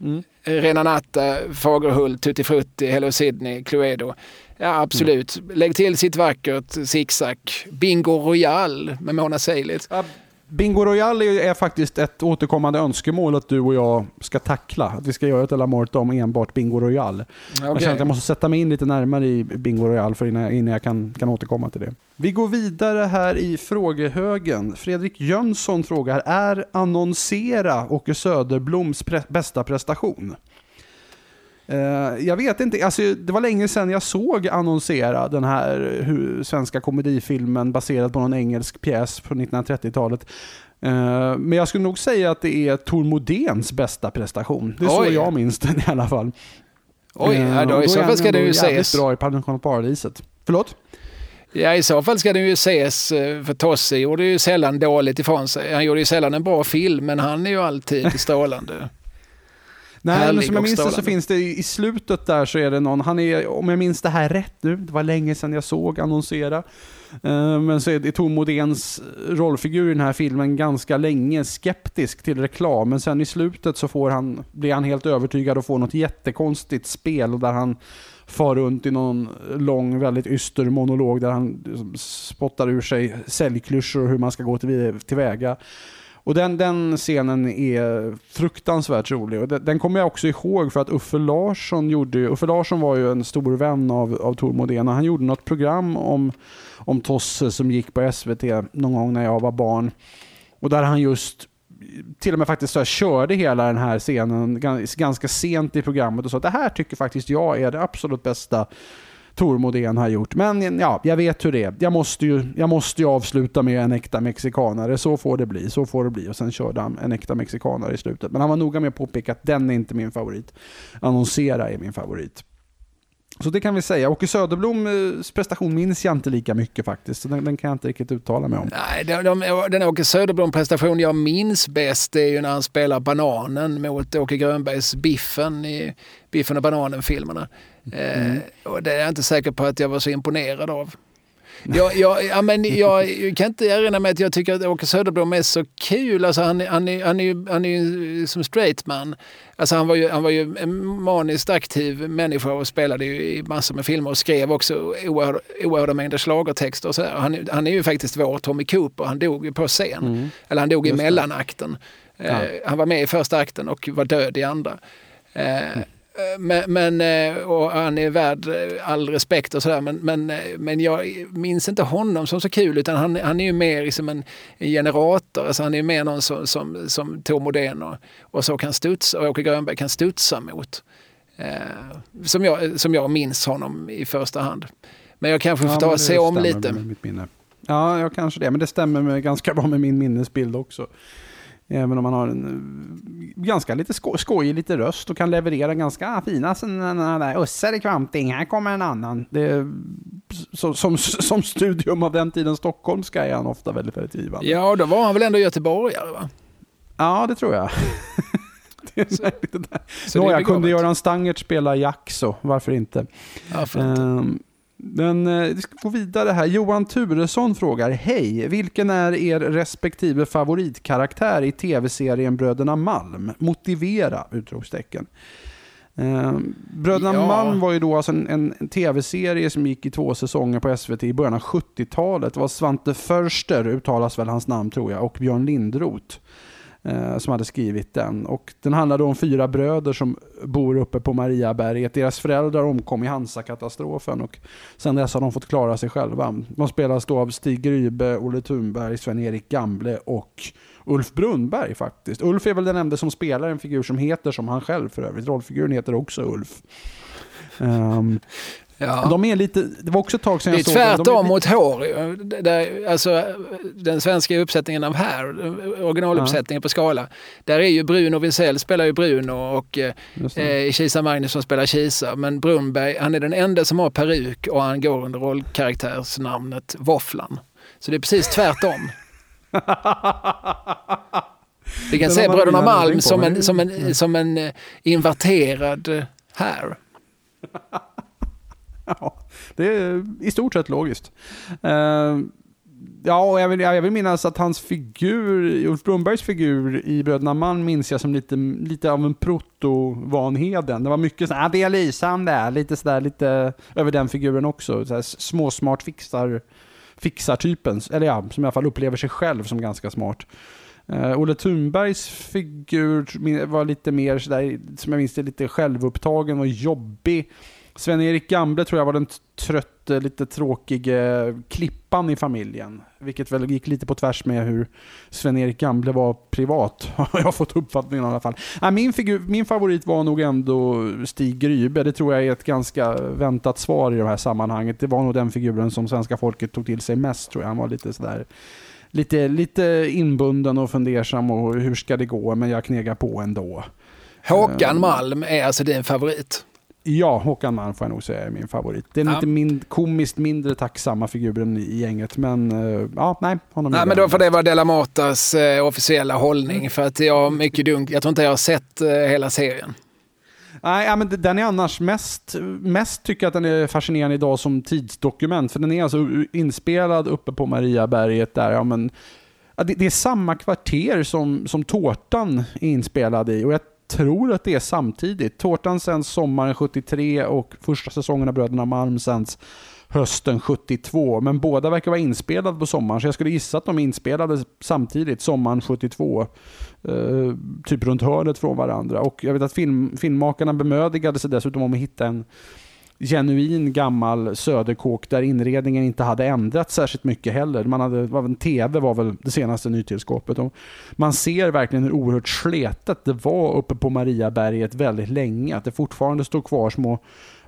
mm. Rena Natta, Fagerhult, Tutti Frutti, Hello Sydney, Cluedo. Ja, absolut. Mm. Lägg till sitt vackert, zigzag, Bingo Royal med Mona Seilitz. Ja, Bingo Royal är faktiskt ett återkommande önskemål att du och jag ska tackla. Att vi ska göra ett La Morte om enbart Bingo Royal. Okay. Jag känner att jag måste sätta mig in lite närmare i Bingo Royal för innan jag, innan jag kan, kan återkomma till det. Vi går vidare här i frågehögen. Fredrik Jönsson frågar, är annonsera Åke Söderbloms pre bästa prestation? Uh, jag vet inte, alltså, det var länge sedan jag såg annonsera den här hur, svenska komedifilmen baserad på någon engelsk pjäs från 1930-talet. Uh, eh, men jag skulle nog säga att det är Tor Modéns bästa prestation. Det är Oj. så jag minns den i alla fall. Oj, uh, ja, då i så fall ska det ju ses. bra i Paradiset. Förlåt? Ja, i så fall ska den ju ses, för Tosse gjorde ju sällan dåligt ifrån sig. Han gjorde ju sällan en bra film, men han är ju alltid strålande. Nej, men som jag minns det så finns det i slutet där så är det någon, han är, om jag minns det här rätt nu, det var länge sedan jag såg annonsera, eh, men så är Tom Modéns rollfigur i den här filmen ganska länge skeptisk till reklam, men sen i slutet så får han, blir han helt övertygad och får något jättekonstigt spel där han far runt i någon lång, väldigt yster monolog där han liksom spottar ur sig säljklyschor och hur man ska gå tillväga. Och den, den scenen är fruktansvärt rolig. Och den, den kommer jag också ihåg för att Uffe Larsson gjorde Uffe Larsson var ju en stor vän av, av Tor Modena. han gjorde något program om, om Tosse som gick på SVT någon gång när jag var barn. Och där han just till och med faktiskt så här, körde hela den här scenen ganska sent i programmet och sa att det här tycker faktiskt jag är det absolut bästa Tormodén har gjort. Men ja, jag vet hur det är. Jag måste ju, jag måste ju avsluta med en äkta mexikanare. Så får det bli. Så får det bli. Och sen körde han en äkta mexikanare i slutet. Men han var noga med att påpeka att den är inte min favorit. Annonsera är min favorit. Så det kan vi säga. Åke Söderbloms prestation minns jag inte lika mycket faktiskt. Så den, den kan jag inte riktigt uttala mig om. Nej, de, de, den Åke Söderblom-prestation jag minns bäst är ju när han spelar Bananen mot Åke Grönbergs Biffen i Biffen och Bananen-filmerna. Mm. Eh, och det är jag inte säker på att jag var så imponerad av. Jag, jag, ja, men jag kan inte erinra mig att jag tycker att Åke Söderblom är så kul. Alltså han, han, är, han, är, han är ju som straight man. Alltså han, var ju, han var ju en maniskt aktiv människa och spelade i massor med filmer och skrev också oerhörda, oerhörda mängder schlagertexter. Och så Han, han är ju faktiskt vår Tommy Cooper. Han dog ju på scen. Mm. Eller han dog i mellanakten. Ja. Eh, han var med i första akten och var död i andra. Eh, mm. Eh, men, men, eh, och han är värd eh, all respekt och sådär. Men, men, men jag minns inte honom som så kul utan han, han är ju mer liksom en, en generator. Alltså han är mer någon som, som, som Tor Modén och, och så kan studsa, och Åke Grönberg kan studsa mot. Eh, som, jag, som jag minns honom i första hand. Men jag kanske får ta och se om lite. Ja, jag kanske det. Men det stämmer med, ganska bra med min minnesbild också. Även om man har en eh, ganska lite sko skojig lite röst och kan leverera ganska fina sådana där Ussar i kvanting, här kommer en annan. Det, så, som, som studium av den tiden stockholmska är han ofta väldigt, väldigt givande. Ja, då var han väl ändå göteborgare va? Ja, det tror jag. det är Nåja, kunde Göran Stangert spela Jack så varför inte? Ja, men eh, vi ska gå vidare här. Johan Turesson frågar, hej, vilken är er respektive favoritkaraktär i tv-serien Bröderna Malm? Motivera! Utropstecken. Eh, Bröderna ja. Malm var ju då alltså en, en tv-serie som gick i två säsonger på SVT i början av 70-talet. Det var Svante Förster, uttalas väl hans namn tror jag, och Björn Lindroth eh, som hade skrivit den. Och den handlade om fyra bröder som bor uppe på Mariaberget. Deras föräldrar omkom i Hansa-katastrofen och sen dess har de fått klara sig själva. De spelas då av Stig Grybe, Olle Thunberg, Sven-Erik Gamble och Ulf Brunnberg faktiskt. Ulf är väl den enda som spelar en figur som heter som han själv för övrigt. Rollfiguren heter också Ulf. Um, Ja. De är lite, det var också ett tag sedan jag såg Det är tvärtom mot Hår. Där, alltså, den svenska uppsättningen av här, originaluppsättningen ja. på skala. Där är ju Bruno Wisell spelar ju Bruno och eh, Kisa Magnusson spelar Kisa. Men Brunberg, han är den enda som har peruk och han går under rollkaraktärsnamnet Våfflan. Så det är precis tvärtom. Vi kan se Bröderna Malm som en, som, en, som en eh, inverterad här. ja, det är i stort sett logiskt. Uh, ja, och jag vill, jag vill minnas att hans figur, Ulf Brunbergs figur i Bröderna Malm minns jag som lite, lite av en proto-Vanheden. Det var mycket sådär, ah, det är lysande, lite sådär, lite över den figuren också. Sådär, småsmart fixar, fixar-typen, eller ja, som i alla fall upplever sig själv som ganska smart. Uh, Olle Thunbergs figur var lite mer sådär, som jag minns det, lite självupptagen och jobbig. Sven-Erik Gamble tror jag var den trötte, lite tråkige klippan i familjen. Vilket väl gick lite på tvärs med hur Sven-Erik Gamble var privat. Har jag fått uppfattningen i alla fall. min, figur, min favorit var nog ändå Stig Grybe. Det tror jag är ett ganska väntat svar i det här sammanhanget. Det var nog den figuren som svenska folket tog till sig mest tror jag. Han var lite sådär lite, lite inbunden och fundersam och hur ska det gå? Men jag knegar på ändå. Håkan Malm är alltså din favorit? Ja, Håkan Malm får jag nog säga är min favorit. Det är ja. lite min, komiskt mindre tacksamma figuren i gänget, men uh, ja, nej. Honom nej, men då får det vara Della Matas uh, officiella hållning, för att jag mycket dunk, jag tror inte jag har sett uh, hela serien. Nej, men den är annars mest, mest tycker jag att den är fascinerande idag som tidsdokument, för den är alltså inspelad uppe på Mariaberget där, ja men det, det är samma kvarter som, som Tårtan är inspelad i och jag tror att det är samtidigt. Tårtan sänds sommaren 73 och första säsongen av Bröderna Malm sänds hösten 72. Men båda verkar vara inspelade på sommaren, så jag skulle gissa att de är inspelade samtidigt, sommaren 72. Eh, typ runt hörnet från varandra. Och jag vet att film, filmmakarna bemödigade sig dessutom om att hitta en genuin gammal söderkåk där inredningen inte hade ändrats särskilt mycket heller. Man hade, en TV var väl det senaste nytillskåpet. Och man ser verkligen hur oerhört sletet det var uppe på Mariaberget väldigt länge. Att det fortfarande står kvar små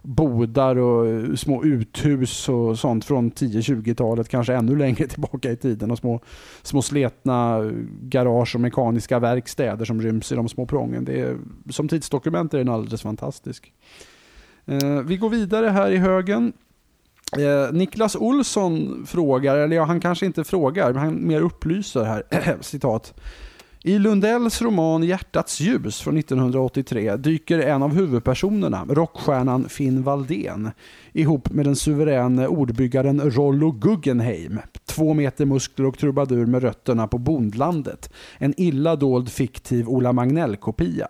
bodar och eh, små uthus och sånt från 10-20-talet, kanske ännu längre tillbaka i tiden. Och små, små sletna garage och mekaniska verkstäder som ryms i de små prången. Det är, som tidsdokument är den alldeles fantastisk. Eh, vi går vidare här i högen. Eh, Niklas Olsson frågar, eller ja, han kanske inte frågar, men han mer upplyser här. Citat. I Lundells roman Hjärtats ljus från 1983 dyker en av huvudpersonerna, rockstjärnan Finn Valdén, ihop med den suveräne ordbyggaren Rollo Guggenheim. Två meter muskler och trubadur med rötterna på bondlandet. En illa dold fiktiv Ola Magnell-kopia.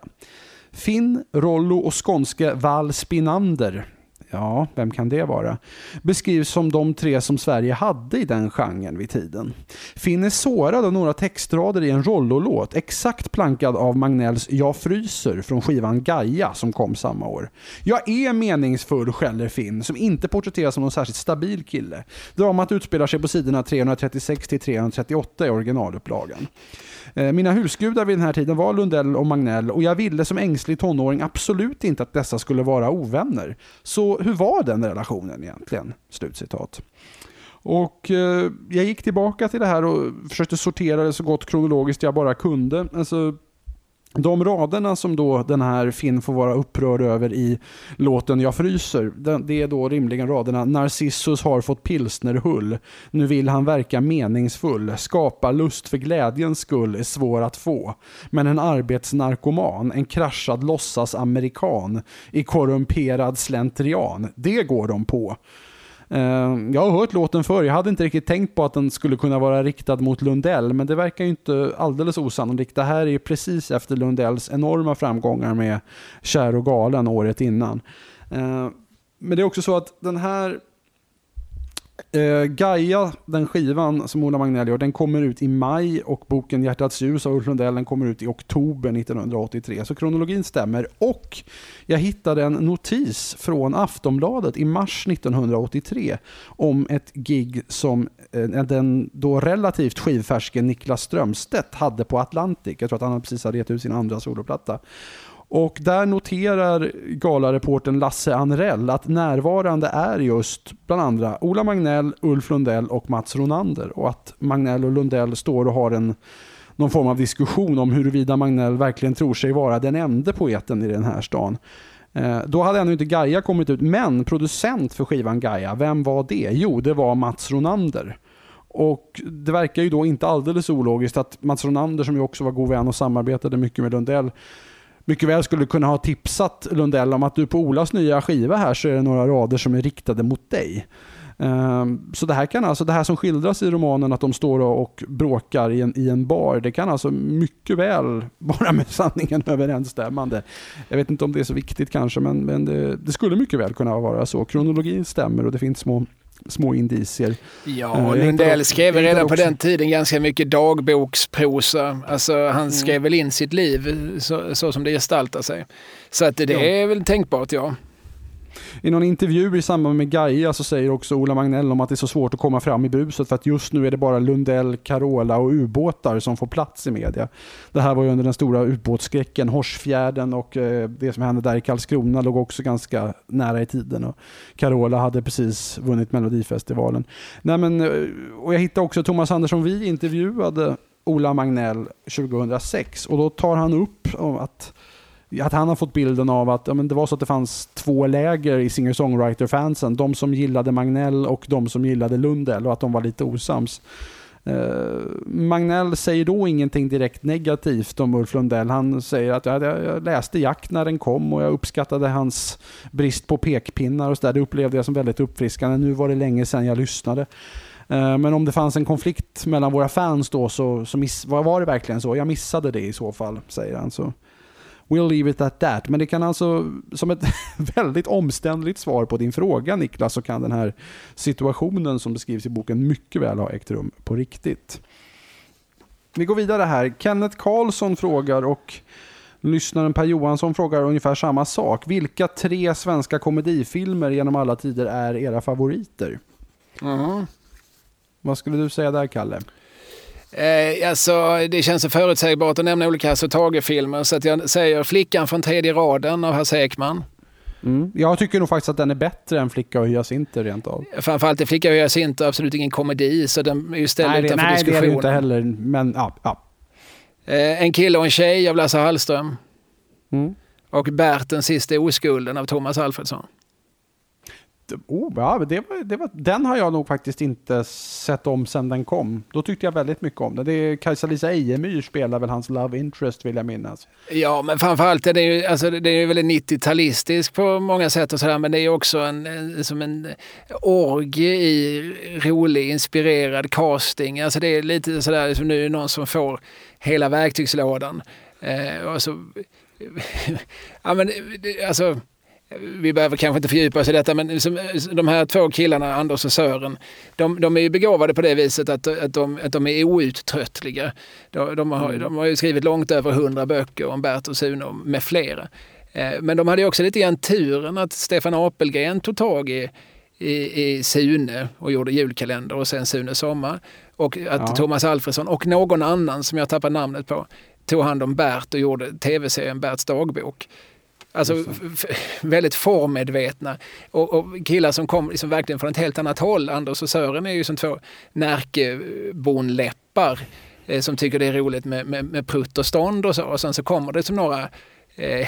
Finn, Rollo och skånske Val Spinander ja, vem kan det vara? Beskrivs som de tre som Sverige hade i den genren vid tiden. Finn är sårad av några textrader i en Rollo-låt, exakt plankad av Magnells Jag fryser från skivan Gaia som kom samma år. Jag är meningsfull, skäller Finn, som inte porträtteras som någon särskilt stabil kille. Dramat utspelar sig på sidorna 336 338 i originalupplagan. Eh, mina husgudar vid den här tiden var Lundell och Magnell och jag ville som ängslig tonåring absolut inte att dessa skulle vara ovänner. Så hur var den relationen egentligen? Slutcitat. Och eh, jag gick tillbaka till det här och försökte sortera det så gott kronologiskt jag bara kunde. Alltså, de raderna som då den här Finn får vara upprörd över i låten Jag fryser, det är då rimligen raderna Narcissus har fått pilsnerhull. Nu vill han verka meningsfull. Skapa lust för glädjens skull är svår att få. Men en arbetsnarkoman, en kraschad låtsas-amerikan i korrumperad slentrian, det går de på. Eh, jag har hört låten förr, jag hade inte riktigt tänkt på att den skulle kunna vara riktad mot Lundell, men det verkar ju inte alldeles osannolikt. Det här är precis efter Lundells enorma framgångar med Kär och galen året innan. Eh, men det är också så att den här Uh, Gaia, den skivan som Ola Magnell gör, den kommer ut i maj och boken Hjärtats ljus av Ulf Lundell den kommer ut i oktober 1983. Så kronologin stämmer. Och jag hittade en notis från Aftonbladet i mars 1983 om ett gig som uh, den då relativt skivfärske Niklas Strömstedt hade på Atlantic. Jag tror att han precis hade gett ut sin andra soloplatta. Och där noterar galareporten Lasse Anrell att närvarande är just bland andra Ola Magnell, Ulf Lundell och Mats Ronander. Och att Magnell och Lundell står och har en, någon form av diskussion om huruvida Magnell verkligen tror sig vara den enda poeten i den här stan. Eh, då hade ännu inte Gaia kommit ut, men producent för skivan Gaia, vem var det? Jo, det var Mats Ronander. Och Det verkar ju då inte alldeles ologiskt att Mats Ronander, som ju också var god vän och samarbetade mycket med Lundell, mycket väl skulle kunna ha tipsat Lundell om att du på Olas nya skiva här så är det några rader som är riktade mot dig. Ehm, så det här kan alltså, det här som skildras i romanen att de står och bråkar i en, i en bar, det kan alltså mycket väl vara med sanningen överensstämmande. Jag vet inte om det är så viktigt kanske, men, men det, det skulle mycket väl kunna vara så. Kronologin stämmer och det finns små små indicier. Ja, eh, och Lundell skrev redan på den tiden ganska mycket dagboksprosa. Alltså han mm. skrev mm. väl in sitt liv så, så, som det gestaltar sig. Så att det, det är väl tänkbart, ja. I någon intervju i samband med Gaia så säger också Ola Magnell om att det är så svårt att komma fram i bruset för att just nu är det bara Lundell, Carola och ubåtar som får plats i media. Det här var ju under den stora ubåtsskräcken, Horsfjärden och eh, det som hände där i Karlskrona låg också ganska nära i tiden. Och Carola hade precis vunnit Melodifestivalen. Nej, men, eh, och jag hittade också Thomas Andersson Vi intervjuade Ola Magnell 2006 och då tar han upp att att han har fått bilden av att ja, men det var så att det fanns två läger i singer-songwriter-fansen. De som gillade Magnell och de som gillade Lundell och att de var lite osams. Eh, Magnell säger då ingenting direkt negativt om Ulf Lundell. Han säger att jag, jag läste Jack när den kom och jag uppskattade hans brist på pekpinnar och så där. Det upplevde jag som väldigt uppfriskande. Nu var det länge sedan jag lyssnade. Eh, men om det fanns en konflikt mellan våra fans då så, så miss, var, var det verkligen så? Jag missade det i så fall, säger han. Så We'll leave it at that. Men det kan alltså, som ett väldigt omständligt svar på din fråga Niklas, så kan den här situationen som beskrivs i boken mycket väl ha ägt rum på riktigt. Vi går vidare här. Kenneth Karlsson frågar och lyssnaren Per Johansson frågar ungefär samma sak. Vilka tre svenska komedifilmer genom alla tider är era favoriter? Mm. Vad skulle du säga där, Kalle? Eh, alltså, det känns så förutsägbart att nämna olika Hasse Tage-filmer så att jag säger Flickan från tredje raden av Hasse Ekman. Mm. Jag tycker nog faktiskt att den är bättre än Flicka och hyacinter rent av. Framförallt är Flicka och hyacinter absolut ingen komedi så den är ju ställd nej, utanför nej, diskussionen. Nej, det är det inte heller. Men ja. ja. Eh, en kille och en tjej av Lasse Hallström. Mm. Och Bert den sista oskulden av Thomas Alfredsson. Oh, ja, det var, det var, den har jag nog faktiskt inte sett om sen den kom. Då tyckte jag väldigt mycket om den. Det är Kajsa-Lisa Ejemyr spelar väl hans Love Interest vill jag minnas. Ja, men framförallt är det ju, alltså, den är ju väldigt 90-talistisk på många sätt och sådär, men det är också en, som en orgie i rolig, inspirerad casting. Alltså det är lite sådär som nu är någon som får hela verktygslådan. Eh, och så, ja men alltså vi behöver kanske inte fördjupa oss i detta, men de här två killarna, Anders och Sören, de, de är ju begåvade på det viset att, att, de, att de är outtröttliga. De, de, har, mm. de har ju skrivit långt över hundra böcker om Bert och Sune med flera. Eh, men de hade också lite grann turen att Stefan Apelgren tog tag i, i, i Sune och gjorde julkalender och sen Sune sommar. Och att ja. Thomas Alfredsson och någon annan som jag tappar namnet på tog hand om Bert och gjorde tv-serien Berts dagbok. Alltså väldigt formmedvetna. Och, och, killar som kom liksom verkligen från ett helt annat håll. Anders och Sören är ju som två Närkebonläppar eh, som tycker det är roligt med, med, med prutt och stånd och så. Och sen så kommer det som några eh,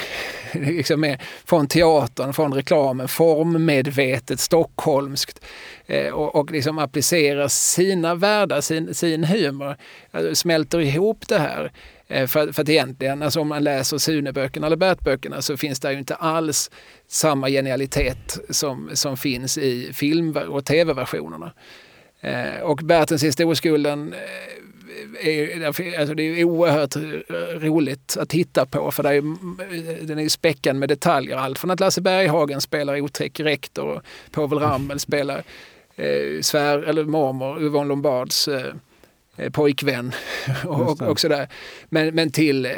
liksom med, från teatern, från reklamen, formmedvetet, stockholmskt eh, och, och liksom applicerar sina världar, sin, sin humor, alltså, smälter ihop det här. Eh, för, för att egentligen, alltså om man läser Sune-böckerna eller Bert-böckerna så finns det ju inte alls samma genialitet som, som finns i film och tv-versionerna. Eh, och Bertens historieskulden eh, är, alltså det är oerhört roligt att titta på för det är, mm, den är späckad med detaljer. Allt från att Lasse Berghagen spelar otäck rektor och Povel Ramel spelar eh, svär, eller mormor Yvonne Lombards Eh, pojkvän och, och sådär. Men, men till eh,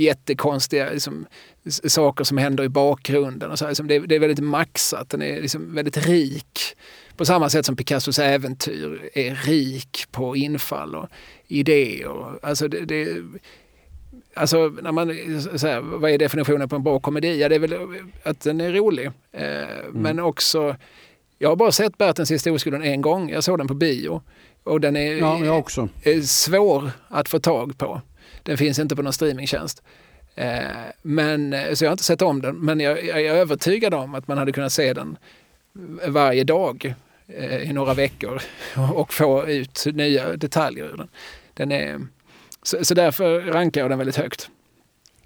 jättekonstiga liksom, saker som händer i bakgrunden. Och så liksom, det, det, är väldigt maxat, den är liksom väldigt rik. På samma sätt som Picassos äventyr är rik på infall och idéer. Alltså det, det, Alltså, när man, så här, vad är definitionen på en bra komedi? Ja, det är väl att den är rolig. Eh, mm. Men också, jag har bara sett Bertens historieskolan en gång. Jag såg den på bio. Och den är, ja, också. är svår att få tag på. Den finns inte på någon streamingtjänst. Eh, men, så jag har inte sett om den, men jag, jag är övertygad om att man hade kunnat se den varje dag eh, i några veckor och få ut nya detaljer ur den. den är, så, så därför rankar jag den väldigt högt.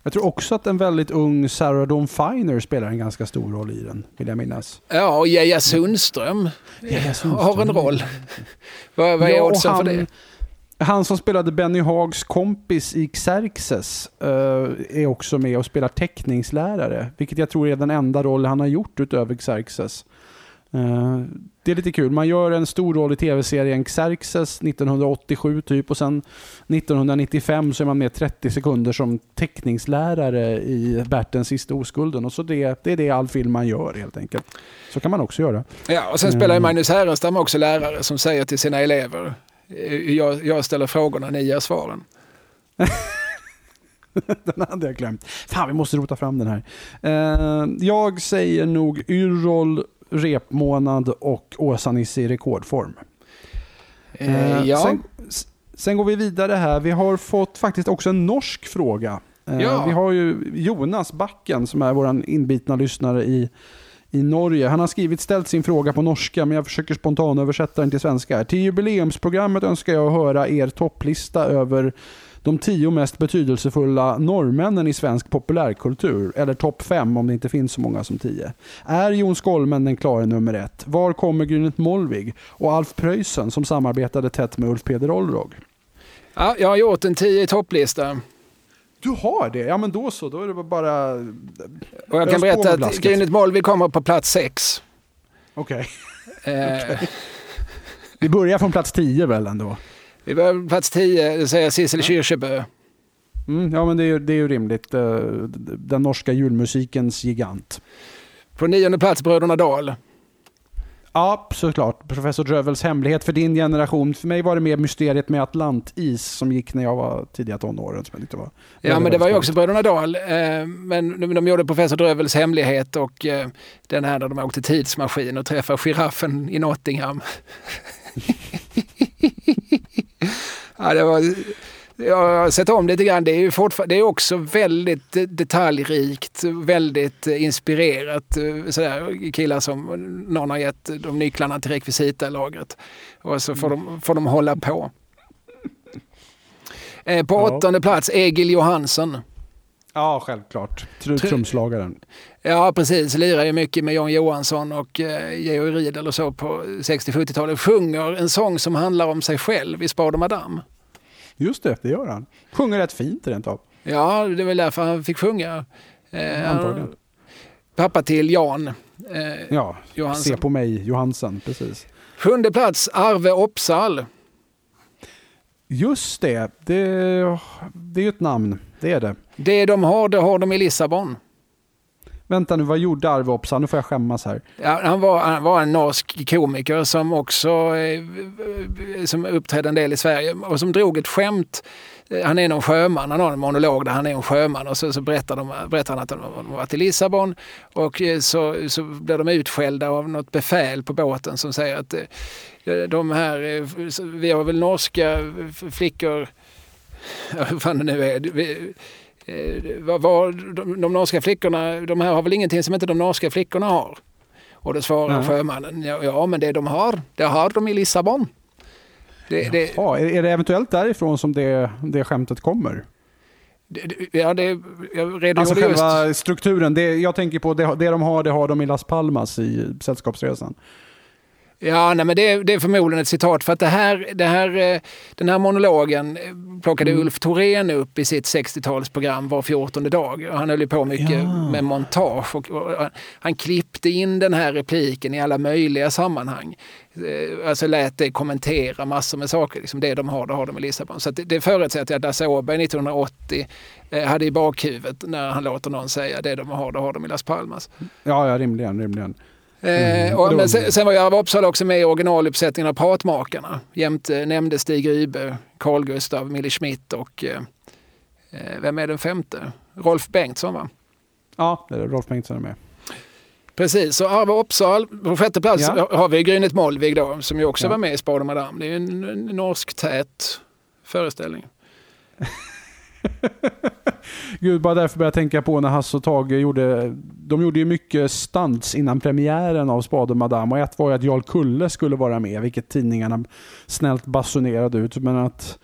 Jag tror också att en väldigt ung Sarah Dawn Finer spelar en ganska stor roll i den, vill jag minnas. Ja, och Geja Sundström, Sundström har en roll. vad, vad är ja, oddsen för det? Han som spelade Benny Hags kompis i Xerxes uh, är också med och spelar teckningslärare, vilket jag tror är den enda roll han har gjort utöver Xerxes. Uh, det är lite kul. Man gör en stor roll i tv-serien Xerxes 1987 typ och sen 1995 så är man med 30 sekunder som teckningslärare i Bertens sista oskulden. Och så det, det är det all film man gör helt enkelt. Så kan man också göra. Ja, och sen spelar mm. Magnus Härenstam också lärare som säger till sina elever jag, jag ställer frågorna, ni ger svaren. den hade jag glömt. Fan, vi måste rota fram den här. Jag säger nog Yrrol, repmånad och Åsa-Nisse i rekordform. Uh, ja. Sen, sen, går vi vidare här. Vi har fått faktiskt också en norsk fråga. Uh, ja. Vi har ju Jonas Backen som är vår inbitna lyssnare i i Norge. Han har skrivit ställt sin fråga på norska men jag försöker spontan översätta den till svenska. Till jubileumsprogrammet önskar jag höra er topplista över de tio mest betydelsefulla norrmännen i svensk populärkultur. Eller topp fem om det inte finns så många som tio. Är Jon Skolmen den klara nummer ett? Var kommer Grynet Molvig? Och Alf Preussen som samarbetade tätt med Ulf Peder Olrog? Ja, jag har gjort en tio topplista. Du har det? Ja men då så, då är det bara... Och jag kan berätta att Grynet Molvig kommer på plats sex. Okej. Okay. Eh. okay. Vi börjar från plats tio väl ändå? Vi börjar på plats tio, det säger Sissel ja. Kyrkjebø. Mm, ja men det är, det är ju rimligt. Eh, den norska julmusikens gigant. På nionde plats Bröderna Dahl. Ja, såklart. Professor Drövels hemlighet för din generation. För mig var det mer mysteriet med Atlantis som gick när jag var tidiga tonåren. Som jag var ja, men det var ju också Bröderna Dahl. Eh, men de gjorde Professor Drövels hemlighet och eh, den här när de åkte tidsmaskin och träffade giraffen i Nottingham. ja, det var jag har sett om lite grann. Det är, ju det är också väldigt detaljrikt, väldigt inspirerat. Sådär, killar som någon har gett de nycklarna till rekvisitalagret. Och så får de, får de hålla på. Eh, på åttonde plats, Egil Johansson. Ja, självklart. Trumslagaren. Ja, precis. Lirar ju mycket med Jan Johansson och eh, Georg Riedel och så på 60-70-talet. Sjunger en sång som handlar om sig själv i Spade Madame. Just det, det gör han. Sjunger rätt fint rent av. Ja, det är väl därför han fick sjunga. Eh, Antagligen. Pappa till Jan eh, Ja, Johansson. se på mig Johansson, precis. Sjunde plats, Arve Opsal. Just det, det, det är ju ett namn. Det är det. Det de har, det har de i Lissabon. Vänta nu, vad gjorde Arve Opsa? Nu får jag skämmas här. Ja, han, var, han var en norsk komiker som också eh, som uppträdde en del i Sverige och som drog ett skämt. Eh, han är någon sjöman, han har en monolog där han är en sjöman och så, så berättar, de, berättar han att de har varit i Lissabon och eh, så, så blir de utskällda av något befäl på båten som säger att eh, de här, vi har väl norska flickor, vad fan det nu är, eh, vad, de, de norska flickorna, de här har väl ingenting som inte de norska flickorna har? Och då svarar ja. sjömannen, ja, ja men det de har, det har de i Lissabon. Det, det, är, är det eventuellt därifrån som det, det skämtet kommer? Ja, det, jag redogjorde alltså själva just... strukturen. Det, jag tänker på det, det de har, det har de i Las Palmas i Sällskapsresan. Ja, nej, men det, det, är förmodligen ett citat för att det här, det här, eh, den här monologen eh, plockade mm. Ulf Thorén upp i sitt 60-talsprogram var 14 dag. Han höll ju på mycket ja. med montage och, och, han klippte in den här repliken i alla möjliga sammanhang. Eh, alltså lät det kommentera massor med saker. Liksom det de har, det har de i Lissabon. Så det, det förutsätter jag att Lasse Åberg 1980 hade i bakhuvudet när han låter någon säga det de har, det har de i Las Palmas. Ja, ja rimligen, rimligen. Eh, mm. och, men sen, sen var Järva Uppsala också med i originaluppsättningen av Pratmakarna. Jämte nämnde Stig Rybe, Carl Gustav, Mille Schmidt och eh, Eh, vem är den femte? Rolf Bengtsson va? Ja, det är Rolf Bengtsson är med. Precis, så Arve Uppsal. På sjätte plats ja. har vi Grynet Molvig då, som ju också ja. var med i Spade Madame. Det är en, en norsk tät föreställning. Gud, bara därför började jag tänka på när Hasse och Tage gjorde... De gjorde ju mycket stunts innan premiären av Spade Madame. Och ett var ju att Jarl Kulle skulle vara med, vilket tidningarna snällt basunerade ut. Men att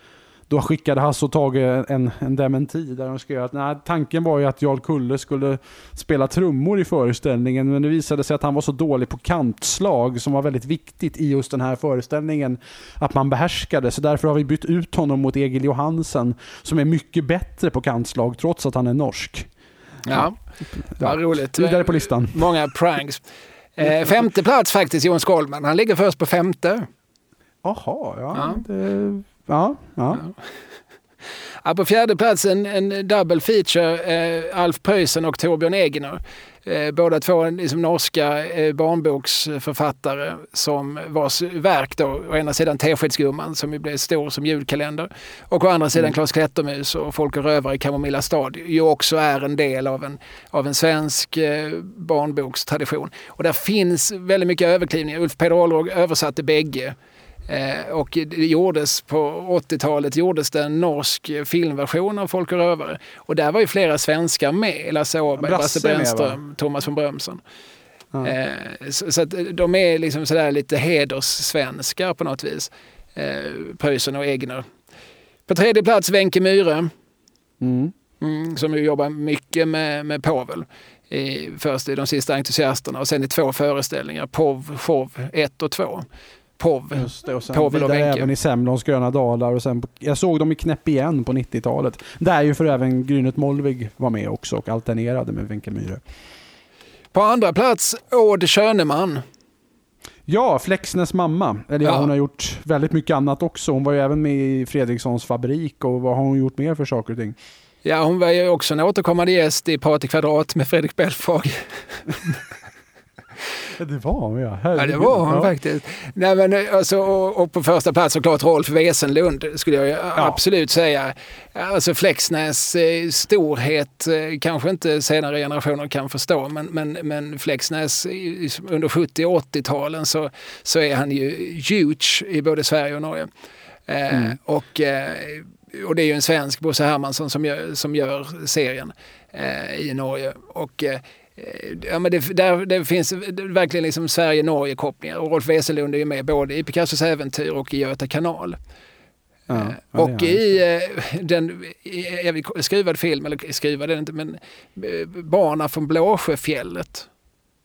då skickade Hasse och Tage en, en dementi där de skrev att nej, tanken var ju att Jarl Kulle skulle spela trummor i föreställningen men det visade sig att han var så dålig på kantslag som var väldigt viktigt i just den här föreställningen att man behärskade. Så därför har vi bytt ut honom mot Egil Johansen som är mycket bättre på kantslag trots att han är norsk. Ja, ja. roligt. Vidare på listan. Många pranks. Eh, femte plats faktiskt, Jon Skolman. Han ligger först på femte. Jaha, ja. ja. Det Ja, ja. ja. på fjärde plats en, en double feature, eh, Alf Preussen och Torbjörn Egener. Eh, båda två liksom norska eh, barnboksförfattare som vars verk då, å ena sidan Teskedsgumman som ju blev stor som julkalender och å andra sidan mm. Klas Klättermus och Folk och rövare i Kamomilla stad ju också är en del av en, av en svensk eh, barnbokstradition. Och där finns väldigt mycket överklivningar. Ulf Peder översatte bägge och det gjordes på 80-talet gjordes det en norsk filmversion av Folk och rövare. Och där var ju flera svenskar med. Lasse Åberg, Basse Brännström, Thomas von Brömsen. Ja. Eh, så, så, att de är liksom sådär lite hederssvenskar på något vis. Eh, Preussen och Egner. På tredje plats Wenche Myhre. Mm. Mm, som ju jobbar mycket med, med Povel. I, först i De sista entusiasterna och sen i två föreställningar, POV, show 1 och 2. POV. Just det, och sen Povel och även i Semlons gröna dalar. Och sen, jag såg dem i Knäpp igen på 90-talet. Där ju för även Grynet Molvig var med också och alternerade med Wenche Myhre. På andra plats Åd Schöneman. Ja, Flexners mamma. Eller ja, ja. hon har gjort väldigt mycket annat också. Hon var ju även med i Fredrikssons fabrik och vad har hon gjort mer för saker och ting? Ja, hon var ju också en återkommande gäst i Party Kvadrat med Fredrik Belfrage. Det var hon ja. Ja det var ja. faktiskt. Nej, men, alltså, och, och, på första plats såklart Rolf Wesenlund skulle jag ja. absolut säga. Alltså Flexnäs eh, storhet eh, kanske inte senare generationer kan förstå men, men, men Flexnäs under 70 och 80-talen så, så är han ju huge i både Sverige och Norge. Eh, mm. och, eh, och det är ju en svensk, Bosse Hermansson, som gör, som gör serien eh, i Norge. Och Eh, ja, men det, där, det finns verkligen liksom Sverige-Norge-kopplingar och Rolf Wesenlund är ju med både i Picassos äventyr och i Göta kanal. Ja, eh, och i eh, den i, skruvad film, eller skruvad är det inte, men Barna från Blåsjöfjället.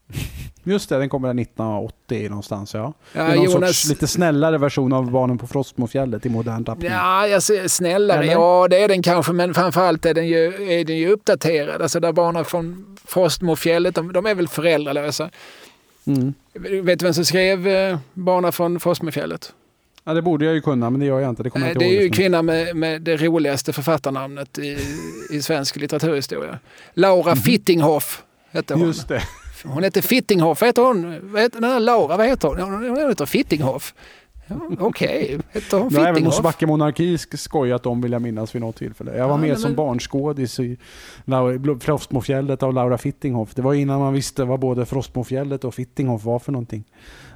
Just det, den kommer 1980 någonstans ja. ja det är någon Jonas... sorts lite snällare version av Barnen på Frostmofjället i modern tappning. Ja, jag ser, snällare, Eller? ja det är den kanske, men framförallt är den ju, är den ju uppdaterad. Alltså där Barnen från Frostmofjället, de, de är väl föräldralösa. Mm. Vet du vem som skrev eh, Barnen från Frostmofjället? Ja, det borde jag ju kunna, men det gör jag inte. Det, kommer Nej, inte det är ju kvinnan med, med det roligaste författarnamnet i, i svensk litteraturhistoria. Laura mm. Fittinghoff hette hon. Just det. Hon heter Fittinghoff. Heter hon? Vad heter, den här Laura, vad heter hon? Hon heter Fittinghoff. Ja, Okej, okay. hon har även Mosebacke Monarki skojat om vill jag minnas vid något tillfälle. Jag var ja, med men... som barnskådis i Frostmofjället av Laura Fittinghoff. Det var innan man visste vad både Frostmofjället och Fittinghoff var för någonting.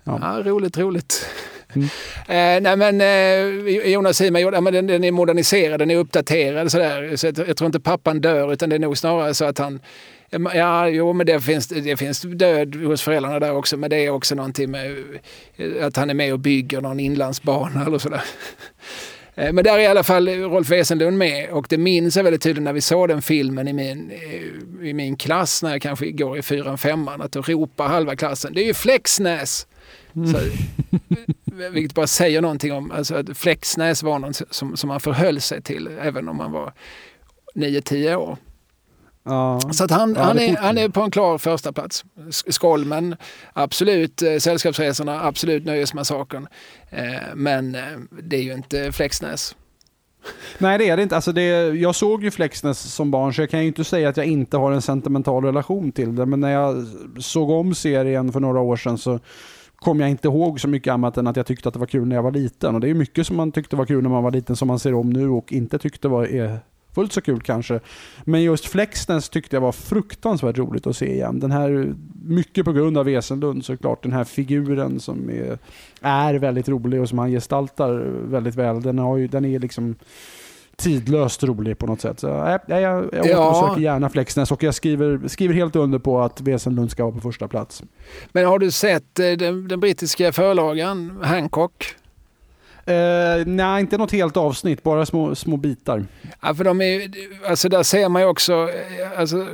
Ja, ja roligt, roligt. Mm. Eh, nej men eh, Jonas Hima, ja, den, den är moderniserad, den är uppdaterad sådär. Så jag, jag tror inte pappan dör utan det är nog snarare så att han Ja, jo, men det finns, det finns död hos föräldrarna där också. Men det är också någonting med att han är med och bygger någon inlandsbana eller sådär. Eh, men där är i alla fall Rolf Wesenlund med och det minns jag väldigt tydligt när vi såg den filmen i min, i min klass när jag kanske går i fyran, femman. Att då ropar halva klassen, det är ju Flexnäs! Mm. Så, vilket bara säger någonting om alltså, att Flexnäs var något som, som man förhöll sig till även om man var 9-10 år. Ja. Så att han, ja, han, är, han är på en klar första plats. Skolmen, absolut eh, Sällskapsresorna, absolut Nöjesmassakern. Eh, men eh, det är ju inte Flexnäs. Nej det är det inte. Alltså det, jag såg ju Flexnäs som barn så jag kan ju inte säga att jag inte har en sentimental relation till det. Men när jag såg om serien för några år sedan så kom jag inte ihåg så mycket annat än att jag tyckte att det var kul när jag var liten. Och det är mycket som man tyckte var kul när man var liten som man ser om nu och inte tyckte var, är, fullt så kul kanske. Men just Flexness tyckte jag var fruktansvärt roligt att se igen. Den här, mycket på grund av Wesenlund såklart, den här figuren som är, är väldigt rolig och som han gestaltar väldigt väl. Den, har ju, den är liksom tidlöst rolig på något sätt. Så, äh, jag, jag, jag ja. återbesöker gärna Flexness och jag skriver, skriver helt under på att Wesenlund ska vara på första plats. Men har du sett eh, den, den brittiska förlagan Hancock? Uh, nej, inte något helt avsnitt, bara små, små bitar. Ja, för de är, alltså där ser man ju också, eh, alltså,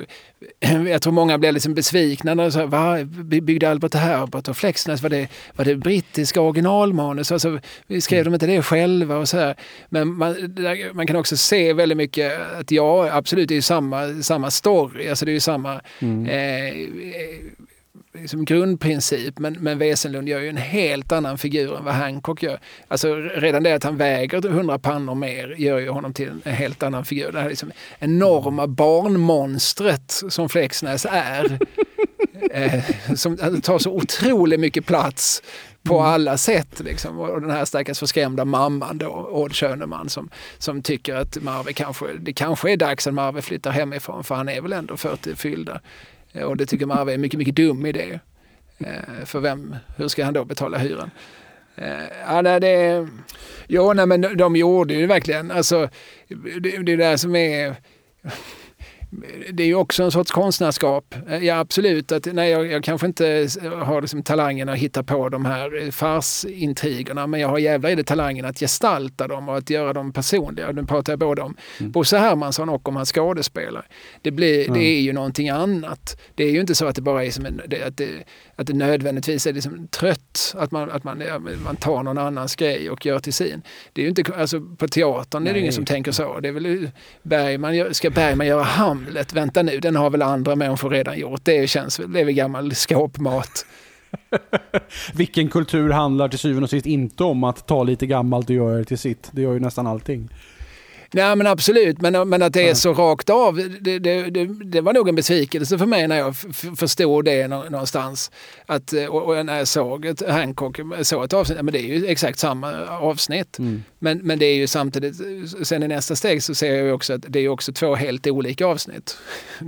jag tror många blev liksom besvikna när de sa, va, byggde Albert Herbert och Flexness, var det, var det brittiska originalmanus? Alltså, skrev mm. de inte det själva och så här. Men man, där, man kan också se väldigt mycket att ja, absolut, det är samma, samma story, alltså det är ju samma mm. eh, liksom grundprincip, men, men Wesenlund gör ju en helt annan figur än vad Hancock gör. Alltså redan det att han väger 100 pannor mer gör ju honom till en helt annan figur. Det här liksom enorma barnmonstret som Flexnäs är, eh, som tar så otroligt mycket plats på mm. alla sätt. Liksom. Och den här stackars förskrämda mamman då, Odd Schöneman, som, som tycker att Marve kanske, det kanske är dags att Marve flyttar hemifrån för han är väl ändå 40 fyllda. Eh, och det tycker Marve är en mycket, mycket dum idé. Eh, för vem, hur ska han då betala hyran? Eh, ja, nej, det, jo, nej, men de gjorde ju verkligen, alltså det, det är det som är det är ju också en sorts konstnärskap. Ja absolut, att, nej, jag, jag kanske inte har liksom talangen att hitta på de här farsintrigerna men jag har jävla i det talangen att gestalta dem och att göra dem personliga. Nu pratar jag både om mm. Bosse Hermansson och om hans skådespelare. Det, blir, mm. det är ju någonting annat. Det är ju inte så att det bara är som en, att, det, att det nödvändigtvis är liksom trött, att man, att man, man tar någon annans grej och gör till sin. Det är ju inte, alltså, på teatern nej. är det ingen som tänker så. Det är väl Bergman, ska Bergman göra Hamlet Hamlet, vänta nu, den har väl andra människor redan gjort. Det känns det är väl gammal skåpmat. Vilken kultur handlar till syvende och sist inte om att ta lite gammalt och göra det till sitt? Det gör ju nästan allting. Nej men absolut, men, men att det är så rakt av, det, det, det, det var nog en besvikelse för mig när jag förstod det någonstans. Att, och, och när jag såg ett Hancock, såg ett avsnitt, men det är ju exakt samma avsnitt. Mm. Men, men det är ju samtidigt, sen i nästa steg så ser jag ju också att det är också två helt olika avsnitt.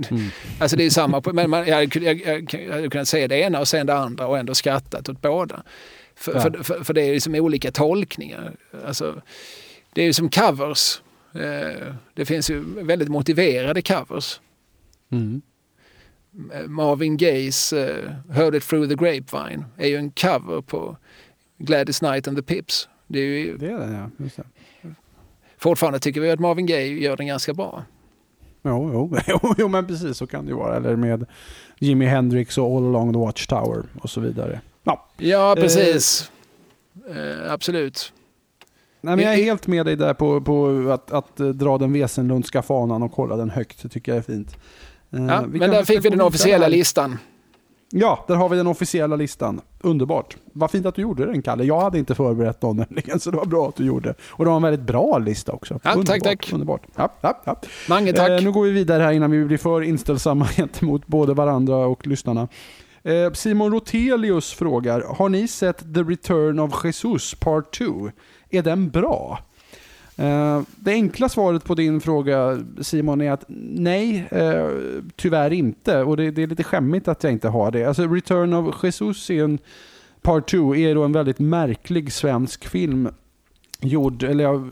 Mm. alltså det är samma, men man, jag, jag, jag, jag hade kunnat se det ena och sen det andra och ändå skrattat åt båda. För, ja. för, för, för, det är liksom olika tolkningar. Alltså, det är ju som covers. Eh, det finns ju väldigt motiverade covers. Mm. Marvin Gayes uh, Heard It Through the Grapevine är ju en cover på Gladys Knight and the Pips. Det är ju... Det är det, ja. Just det. Fortfarande tycker vi att Marvin Gaye gör den ganska bra. Jo, jo, jo, men precis så kan det ju vara. Eller med Jimi Hendrix och All Along the Watchtower och så vidare. Ja, ja precis. Eh, eh, absolut. Nej, men jag är helt med dig där på, på att, att eh, dra den Wesenlundska fanan och hålla den högt. Det tycker jag är fint. Eh, ja, men där fick vi den officiella listan. Ja, där har vi den officiella listan. Underbart. Vad fint att du gjorde den Kalle. Jag hade inte förberett någon nämligen, så det var bra att du gjorde. Och det var en väldigt bra lista också. Ja, tack, tack. Underbart. Ja, ja, ja. Mange tack. Eh, nu går vi vidare här innan vi blir för inställsamma gentemot både varandra och lyssnarna. Eh, Simon Rotelius frågar, har ni sett The Return of Jesus Part 2? Är den bra? Eh, det enkla svaret på din fråga Simon är att nej, eh, tyvärr inte. Och det, är lite skämmigt att jag inte har det. Alltså Return of Jesus är en Part 2 är då en väldigt märklig svensk film. Gjord, eller ja,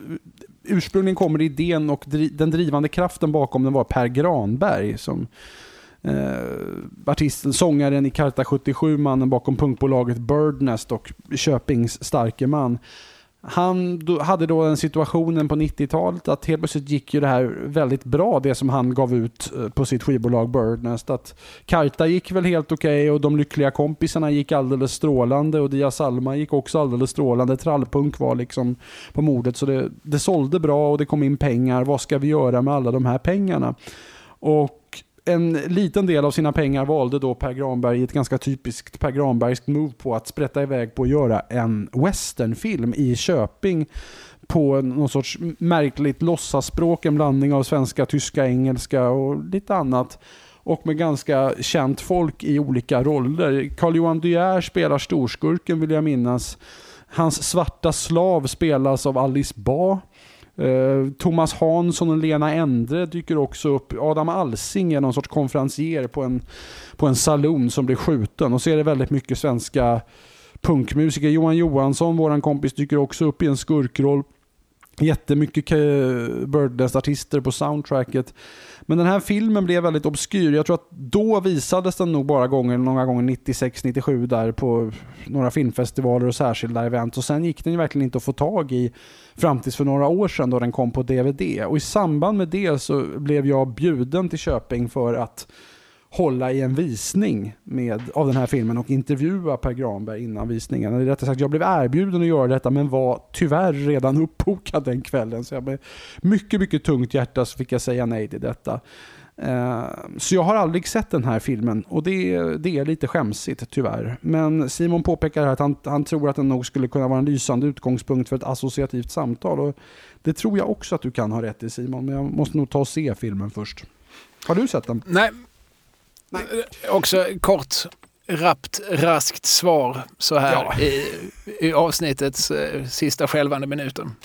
ursprungligen kommer idén och den drivande kraften bakom den var Per Granberg som eh, artisten, sångaren i Karta 77, mannen bakom punkbolaget Birdnest och Köpings starke man. Han hade då den situationen på 90-talet att helt plötsligt gick ju det här väldigt bra, det som han gav ut eh, på sitt skivbolag Birdnest. Att Karta gick väl helt okej okay och de lyckliga kompisarna gick alldeles strålande och Dia Salma gick också alldeles strålande. Trallpunk var liksom på mordet så det, det sålde bra och det kom in pengar. Vad ska vi göra med alla de här pengarna? Och en liten del av sina pengar valde då Per Granberg i ett ganska typiskt Per Granbergskt move på att sprätta iväg på att göra en westernfilm i Köping på någon sorts märkligt låtsaspråk, en blandning av svenska, tyska, engelska och lite annat. Och med ganska känt folk i olika roller. Carl-Johan De Geer spelar storskurken vill jag minnas. Hans svarta slav spelas av Alice Ba. Eh, Thomas Hansson och Lena Endre dyker också upp. Adam Alsing är någon sorts konferencier på en, på en saloon som blir skjuten. Och så är det väldigt mycket svenska punkmusiker. Johan Johansson, våran kompis, dyker också upp i en skurkroll. Jättemycket Birdnest-artister på soundtracket. Men den här filmen blev väldigt obskyr. Jag tror att då visades den nog bara gånger, några gånger 96-97 där på några filmfestivaler och särskilda event. Och sen gick den ju verkligen inte att få tag i fram tills för några år sedan då den kom på DVD. Och i samband med det så blev jag bjuden till Köping för att hålla i en visning med, av den här filmen och intervjua Per Granberg innan visningen. Eller rättare sagt, jag blev erbjuden att göra detta men var tyvärr redan uppbokad den kvällen. Så jag med mycket, mycket tungt hjärta så fick jag säga nej till detta. Eh, så jag har aldrig sett den här filmen och det, det är lite skämsigt tyvärr. Men Simon påpekar att han, han tror att den nog skulle kunna vara en lysande utgångspunkt för ett associativt samtal. Och det tror jag också att du kan ha rätt i Simon, men jag måste nog ta och se filmen först. Har du sett den? Nej. Också kort, rappt, raskt svar så här ja. i, i avsnittets eh, sista skälvande minuten.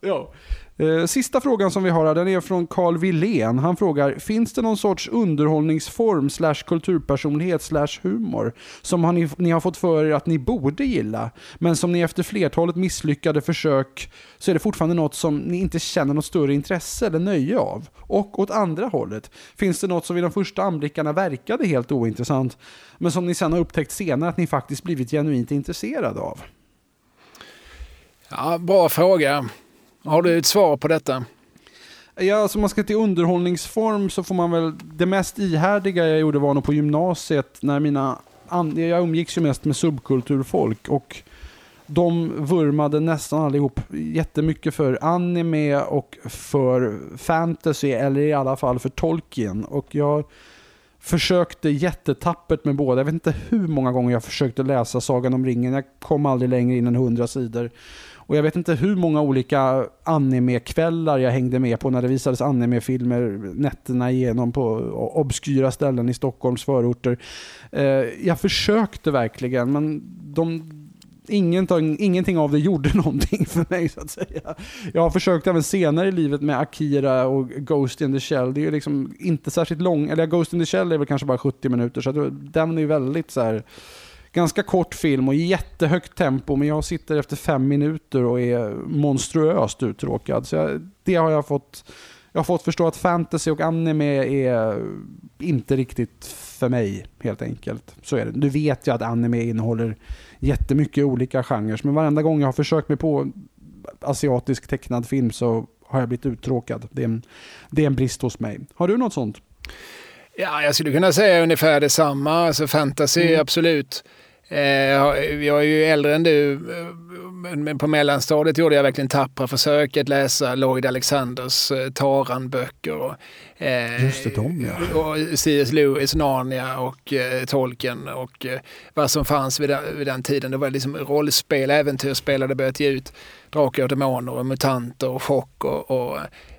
Ja. Eh, sista frågan som vi har här, den är från Carl Wilén. Han frågar, finns det någon sorts underhållningsform slash kulturpersonlighet slash humor som ni, ni har fått för er att ni borde gilla, men som ni efter flertalet misslyckade försök så är det fortfarande något som ni inte känner något större intresse eller nöje av? Och åt andra hållet, finns det något som vid de första anblickarna verkade helt ointressant, men som ni sen har upptäckt senare att ni faktiskt blivit genuint intresserade av? Ja, bra fråga. Har du ett svar på detta? Ja, alltså man ska till underhållningsform så får man väl... Det mest ihärdiga jag gjorde var nog på gymnasiet när mina... Jag umgicks ju mest med subkulturfolk och de vurmade nästan allihop jättemycket för anime och för fantasy, eller i alla fall för Tolkien. Och jag försökte jättetappert med båda. Jag vet inte hur många gånger jag försökte läsa Sagan om ringen. Jag kom aldrig längre in än hundra sidor. Och jag vet inte hur många olika animekvällar jag hängde med på när det visades animefilmer nätterna igenom på obskyra ställen i Stockholms förorter. Eh, jag försökte verkligen, men de, ingenting, ingenting av det gjorde någonting för mig så att säga. Jag har försökt även senare i livet med Akira och Ghost in the Shell. Det är liksom inte särskilt lång, eller Ghost in the Shell är väl kanske bara 70 minuter, så den är väldigt så här ganska kort film och jättehögt tempo, men jag sitter efter fem minuter och är monstruöst uttråkad. Så jag, det har jag fått, jag har fått förstå att fantasy och anime är inte riktigt för mig, helt enkelt. Så är det. Nu vet jag att anime innehåller jättemycket olika genrer, men varenda gång jag har försökt mig på asiatisk tecknad film så har jag blivit uttråkad. Det är en, det är en brist hos mig. Har du något sånt? Ja, jag skulle kunna säga ungefär detsamma. Alltså fantasy, mm. absolut. Eh, jag är ju äldre än du, eh, men på mellanstadiet gjorde jag verkligen tappra försök att läsa Lloyd Alexanders eh, Taran-böcker. Just det, de ja. Och C.S. Lewis, Narnia och Tolkien och vad som fanns vid den, vid den tiden. Det var liksom rollspel, äventyrsspel hade börjat ge ut Drakar och Demoner och Mutanter och Chock och, och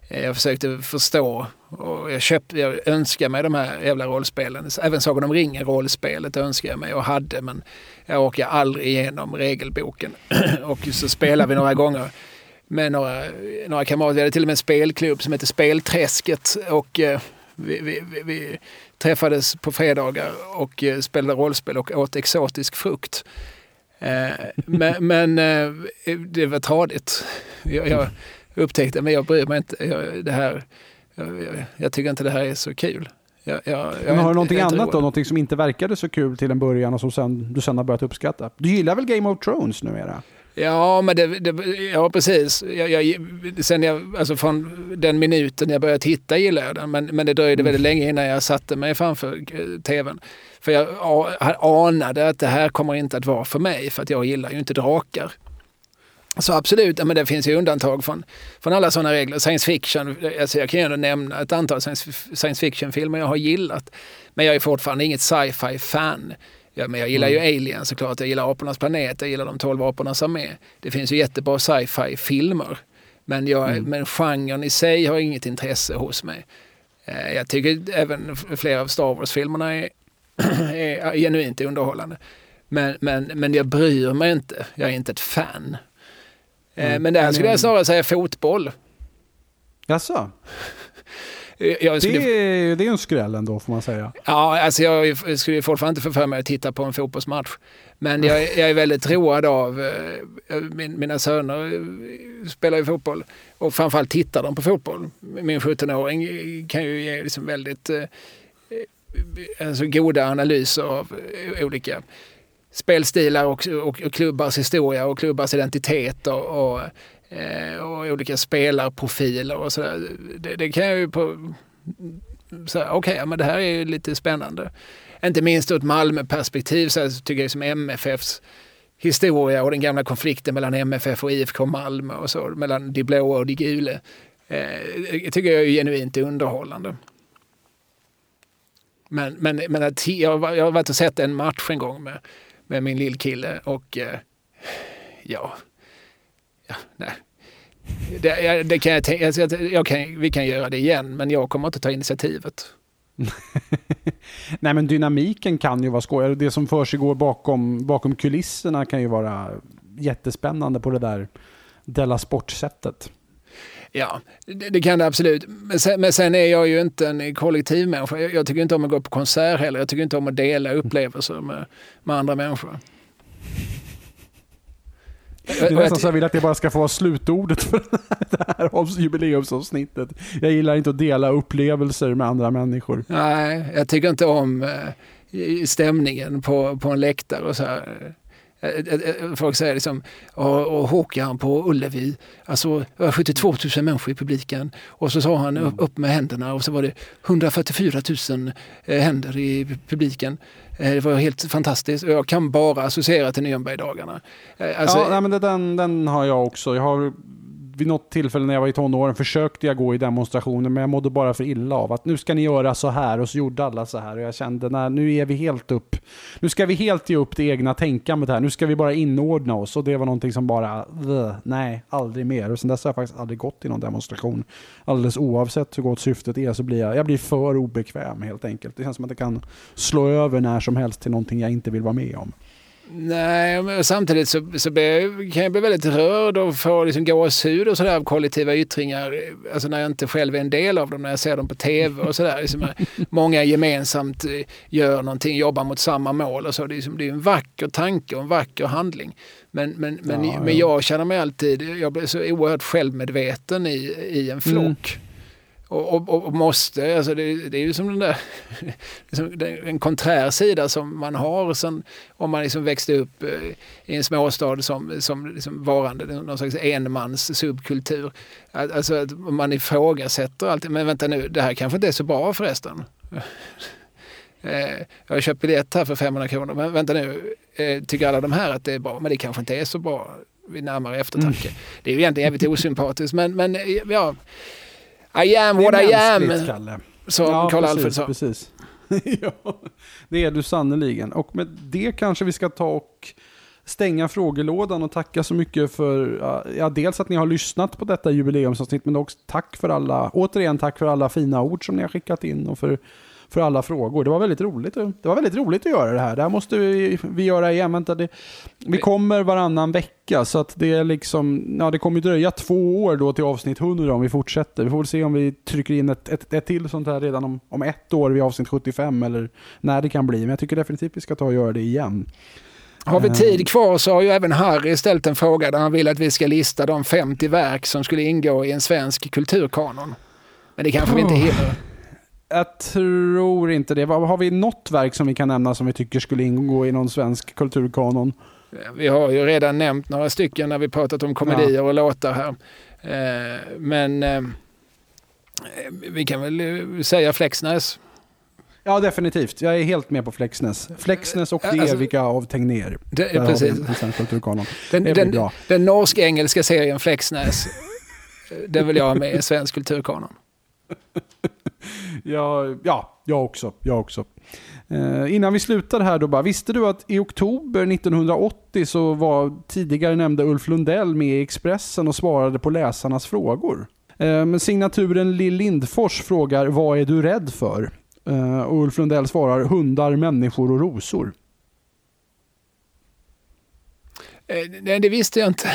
Eh, jag försökte förstå och jag, köpte, jag önskade mig de här jävla rollspelen. Även Sagan om ringen-rollspelet önskade jag mig och hade men jag åker aldrig igenom regelboken. och så spelade vi några gånger med några, några kamrater. Vi hade till och med en spelklubb som heter Spelträsket och eh, vi, vi, vi, vi, träffades på fredagar och eh, spelade rollspel och åt exotisk frukt. Men, men det var tradigt. Jag, jag upptäckte, men jag bryr mig inte. Jag, det här jag, jag, tycker inte det här är så kul. Jag, jag, Men har du någonting annat rolig. då? Någonting som inte verkade så kul till en början och som sen, du sen har börjat uppskatta? Du gillar väl Game of Thrones numera? Ja, men det, det, ja, precis. Jag, jag, sen jag, alltså från den minuten jag började titta gillade jag den. Men, men det dröjde väldigt mm. länge innan jag satte mig framför eh, tvn. För jag anade att det här kommer inte att vara för mig, för att jag gillar ju inte drakar. Så absolut, men det finns ju undantag från, från alla sådana regler. Science fiction, alltså jag kan ju ändå nämna ett antal science fiction-filmer jag har gillat. Men jag är fortfarande inget sci-fi-fan. Ja, men jag gillar mm. ju Alien såklart, jag gillar Apornas planet, jag gillar De tolv apornas armé. Det finns ju jättebra sci-fi-filmer. Men, jag, mm. men genren i sig har inget intresse hos mig. Eh, jag tycker även flera av Star Wars-filmerna är, är genuint underhållande. Men, men, men jag bryr mig inte, jag är inte ett fan. Eh, mm. Men där skulle jag snarare säga fotboll. Jaså? Jag skulle... det, är, det är en skräll ändå får man säga. Ja, alltså jag skulle fortfarande inte få för mig att titta på en fotbollsmatch. Men jag, jag är väldigt road av, min, mina söner eh, spelar ju fotboll och framförallt tittar de på fotboll. Min 17-åring kan ju ge liksom väldigt alltså goda analyser av olika spelstilar och, och, och klubbars historia och klubbars identitet och, och eh, och olika spelarprofiler och sådär. Det, det, kan jag ju på... Okej, okay, men det här är ju lite spännande. Inte minst ur ett Malmö-perspektiv så tycker jag som MFFs historia och den gamla konflikten mellan MFF och IFK Malmö och så, mellan de blåa och de gula. Eh, tycker jag är genuint underhållande. Men, men, men att, jag, jag har varit och sett en match en gång med, med min lillkille och eh, ja, ja, nej. Det, det kan jag, tänka, jag kan, vi kan göra det igen, men jag kommer inte ta initiativet. Nej men dynamiken kan ju vara skoj. Det som för bakom, bakom kulisserna kan ju vara jättespännande på det där Della Sport-sättet. Ja, det, det, kan det absolut. Men sen, men sen, är jag ju inte en kollektivmänniska. Jag, jag tycker inte om att gå på konsert heller. Jag tycker inte om att dela upplevelser med, med andra människor. Det är nästan så jag vill att det bara ska få vara slutordet för det här jubileumsavsnittet. Jag gillar inte att dela upplevelser med andra människor. Nej, jag tycker inte om eh, stämningen på, på en läktare och så här. Eh, eh, folk säger liksom, och, och Håkan på Ullevi, alltså det var 72 000 människor i publiken och så sa han mm. upp med händerna och så var det 144 000 händer i publiken. Det var helt fantastiskt jag kan bara associera till Nürnbergdagarna. Alltså, ja, men den, den har jag också. Jag har vid något tillfälle när jag var i tonåren försökte jag gå i demonstrationer men jag mådde bara för illa av att nu ska ni göra så här och så gjorde alla så här och jag kände när nu är vi helt upp. Nu ska vi helt ge upp det egna tänkandet här. Nu ska vi bara inordna oss och det var någonting som bara nej, aldrig mer. Och sen dess har jag faktiskt aldrig gått i någon demonstration. Alldeles oavsett hur gott syftet är så blir jag, jag blir för obekväm helt enkelt. Det känns som att det kan slå över när som helst till någonting jag inte vill vara med om. Nej, men samtidigt så, så blir, kan jag bli väldigt rörd och få liksom gåshud och sådär av kollektiva yttringar. Alltså när jag inte själv är en del av dem, när jag ser dem på tv och sådär. Liksom många gemensamt eh, gör någonting, jobbar mot samma mål och så. Det är, liksom, det är en vacker tanke och en vacker handling. Men, men, men, ja, men jag känner mig alltid, jag blir så oerhört självmedveten i, i en flock. Mm. Och, och, och, måste, alltså det, det, är ju som den där, liksom en konträr sida som man har sen, om man liksom växte upp eh, i en småstad som, som liksom varande någon slags enmans subkultur. Alltså att man ifrågasätter alltid, men vänta nu, det här kanske inte är så bra förresten. Eh, jag har köpt biljett här för 500 kronor, men vänta nu, eh, tycker alla de här att det är bra? Men det kanske inte är så bra vid närmare eftertanke. Mm. Det är ju egentligen jävligt osympatiskt, men, men ja i am what I am. Som ja, Karl Alfred sa. Precis. ja, det är du sannoliken. Och med det kanske vi ska ta och stänga frågelådan och tacka så mycket för, ja, dels att ni har lyssnat på detta jubileumsavsnitt, men också tack för alla, återigen tack för alla fina ord som ni har skickat in och för för alla frågor. Det var väldigt roligt, det var väldigt roligt att göra det här. Det här måste vi, vi göra igen. Vänta, det, vi kommer varannan vecka så att det är liksom, ja det kommer dröja två år då till avsnitt 100 om vi fortsätter. Vi får väl se om vi trycker in ett, ett, ett till sånt här redan om, om ett år vid avsnitt 75 eller när det kan bli. Men jag tycker definitivt vi ska ta och göra det igen. Har vi eh. tid kvar så har ju även Harry ställt en fråga där han vill att vi ska lista de 50 verk som skulle ingå i en svensk kulturkanon. Men det kanske oh. vi inte hinner. Jag tror inte det. Har vi något verk som vi kan nämna som vi tycker skulle ingå i någon svensk kulturkanon? Vi har ju redan nämnt några stycken när vi pratat om komedier ja. och låtar här. Eh, men eh, vi kan väl eh, säga Flexnäs. Ja, definitivt. Jag är helt med på Flexnäs. Flexnäs och det alltså, Evika av Tegnér. Det, är precis. Den, den, den norsk-engelska serien Flexnäs, den vill jag ha med i svensk kulturkanon. ja, ja, jag också. Jag också. Eh, innan vi slutar här då bara, visste du att i oktober 1980 så var tidigare nämnda Ulf Lundell med i Expressen och svarade på läsarnas frågor? Eh, signaturen Lill Lindfors frågar, vad är du rädd för? Eh, och Ulf Lundell svarar, hundar, människor och rosor. Eh, nej, det visste jag inte.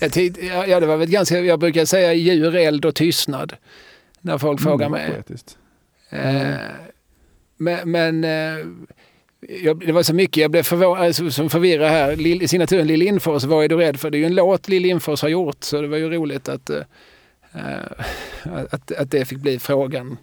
jag, tyckte, ja, det var väl ganska, jag brukar säga djur, eld och tystnad. När folk mm, frågar mig. Eh, men, men eh, jag, det var så mycket, jag blev förvånad, alltså, som förvirrad här. Lill, I signaturen Lill Lindfors, vad är du rädd för? Det är ju en låt Lill Lindfors har gjort, så det var ju roligt att, uh, att, att det fick bli frågan.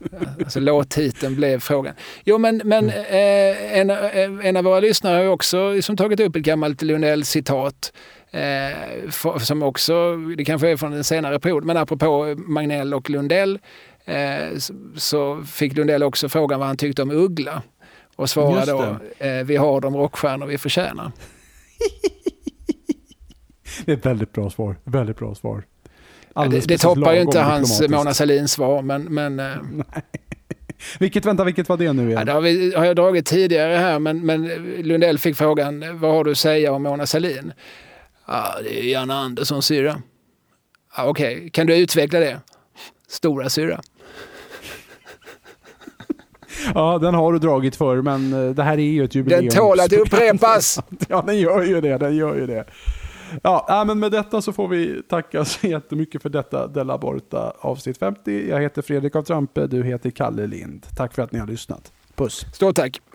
Alltså låttiteln blev frågan. Jo men, men mm. eh, en, eh, en av våra lyssnare har också liksom, tagit upp ett gammalt Lundell-citat. Eh, för, som också, det kanske är från en senare period, men apropå Magnell och Lundell eh, så, så fick Lundell också frågan vad han tyckte om Uggla. Och svarade då, eh, vi har de rockstjärnor vi förtjänar. det är ett väldigt bra svar. Väldigt bra svar. Det, det toppar ju inte hans Mona Sahlin-svar, men... men eh, vilket, vänta, vilket var det nu igen? Ja, det har, vi, har jag dragit tidigare här, men, men Lundell fick frågan, vad har du att säga om Mona Sahlin? Ja, det är Janne Anderssons syrra. Ja, Okej, okay. kan du utveckla det? Stora syrra. Ja, den har du dragit för men eh, det här är ju ett jubileum. Den tål att upprepas! Ja, den gör ju det. Den gör ju det. Ja, men med detta så får vi tacka så jättemycket för detta Della Borta avsnitt 50. Jag heter Fredrik av Trampe, du heter Kalle Lind. Tack för att ni har lyssnat. Puss! Stort tack!